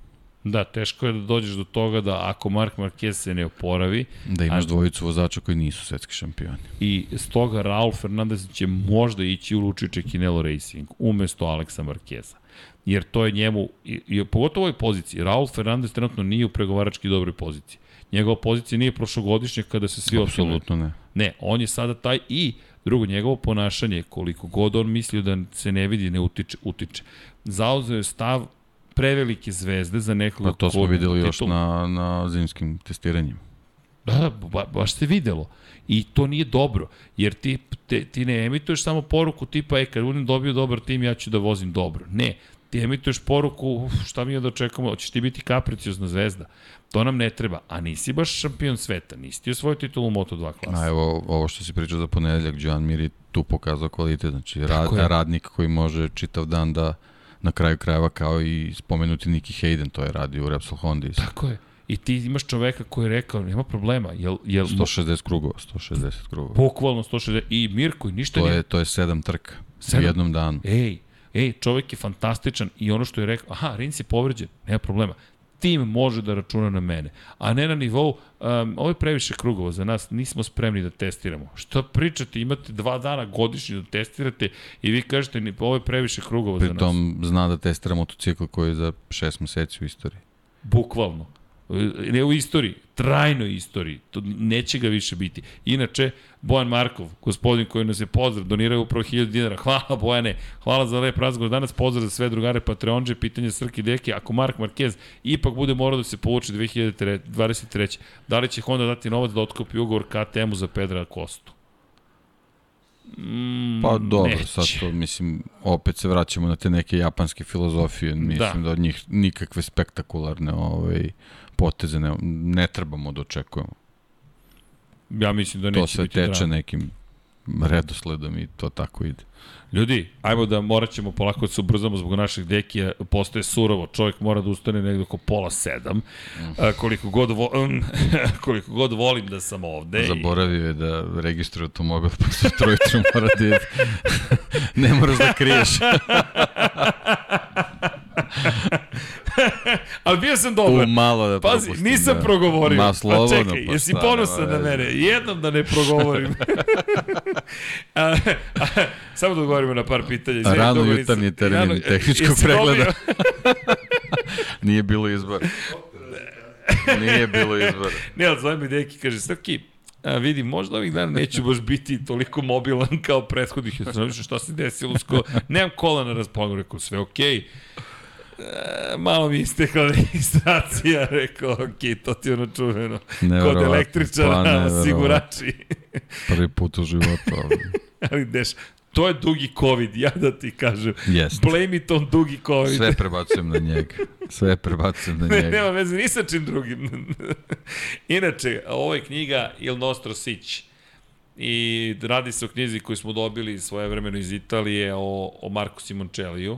Da, teško je da dođeš do toga da ako Mark Marquez se ne oporavi Da imaš A- dvojicu vozača koji nisu svetski šampioni. i stoga Raul Fernandez će možda ići u Lučiće Kinelo Racing umesto Aleksa Markeza. Jer to je njemu, i, i pogotovo u ovoj poziciji, Raul Fernandez trenutno nije u pregovarački dobroj poziciji. Njegova pozicija nije prošlogodišnja kada se svi. Apsolutno ne. Ne, on je sada taj i drugo, njegovo ponašanje, koliko god on mislio da se ne vidi, ne utiče, utiče. Zauzeo je stav prevelike zvezde za nekoga Pa to smo videli još titul- na, na zimskim testiranjima. Da, da, ba, baš se videlo. I to nije dobro, jer ti, te, ti ne emituješ samo poruku tipa, e, kad budem dobio dobar tim, ja ću da vozim dobro. Ne, ti emituješ poruku, uf, šta mi je da očekamo, hoćeš ti biti kapriciozna zvezda. To nam ne treba, a nisi baš šampion sveta, nisi ti osvojio titulu u Moto2 klasa. A evo, ovo što si pričao za ponedeljak, Joan Mir je tu pokazao kvalitet, znači rad, radnik koji može čitav dan da na kraju krajeva kao i spomenuti Niki Hayden, to je radio u Repsol Honda. isto. Tako je. I ti imaš čoveka koji je rekao, nema problema, jel, jel 160 krugova, 160 krugova. bukvalno 160, i Mirko, ništa To nije je, to je sedam trka Sedam? u jednom danu. Ej, ej, čovek je fantastičan i ono što je rekao, aha, Rins je povređen, nema problema. Tim može da računa na mene, a ne na nivou, um, ovo je previše krugova za nas, nismo spremni da testiramo. Šta pričate, imate dva dana godišnje da testirate i vi kažete, ovo je previše krugova za nas. Pritom zna da testira motocikl koji je za šest meseci u istoriji. Bukvalno. Ne u istoriji, trajnoj istoriji. To neće ga više biti. Inače, Bojan Markov, gospodin koji nas je pozdrav, donirao upravo 1000 dinara. Hvala Bojane, hvala za lep razgovor. Danas pozdrav za sve drugare Patreonđe, pitanje Srki Deke. Ako Mark Marquez ipak bude morao da se povuče 2023. Da li će Honda dati novac da otkupi ugovor KTM-u za Pedra Kostu? Mm, Pa dobro, neće. sad to mislim, opet se vraćamo na te neke japanske filozofije, mislim Da. da, da od njih nikakve spektakularne ovaj, poteze ne, ne trebamo da očekujemo. Ja mislim da neće To sve biti teče drama. nekim redosledom i to tako ide. Ljudi, ajmo da morat ćemo polako da se ubrzamo zbog našeg dekija, postoje surovo, čovjek mora da ustane negde oko pola sedam, a, koliko, god vo, koliko god volim da sam ovde. i- Zaboravio je da registruje automobil, pa se trojitru mora da ide. ne moraš da kriješ. Ali bio sam dobar. U malo da Pazi, propustim, nisam da. progovorio. Ma slobodno, pa čekaj, pa jesi ponosan na veze. mene? Jednom da ne progovorim. a, a, samo da odgovorimo na par pitanja. izvini, Rano jutarnji termin Rano- tehničkog pregleda. Nije bilo izbora. Nije bilo izbora. Ne, ali zove mi deki, kaže, Srki, a, vidi, možda ovih dana neću baš biti toliko mobilan kao prethodnih. Ja sam šta se desilo, sko... nemam kola na raspolaganju, rekao, sve okej. E, malo mi je istekla registracija, rekao, ok, to ti je ono čuveno. Kod električara, pa osigurači. Prvi put u životu. ali Ali deš, to je dugi COVID, ja da ti kažem. Jeste. Blame it on dugi COVID. Sve prebacujem na njega. Sve prebacujem na Ne, njega. nema veze ni sa čim drugim. Inače, ovo je knjiga Il Nostro Sić. I radi se o knjizi koju smo dobili svoje vremeno iz Italije o, o Marku Simoncelliju.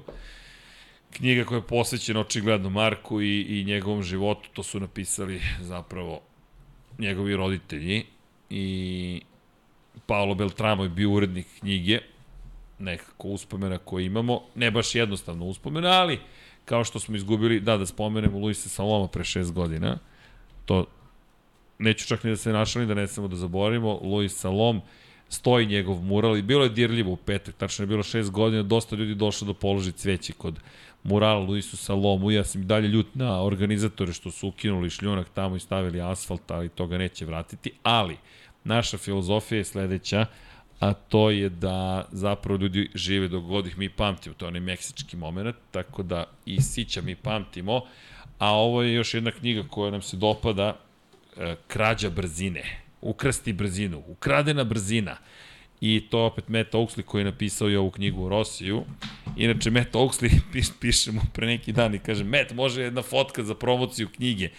Knjiga koja je posvećena očigledno Marku i, i njegovom životu. To su napisali zapravo njegovi roditelji. I Paolo Beltramo je bio urednik knjige. Nekako uspomena koje imamo. Ne baš jednostavno uspomena, ali kao što smo izgubili, da, da spomenemo Luisa Saloma pre šest godina, to neću čak ni da se našalim, da ne samo da zaboravimo, Luis Salom, stoji njegov mural i bilo je dirljivo u petak, tačno je bilo šest godina, dosta ljudi došlo da položi cveće kod murala Luisu Salomu, ja sam dalje ljut na organizatore što su ukinuli šljunak tamo i stavili asfalt, ali to ga neće vratiti, ali naša filozofija je sledeća, a to je da zapravo ljudi žive dok god ih mi pamtimo, to je onaj meksički moment, tako da i sića mi pamtimo, a ovo je još jedna knjiga koja nam se dopada, e, Krađa brzine, ukrasti brzinu, ukradena brzina, i to opet Matt Oaksley koji je napisao i ovu knjigu o Rosiju. Inače, Matt Oaksley piš, piše mu pre neki dan i kaže, Matt, može jedna fotka za promociju knjige.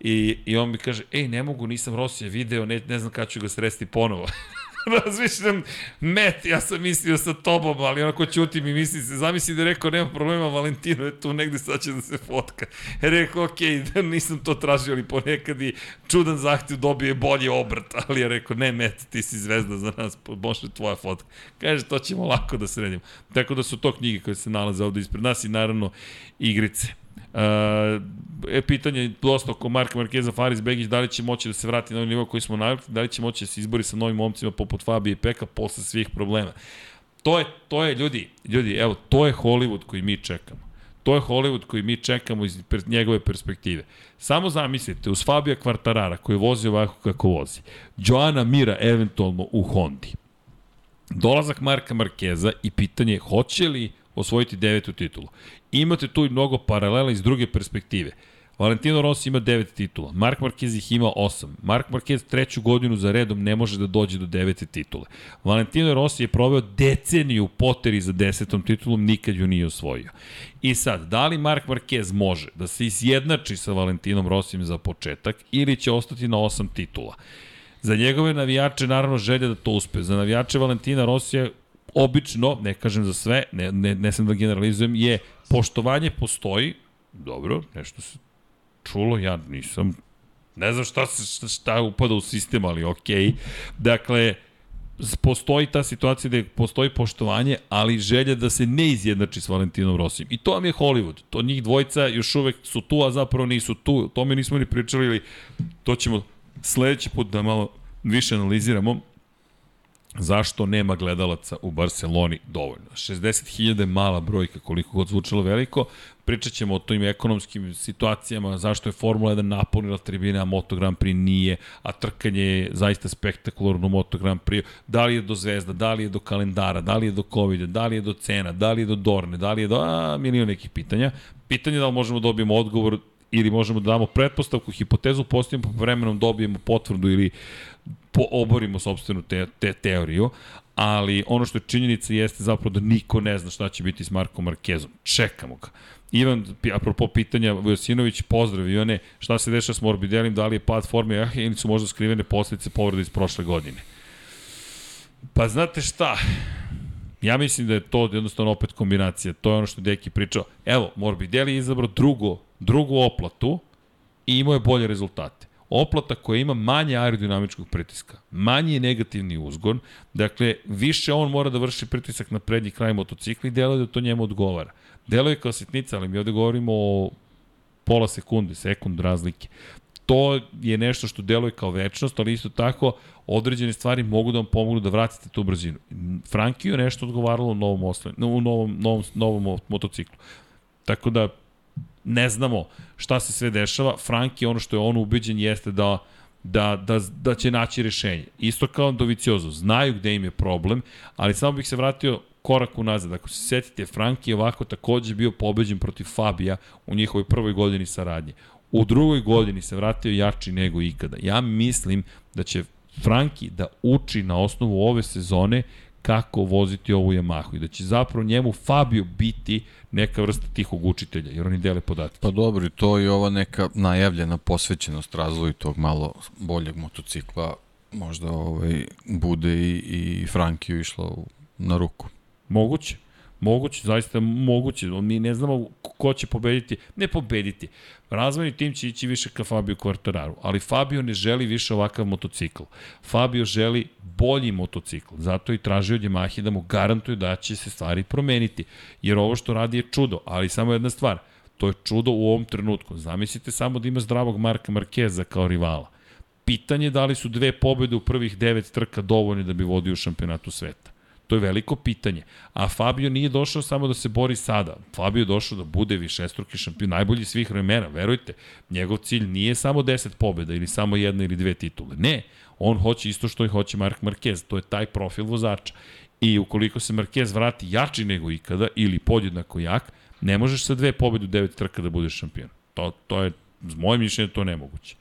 I, I on mi kaže, ej, ne mogu, nisam Rosija video, ne, ne znam kada ću ga sresti ponovo. razmišljam, met, ja sam mislio sa tobom, ali onako ćuti mi misli se, zamisli da je rekao, nema problema, Valentino je tu negde, sad će da se fotka. Rekao, ok, da nisam to tražio, ali ponekad i čudan zahtjev dobije bolji obrt, ali je rekao, ne, met, ti si zvezda za nas, može tvoja fotka. Kaže, to ćemo lako da sredimo. Tako da su to knjige koje se nalaze ovde ispred nas i naravno igrice. Uh, e, pitanje dosta oko Marka Markeza, Faris Begić, da li će moći da se vrati na ovaj nivo koji smo navikli, da li će moći da se izbori sa novim momcima poput Fabije i Peka posle svih problema. To je, to je, ljudi, ljudi, evo, to je Hollywood koji mi čekamo. To je Hollywood koji mi čekamo iz njegove perspektive. Samo zamislite, uz Fabija Kvartarara koji vozi ovako kako vozi, Joana Mira eventualno u Hondi, dolazak Marka Markeza i pitanje hoće li osvojiti devetu titulu. Imate tu i mnogo paralela iz druge perspektive. Valentino Rossi ima 9 titula, Mark Marquez ih ima 8. Mark Marquez treću godinu za redom ne može da dođe do devete titule. Valentino Rossi je proveo deceniju u poteri za desetom titulom, nikad ju nije osvojio. I sad, da li Mark Marquez može da se izjednači sa Valentinom Rossijem za početak ili će ostati na 8 titula? Za njegove navijače naravno želja da to uspe. Za navijače Valentina Rosija obično, ne kažem za sve, ne, ne, ne sam da generalizujem, je poštovanje postoji, dobro, nešto se čulo, ja nisam, ne znam šta, šta, šta upada u sistem, ali okej. Okay. Dakle, postoji ta situacija da postoji poštovanje, ali želja da se ne izjednači s Valentinom Rosijem. I to vam je Hollywood. To njih dvojica još uvek su tu, a zapravo nisu tu. O tome nismo ni pričali, ili to ćemo sledeći put da malo više analiziramo zašto nema gledalaca u Barceloni dovoljno. 60.000 je mala brojka, koliko god zvučalo veliko. Pričat ćemo o tim ekonomskim situacijama, zašto je Formula 1 napunila tribine, a Moto Grand Prix nije, a trkanje je zaista spektakularno Moto Grand Prix. Da li je do zvezda, da li je do kalendara, da li je do covid da li je do cena, da li je do Dorne, da li je do a, milijon nekih pitanja. Pitanje da li možemo da dobijemo odgovor ili možemo da damo pretpostavku, hipotezu, postavimo po vremenom dobijemo potvrdu ili po, oborimo sobstvenu te, te teoriju, ali ono što je činjenica jeste zapravo da niko ne zna šta će biti s Markom Markezom. Čekamo ga. Ivan, apropo pitanja, Vujosinović, pozdrav Ivane, šta se deša s Morbidelim, da li je pad forme ah, ili su možda skrivene posljedice povrede iz prošle godine? Pa znate šta, ja mislim da je to jednostavno opet kombinacija, to je ono što Deki pričao. Evo, Morbidelli je izabrao drugo, drugu oplatu i imao je bolje rezultate oplata koja ima manje aerodinamičkog pritiska, manji negativni uzgon, dakle, više on mora da vrši pritisak na prednji kraj motocikla i deluje da to njemu odgovara. Deluje kao sitnica, ali mi ovde govorimo o pola sekunde, sekund razlike. To je nešto što deluje kao večnost, ali isto tako određene stvari mogu da vam pomognu da vratite tu brzinu. Frankiju je nešto odgovaralo u novom, oslen, u novom, novom, novom motociklu. Tako da ne znamo šta se sve dešava. Frank je ono što je on ubeđen jeste da da, da, da će naći rešenje. Isto kao Doviciozo, znaju gde im je problem, ali samo bih se vratio korak unazad. Ako se setite, Frank je ovako takođe bio pobeđen protiv Fabija u njihovoj prvoj godini saradnje. U drugoj godini se vratio jači nego ikada. Ja mislim da će Franki da uči na osnovu ove sezone kako voziti ovu Yamahu i da će zapravo njemu Fabio biti neka vrsta tihog učitelja, jer oni dele podatke. Pa dobro, i to je ova neka najavljena posvećenost razvoju tog malo boljeg motocikla, možda ovaj, bude i, i Frankiju išla na ruku. Moguće. Moguće, zaista moguće. Mi ne znamo ko će pobediti. Ne pobediti. Razvojni tim će ići više ka Fabio Quartararu, ali Fabio ne želi više ovakav motocikl. Fabio želi bolji motocikl. Zato i traži od Yamahe da mu garantuje da će se stvari promeniti. Jer ovo što radi je čudo, ali samo jedna stvar. To je čudo u ovom trenutku. Zamislite samo da ima zdravog Marka Markeza kao rivala. Pitanje je da li su dve pobjede u prvih devet trka dovoljne da bi vodio šampionatu sveta. To je veliko pitanje. A Fabio nije došao samo da se bori sada. Fabio je došao da bude višestruki šampion, najbolji svih vremena, verujte. Njegov cilj nije samo 10 pobjeda ili samo jedna ili dve titule. Ne, on hoće isto što i hoće Mark Marquez. To je taj profil vozača. I ukoliko se Marquez vrati jači nego ikada ili podjednako jak, ne možeš sa dve pobjede u devet trka da budeš šampion. To, to je, z moje mišljenje, to nemoguće.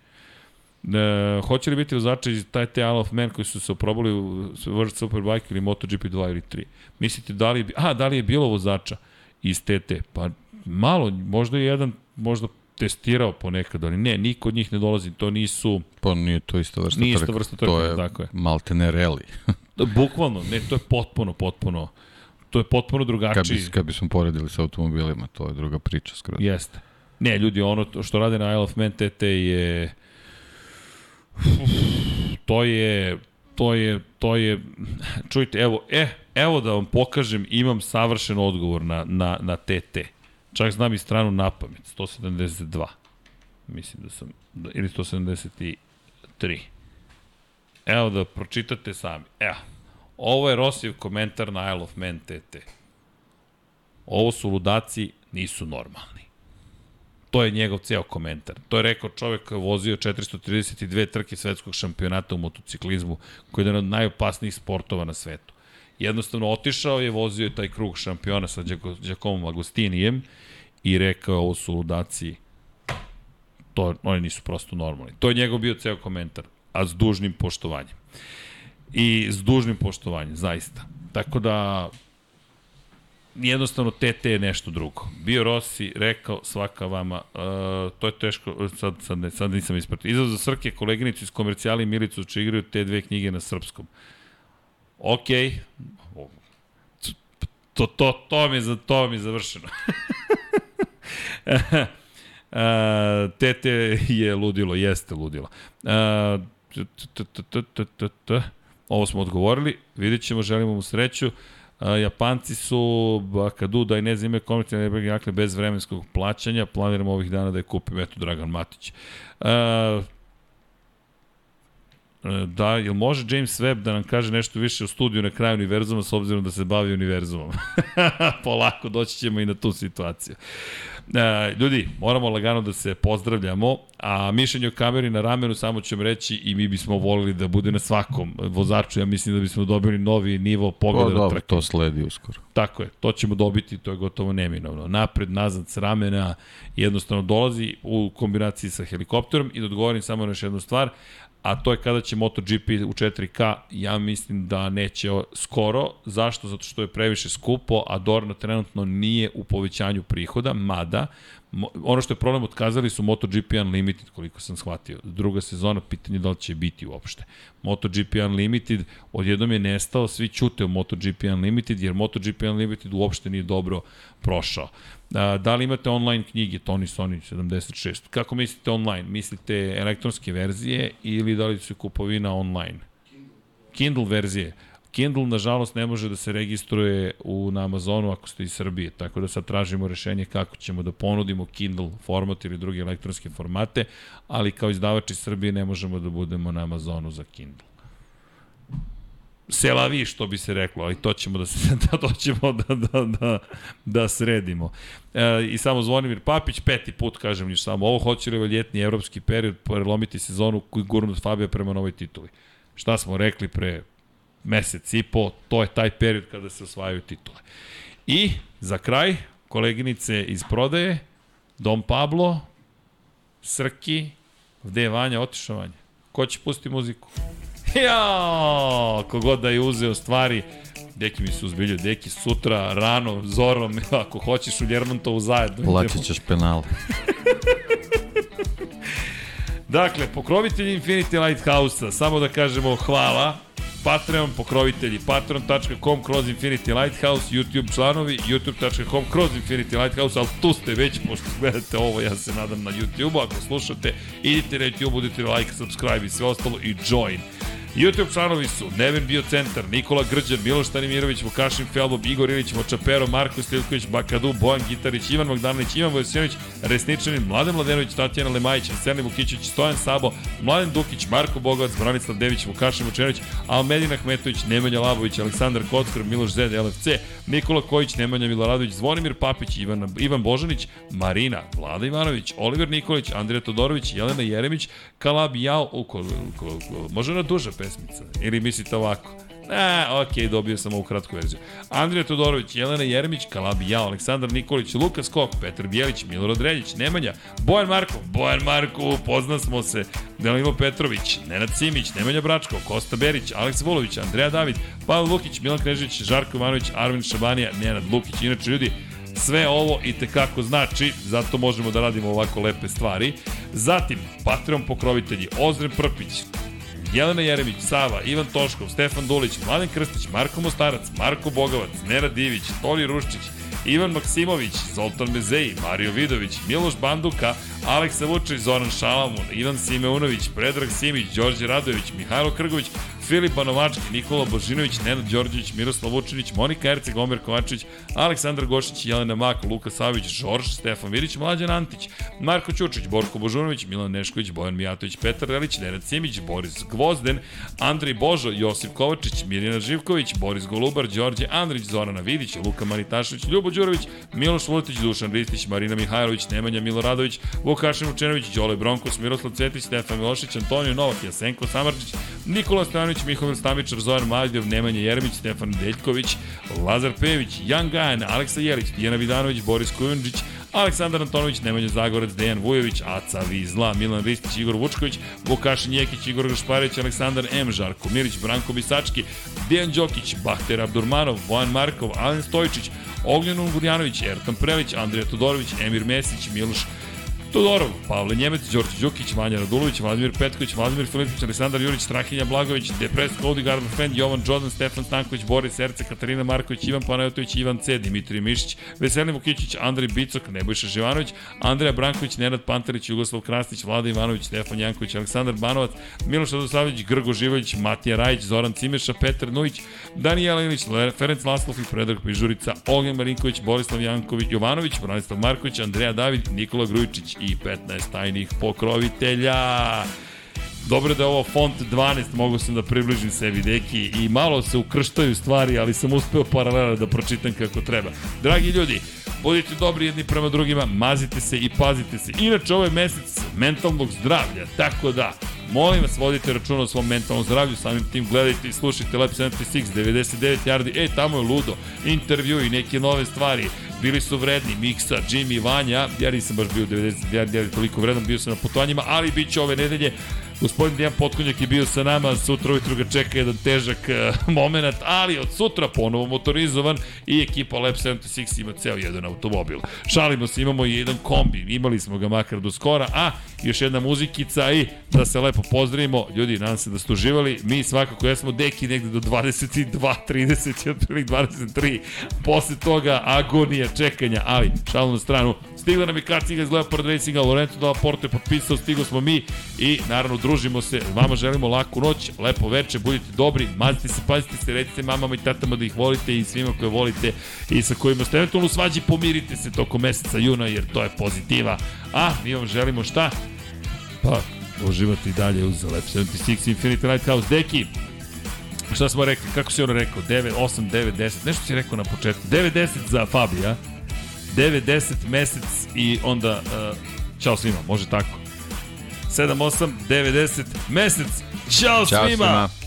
E, hoće li biti vozači iz taj te Isle of Man koji su se oprobali u World Superbike ili MotoGP 2 ili 3? Mislite da li, a, da li je bilo vozača iz TT? Pa malo, možda je jedan, možda testirao ponekad, ali ne, niko od njih ne dolazi, to nisu... Pa nije to ista vrsta Nije ista vrsta trka, to je tako je. maltene reli. Bukvalno, ne, to je potpuno, potpuno, to je potpuno kad, drugačiji. bi, kad bismo poredili sa automobilima, to je druga priča skroz. Jeste. Ne, ljudi, ono to što rade na Isle of Man TT je... To je... To je, to je, čujte, evo, e, evo da vam pokažem, imam savršen odgovor na, na, na TT. Čak znam i stranu na pamet, 172. Mislim da sam, da, ili 173. Evo da pročitate sami. Evo, ovo je Rosijev komentar na Isle of Man TT. Ovo su ludaci, nisu normalni. To je njegov ceo komentar. To je rekao čovek koji je vozio 432 trke svetskog šampionata u motociklizmu, koji je jedan od najopasnijih sportova na svetu. Jednostavno otišao je, vozio je taj krug šampiona sa Giacomom Agostinijem i rekao ovo su ludaci, to, oni nisu prosto normalni. To je njegov bio ceo komentar, a s dužnim poštovanjem. I s dužnim poštovanjem, zaista. Tako da, jednostavno TT je nešto drugo. Bio Rossi, rekao svaka vama, uh, to je teško, sad, sad, ne, sad nisam ispratio. Izaz za Srke, koleginicu iz komercijali i Milicu će igraju te dve knjige na srpskom. Ok, to, to, to mi je, za, to mi je završeno. Uh, tete je ludilo, jeste ludilo. Uh, ovo smo odgovorili, vidjet ćemo, želimo mu sreću. A, Japanci su Bakadu da i ne zime komercijalne jakne bez vremenskog plaćanja. Planiramo ovih dana da je kupim, eto, Dragan Matić. A, da, jel može James Webb da nam kaže nešto više o studiju na kraju univerzuma s obzirom da se bavi univerzumom? Polako doći ćemo i na tu situaciju. E, ljudi, moramo lagano da se pozdravljamo, a mišljenje o kameri na ramenu samo ću vam reći i mi bismo volili da bude na svakom vozaču. Ja mislim da bismo dobili novi nivo pogleda. O, dobro, to sledi uskoro. Tako je, to ćemo dobiti, to je gotovo neminovno. Napred, nazad, s ramena, jednostavno dolazi u kombinaciji sa helikopterom i da odgovorim samo na još jednu stvar, a to je kada će MotoGP u 4K, ja mislim da neće skoro. Zašto? Zato što je previše skupo, a Dorna trenutno nije u povećanju prihoda, mada ono što je problem, otkazali su MotoGP Unlimited, koliko sam shvatio. Druga sezona, pitanje da li će biti uopšte. MotoGP Unlimited odjednom je nestao, svi ćute u MotoGP Unlimited, jer MotoGP Unlimited uopšte nije dobro prošao. A, da li imate online knjige, Tony Sony 76? Kako mislite online? Mislite elektronske verzije ili da li su kupovina online? Kindle verzije. Kindle, nažalost, ne može da se registruje u, na Amazonu ako ste iz Srbije, tako da sad tražimo rešenje kako ćemo da ponudimo Kindle format ili druge elektronske formate, ali kao izdavač iz Srbije ne možemo da budemo na Amazonu za Kindle. Selavi, što bi se reklo, ali to ćemo da, se, da, to ćemo da, da, da, da sredimo. E, I samo Zvonimir Papić, peti put, kažem niš samo, ovo hoće li ovaj ljetni evropski period prelomiti sezonu koji gurnut Fabio prema novoj tituli. Šta smo rekli pre mesec i po, to je taj period kada se osvajaju titule. I za kraj, koleginice iz prodaje, Dom Pablo, Srki, gde je Vanja, otišao Vanja? Ko će pustiti muziku? Jao, kogod da je uzeo stvari, Deki mi se uzbiljaju, Deki sutra, rano, zorom, ako hoćeš u Ljermontovu zajedno. Plaćat ćeš penale. dakle, pokrovitelji Infinity Lighthouse-a, samo da kažemo hvala, Patreon, pokrovitelji, patreon.com kroz Infinity Lighthouse, YouTube članovi, youtube.com kroz Infinity Lighthouse, ali tu ste već, pošto gledate ovo, ja se nadam na YouTube-u, ako slušate, idite na YouTube, budite like, subscribe i sve ostalo i join. YouTube članovi su Neven Bio Centar, Nikola Grđan, Miloš Tanimirović, Vukašin Felbob, Igor Ilić, Močapero, Marko Stilković, Bakadu, Bojan Gitarić, Ivan Magdanović, Ivan Vojsinović, Resničanin, Mladen Mladenović, Tatjana Lemajić, Veselin Vukićić, Stojan Sabo, Mladen Dukić, Marko Bogovac, Branislav Dević, Vukašin Vučenović, Almedin Ahmetović, Nemanja Labović, Aleksandar Kockar, Miloš Zed, LFC, Nikola Kojić, Nemanja Miloradović, Zvonimir Papić, Ivan, Ivan Božanić, Marina, Vlada Ivanović, Oliver Nikolić, Andrija Todorović, Jelena Jeremić, Kalab Jao, ko, ko, ko, može na duža pesmica, ili mislite ovako? Ne, ok, dobio sam ovu kratku verziju. Andrija Todorović, Jelena Jeremić, Kalabi Jao, Aleksandar Nikolić, Lukas Kok, Petar Bijelić, Milorad Reljić, Nemanja, Bojan Marko, Bojan Marko, pozna smo se, Danilo Petrović, Nenad Simić, Nemanja Bračko, Kosta Berić, Aleks Volović, Andreja David, Pavel Lukić, Milan Knežić, Žarko Ivanović, Armin Šabanija, Nenad Lukić. Inače, ljudi, sve ovo i tekako znači, zato možemo da radimo ovako lepe stvari. Zatim, Patreon pokrovitelji, Ozren Prpić, Jelena Jeremić, Sava, Ivan Toškov, Stefan Dulić, Mladen Krstić, Marko Mostarac, Marko Bogovac, Nera Divić, Toli Ruščić, Ivan Maksimović, Zoltan Mezeji, Mario Vidović, Miloš Banduka, Aleksa Vučić, Zoran Šalamun, Ivan Simeunović, Predrag Simić, Đorđe Radović, Mihajlo Krgović, Filip Banovački, Nikola Božinović, Nenad Đorđević, Miroslav Vučinić, Monika Erceg, Omer Kovačević, Aleksandar Gošić, Jelena Mak, Luka Savić, Žorž, Stefan Vidić, Mlađan Antić, Marko Ćučić, Borko Božunović, Milan Nešković, Bojan Mijatović, Petar Relić, Nenad Simić, Boris Gvozden, Andrej Božo, Josip Kovačić, Mirjana Živković, Boris Golubar, Đorđe Andrić, Zorana Vidić, Luka Manitašević, Ljubo Đurović, Miloš Vuletić, Dušan Ristić, Marina Mihajlović, Nemanja Miloradović, Vukašin Vučenović, Đole Bronkos, Miroslav Cvetić, Stefan Milošić, Antonio Novak, Jasenko Samarđić, Nikola Stojanović, Mihovil Stamičar, Zoran Majdov, Nemanja Jeremić, Stefan Deljković, Lazar Pejević, Jan Gajan, Aleksa Jelić, Dijana Vidanović, Boris Kujundžić, Aleksandar Antonović, Nemanja Zagorac, Dejan Vujović, Aca Vizla, Milan Ristić, Igor Vučković, Vukašin Jekić, Igor Gašparević, Aleksandar M. Žarko Mirić, Branko Bisački, Dejan Đokić, Bahter Abdurmanov, Bojan Markov, Alen Stojčić, Ognjen Ungurjanović, Ertan Prelić, Andrija Todorović, Emir Mesić, Miloš Todorov, Pavle Njemec, Đorđe Đukić, Vanja Radulović, Vladimir Petković, Vladimir Filipović, Aleksandar Jurić, Strahinja Blagović, Depres, Cody Gardner Fan, Jovan Jordan, Stefan Stanković, Boris Erce, Katarina Marković, Ivan Panajotović, Ivan C, Dimitrij Mišić, Veselin Vukićić, Andrej Bicok, Nebojša Živanović, Andreja Branković, Nenad Pantarić, Jugoslav Krasnić, Vlada Ivanović, Stefan Janković, Aleksandar Banovac, Miloš Radosavljević, Grgo Živović, Matija Rajić, Zoran Cimeša, Petar Nujić, Danijela Ilić, Ferenc Laslov i Predrag Pižurica, Ognjen Marinković, Borislav Janković, Jovanović, Branislav Marković, Andreja David, Nikola Grujičić i 15 tajnih pokrovitelja. Dobro da je ovo font 12, mogu sam da približim sebi deki i malo se ukrštaju stvari, ali sam uspeo paralela da pročitam kako treba. Dragi ljudi, budite dobri jedni prema drugima, mazite se i pazite se. Inače, ovo je mesec mentalnog zdravlja, tako da, molim vas, vodite računa o svom mentalnom zdravlju, samim tim gledajte i slušajte Lab 76, 99 yardi, e, tamo je ludo, intervju i neke nove stvari, bili su vredni, Miksa, Jimmy, Vanja, ja nisam baš bio 90 yardi, toliko vredan, bio sam na putovanjima, ali bit će ove nedelje Gospodin Dijan Potkonjak je bio sa nama, sutra ujutru ga čeka jedan težak uh, moment, ali od sutra ponovo motorizovan i ekipa Lab 76 ima ceo jedan automobil. Šalimo se, imamo i jedan kombi, imali smo ga makar do skora, a još jedna muzikica i da se lepo pozdravimo. Ljudi, nadam se da ste uživali. Mi svakako jesmo deki negde do 22, 30, otprilike 23. Posle toga agonija čekanja, ali šalu na stranu. Stigla nam je karcinga iz Leopard Racinga, Lorenzo Dalla Porte potpisao, stigo smo mi i naravno družimo se. Vama želimo laku noć, lepo veče, budite dobri, mazite se, pazite se, recite mamama i tatama da ih volite i svima koje volite i sa kojima ste eventualno svađi, pomirite se tokom meseca juna jer to je pozitiva. A mi vam želimo šta? Pa, uživati dalje uz Lab 76 Infinity Lighthouse. Deki, šta smo rekli, kako si ono rekao, 9, 8, 9, 10, nešto si rekao na početku, 9, 10 za Fabija, 9, 10 mesec i onda, uh, čao svima, može tako. 7, 8, 9, 10 mesec, čao, Ćao svima. svima.